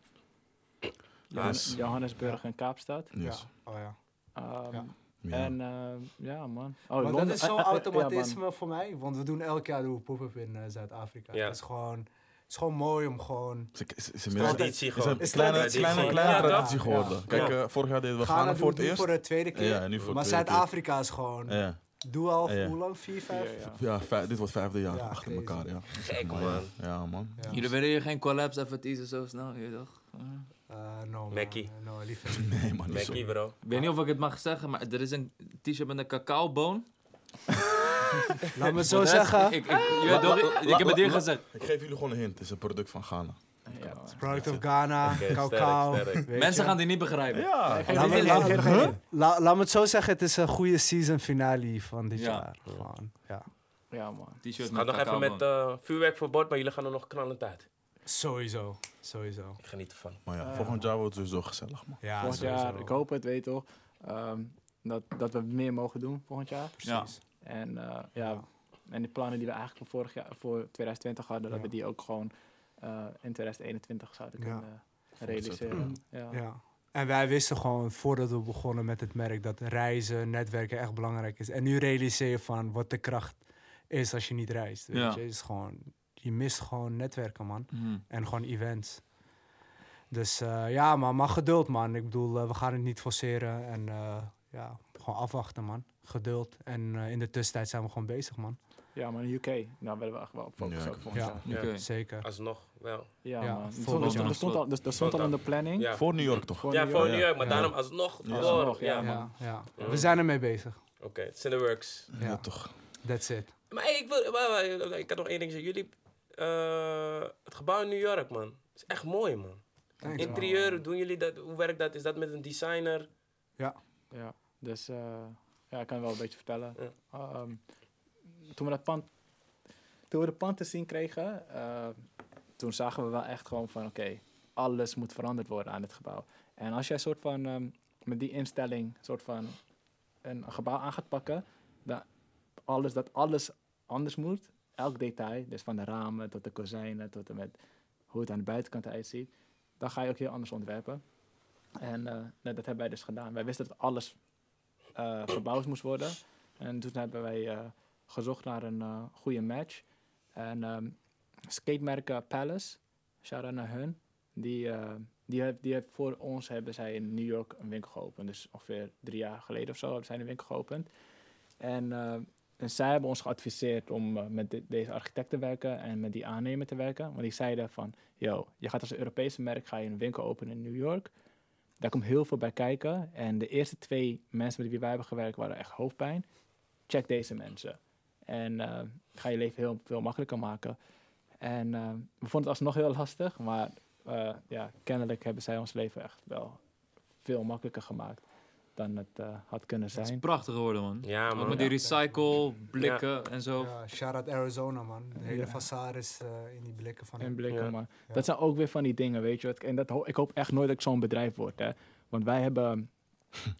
Yes. Johannesburg en Kaapstad. Yes. Ja. Oh, ja. Ehm, Ja. Ja. En eh, ja, man. Oh, maar Londen- dat is eh, zo'n eh, ja, automatisme voor mij, want we doen elk jaar we pop-up in Zuid-Afrika. Ja. Het, is gewoon, het is gewoon mooi om gewoon... Ze- ze- ze- Traditie Traditie is gewoon. een Is kleine, traditie kleine, gewoon. Ja, traditie geworden. ja. Kijk, Ja. eh, vorig jaar deden we Ghana Ghana voor het doen eerst. voor de tweede keer. Ja, nu voor de maar tweede keer. Zuid-Afrika is gewoon... Ja, Doe al Ja. hoe lang? Vier, vijf? Ja, ja. ja vijf- dit wordt vijfde jaar Ja, achter crazy. elkaar. Ja. Gek, man. Ja, ja, man. Ja. Jullie willen hier geen collabs even teasen zo snel, je toch? Eh, no, man. Mackie. No, liever niet. Nee, man. Mackie, bro. Ik weet niet of ik het mag zeggen, maar er is een t-shirt met een cacaoboon. Laat me het zo zeggen. Ik, ik, ik, ik heb het hier gezegd. Ik geef jullie gewoon een hint. Het is een product van Ghana. Ja, man. Product of Ghana, cacao. Mensen gaan die niet begrijpen. Ja. Laat het me- niet, laat- het. La- me het zo zeggen, het is een goede season finale van dit Ja. jaar. Gewoon, ja. Ja, man. T-shirt Het met gaat nog even met eh vuurwerkverbod, maar jullie gaan er nog knallend uit. Sowieso, sowieso. Ik geniet ervan. Maar ja, Eh. volgend jaar wordt het sowieso gezellig, man. Ja, volgend sowieso. jaar, ik hoop het, weet toch, ehm, dat, dat we meer mogen doen volgend jaar. Ja. Precies. En eh, ja, en die plannen die we eigenlijk voor vorig jaar, voor 2020 hadden, dat we die ook gewoon eh, in 2021 zouden Ja. kunnen realiseren. Ja. Ja. En wij wisten gewoon voordat we begonnen met het merk dat reizen, netwerken echt belangrijk is. En nu realiseer je van wat de kracht is als je niet reist. Weet Ja. je? Het is gewoon, je mist gewoon netwerken, man. Mhm. En gewoon events. Dus eh, ja, man, maar geduld, man. Ik bedoel, eh, we gaan het niet forceren. En eh, ja, gewoon afwachten, man. Geduld. En eh, in de tussentijd zijn we gewoon bezig, man. ja, maar in UK, nou willen we echt wel focussen Ja, op volgend ja. Oké. Ja. Zeker. Alsnog, wel. Ja, Ja, man. Er volgend stond, al, er, er stond al in de planning. Ja, Voor New York toch? Voor ja New voor. New York, maar Ja. daarom alsnog Ja. door. Alsnog, ja, ja, man. Ja, ja. Ja. We zijn ermee bezig. Oké, it's in the works. Ja, Ja. toch. That's it. Maar hey, ik, wil, ik had nog één ding zeggen. Jullie, eh, het gebouw in New York, man. is echt mooi, man. Thanks, man. Interieur, doen jullie dat? Hoe werkt dat? Is dat met een designer? Ja, dus eh, ja, ik kan wel een beetje vertellen. Ja. Ehm, toen, we dat pand, toen we de pand te zien kregen, eh, toen zagen we wel echt gewoon van oké, alles moet veranderd worden aan het gebouw. En als jij soort van ehm, met die instelling soort van een gebouw aan gaat pakken, dat alles, dat alles anders moet, elk detail, dus van de ramen tot de kozijnen tot en met hoe het aan de buitenkant uitziet, dan ga je ook heel anders ontwerpen. En eh, nou, dat hebben wij dus gedaan. Wij wisten dat alles eh, verbouwd moest worden. En toen hebben wij eh, gezocht naar een goede match. En ehm skatemerk Palace, shout-out naar hun. Die, die, heeft, die heeft voor ons hebben zij in New York een winkel geopend. Dus ongeveer drie jaar geleden of zo hebben zij een winkel geopend. En, en zij hebben ons geadviseerd om eh, met deze architect te werken en met die aannemer te werken. Want die zeiden van, yo, je gaat als een Europese merk ga je een winkel openen in New York. Daar komt heel veel bij kijken. En de eerste twee mensen met wie wij hebben gewerkt waren echt hoofdpijn. Check deze mensen. En eh, ga je leven heel veel makkelijker maken. En eh, we vonden het alsnog heel lastig. Maar ja, kennelijk hebben zij ons leven echt wel veel makkelijker gemaakt dan het eh, had kunnen Het is zijn. prachtig geworden, man. Ja, Ook man. met die recycle, blikken en zo. Ja, shout-out Arizona, man. De hele Ja. façade is eh, in die blikken van En hem. blikken, Ja. Ja. dat zijn ook weer van die dingen, weet je. wat. En dat ho- ik hoop echt nooit dat ik zo'n bedrijf word, hè. Want wij hebben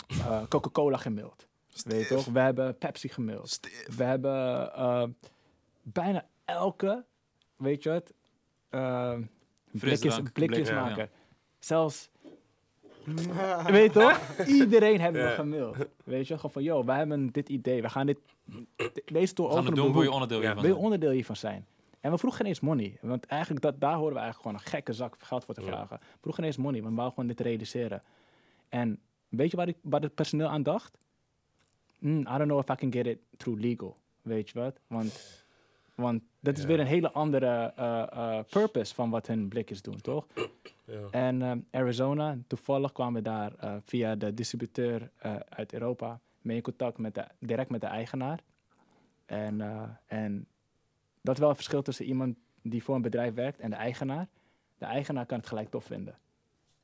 eh, Coca-Cola gemaild. Weet je toch? We hebben Pepsi gemaild. We hebben eh, bijna elke, weet je het, uh, blikjes, Frisdrank, blikjes blik, ja. maken. Zelfs, weet je toch? Iedereen hebben we gemaild. Weet je, gewoon van, yo, wij hebben dit idee. We gaan dit, deze tour We gaan openen. het doen, wil je onderdeel Ja. hiervan wil je onderdeel hiervan zijn? En we vroegen geen eens money. Want eigenlijk, dat, daar horen we eigenlijk gewoon een gekke zak geld voor te vragen. We vroegen geen eens money, want we wouden gewoon dit realiseren. En weet je waar, ik, waar het personeel aan dacht? Hmm, I don't know if I can get it through legal. Weet je wat? Want, want dat is weer een hele andere eh, eh, purpose van wat hun blikjes doen, toch? Ja. En ehm, Arizona, toevallig kwamen we daar eh, via de distributeur eh, uit Europa mee in contact met de, direct met de eigenaar. En, eh, en dat is wel een verschil tussen iemand die voor een bedrijf werkt en de eigenaar. De eigenaar kan het gelijk tof vinden.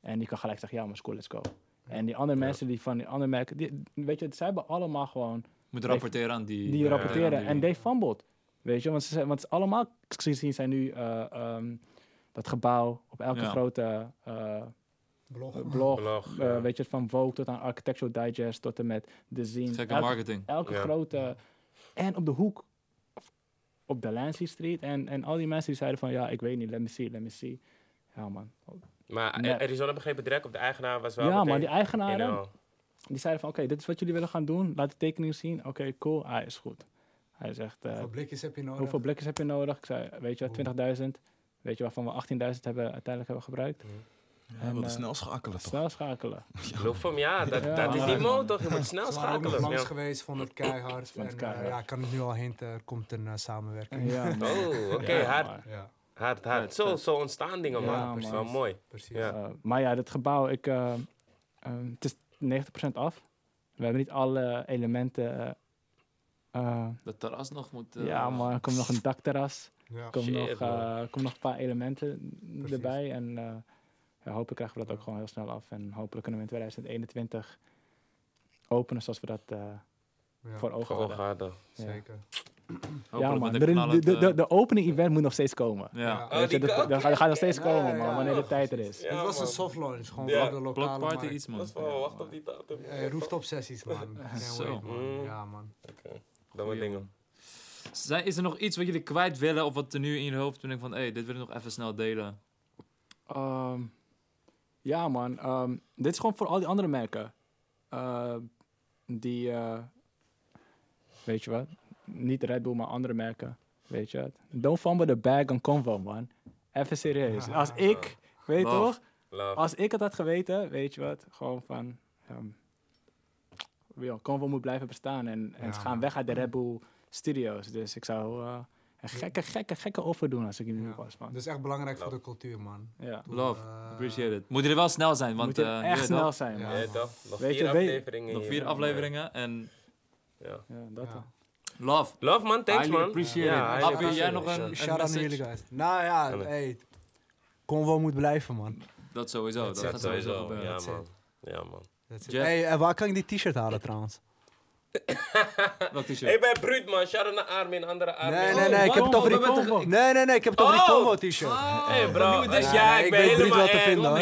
En die kan gelijk zeggen, ja maar cool, let's go. En die andere Ja. mensen die van die andere merken, die, weet je, zij hebben allemaal gewoon Moet rapporteren aan die... die Ja, rapporteren. En die- they fumbled. Weet je, want ze, zijn- want allemaal gezien zijn nu eh, ehm, dat gebouw op elke Ja. grote eh, Blog. blog. Blog, eh, ja. weet je, van Vogue tot aan Architectural Digest tot en met The Zine. Elke, marketing. elke Ja. grote. En op de hoek, op de Lancy Street. En, en al die mensen die zeiden van, ja, ik weet niet, let me see, let me see. Ja, man. Maar Nee. Arizona begreep het direct, of de eigenaar was wel ja, meteen maar die eigenaren, die zeiden van, oké, dit is wat jullie willen gaan doen. Laat de tekening zien. Oké, cool. Hij is goed. Hij zegt, eh, Hoeveel blikjes heb je nodig? hoeveel blikjes heb je nodig? Ik zei, weet je wat, 20.000. Weet je waarvan we 18.000 hebben, uiteindelijk hebben gebruikt. Ja, En, we eh, snel schakelen toch? Snel schakelen. Geloof hem, ja. Dat, Ja, dat is die mode toch? Je moet snel schakelen. langs Ja. geweest, vond het keihard. Vond het en, eh, ja, ik kan het nu al hinten, er komt een samenwerking. Ja. Oh, oké, Ja, hard. Ja, Hard, hard. Zo, zo ontstaan dingen, man. Dat wel mooi. precies. Ja. Uh, maar ja, het gebouw, ik, um, het is 90% af. We hebben niet alle elementen. Uh, uh, Dat terras nog moet... eh, ja, maar er komt nog een dakterras. Ja. Er komt Shit, nog, uh, komt nog een paar elementen Precies. erbij. En uh, ja, hopelijk krijgen we dat ook gewoon heel snel af. En hopelijk kunnen we in 2021 openen zoals we dat uh, Ja, voor ogen Voor hadden. ogen hadden. Ja. Zeker. hopelijk Ja, man. De, de, knallend, de, de, eh, de opening event moet nog steeds komen. Ja. Oh, je, dat, gaat- gaat nog steeds komen, ja, man, ja. wanneer de tijd er is. Ja, Dit was man. een soft launch, gewoon Ja. voor de lokale markt. iets, man. Dat is wel, wacht op die datum. Eh, rooftop sessies, man. Zo. Mm. Ja, man. Dat wat dingen. Zijn, is er nog iets wat jullie kwijt willen of wat er nu in je hoofd denk van, hé, hey, dit wil ik nog even snel delen? Ehm, ja, man. ehm, dit is gewoon voor al die andere merken. Eh, die, eh, weet je wat? Niet Red Bull, maar andere merken. Weet je wat? Don't fumble the bag on Convo, man. Even serieus. Als ik, weet je Love. toch? Love. Als ik het had geweten, weet je wat? Gewoon van... ehm ja, Convo moet blijven bestaan. En, en Ja, ze gaan weg uit de Red Bull studios. Dus ik zou eh, een gekke, gekke, gekke offer doen als ik jullie Ja. was, man. Dat is echt belangrijk voor de cultuur, man. Ja. Toen, Love, eh, appreciate it. Moet jullie wel snel zijn, want... Moet je eh, je echt snel zijn, man. Ja, toch? Nog Weet vier je, afleveringen Nog hier, vier man. afleveringen en... Ja. Ja, dat. Love. Love man, thanks man. appreciate it. jij it. nog een- Shout-out naar jullie guys. Nou ja, hey, Convo moet blijven, man. Dat sowieso, dat gaat Dat sowieso gebeuren. Ja man. Ja man. Hey, en waar kan ik die t-shirt halen trouwens? Welk t-shirt? Hey, bij Bruut man, shout-out naar Armin, andere Armin. Nee, Oh, nee, nee, ik heb het over die Nee, nee, nee, ik heb het over die Oh! Convo t-shirt. Hey bro, nieuwe edition. ja, Nee, ik ik ben weet niet helemaal wat te in. vinden,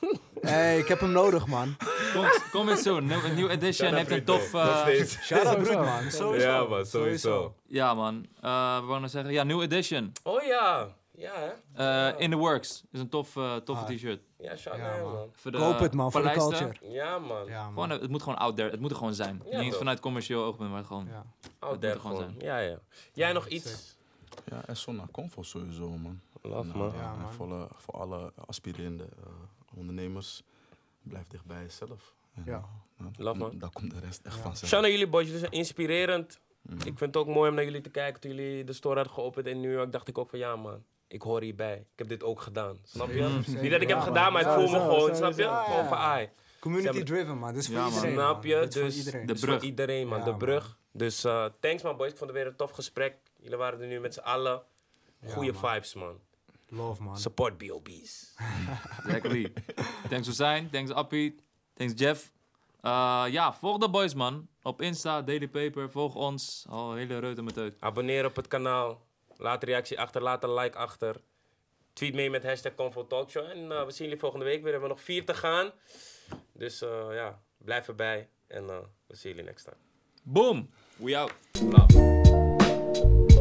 Hey, ik heb hem nodig, man. Kom, kom eens zo, een nieuw edition heeft een Bruut, tof... eh. Shout-out Sowieso. Broed, man. Sowieso. Ja man, sowieso. ja man, Eh we wouden zeggen, ja, nieuw edition. Oh ja, ja hè. Eh, in the works. Is een tof, eh, toffe Ah. t-shirt. Ja, shout Ja, man. man. Voor de Koop het, man, voor de culture. Ja man. Ja, Gewoon, man. het moet gewoon out there, het moet er gewoon zijn. Ja, Niet toch? vanuit commercieel oogpunt, maar gewoon... Ja. Out there er gewoon gewoon. Ja, ja. Jij nog iets? Ja, en Sonna Convo sowieso, man. Love En, man. Ja, en man. Voor, alle- voor alle aspirerende eh, ondernemers, blijf dicht bij jezelf. En, Ja. eh, nou, Love, man. Daar komt de rest echt Ja. vanzelf. Shout naar jullie boys, jullie zijn inspirerend. Mhm. Ik vind het ook mooi om naar jullie te kijken. Toen jullie de store hadden geopend in New York, dacht ik ook van ja man, ik hoor hierbij. Ik heb dit ook gedaan. Snap je? Mm. Niet dat ik heb gedaan, maar ik voel me gewoon, snap je? Gewoon van ai. Community driven, man. Dit is voor Ja, iedereen, Snap man. je? Voor Dus iedereen. de dus voor brug. iedereen man, de brug. Dus eh, thanks man boys, ik vond het weer een tof gesprek. Jullie waren er nu met z'n allen. Goeie man. vibes man. Love, man. Support BOB's. Exactly. thanks Hussein, thanks Appie, thanks Jeff. Eh, ja, volg de boys man. Op Insta, Daily Paper, volg ons. Al een hele reute met uit. Abonneer op het kanaal. Laat een reactie achter, laat een like achter. Tweet mee met hashtag Convo Talkshow. En eh, we zien jullie volgende week weer. We hebben nog vier te gaan. Dus eh, ja, blijf erbij. En eh, we zien jullie next time. Boom! We out. Love.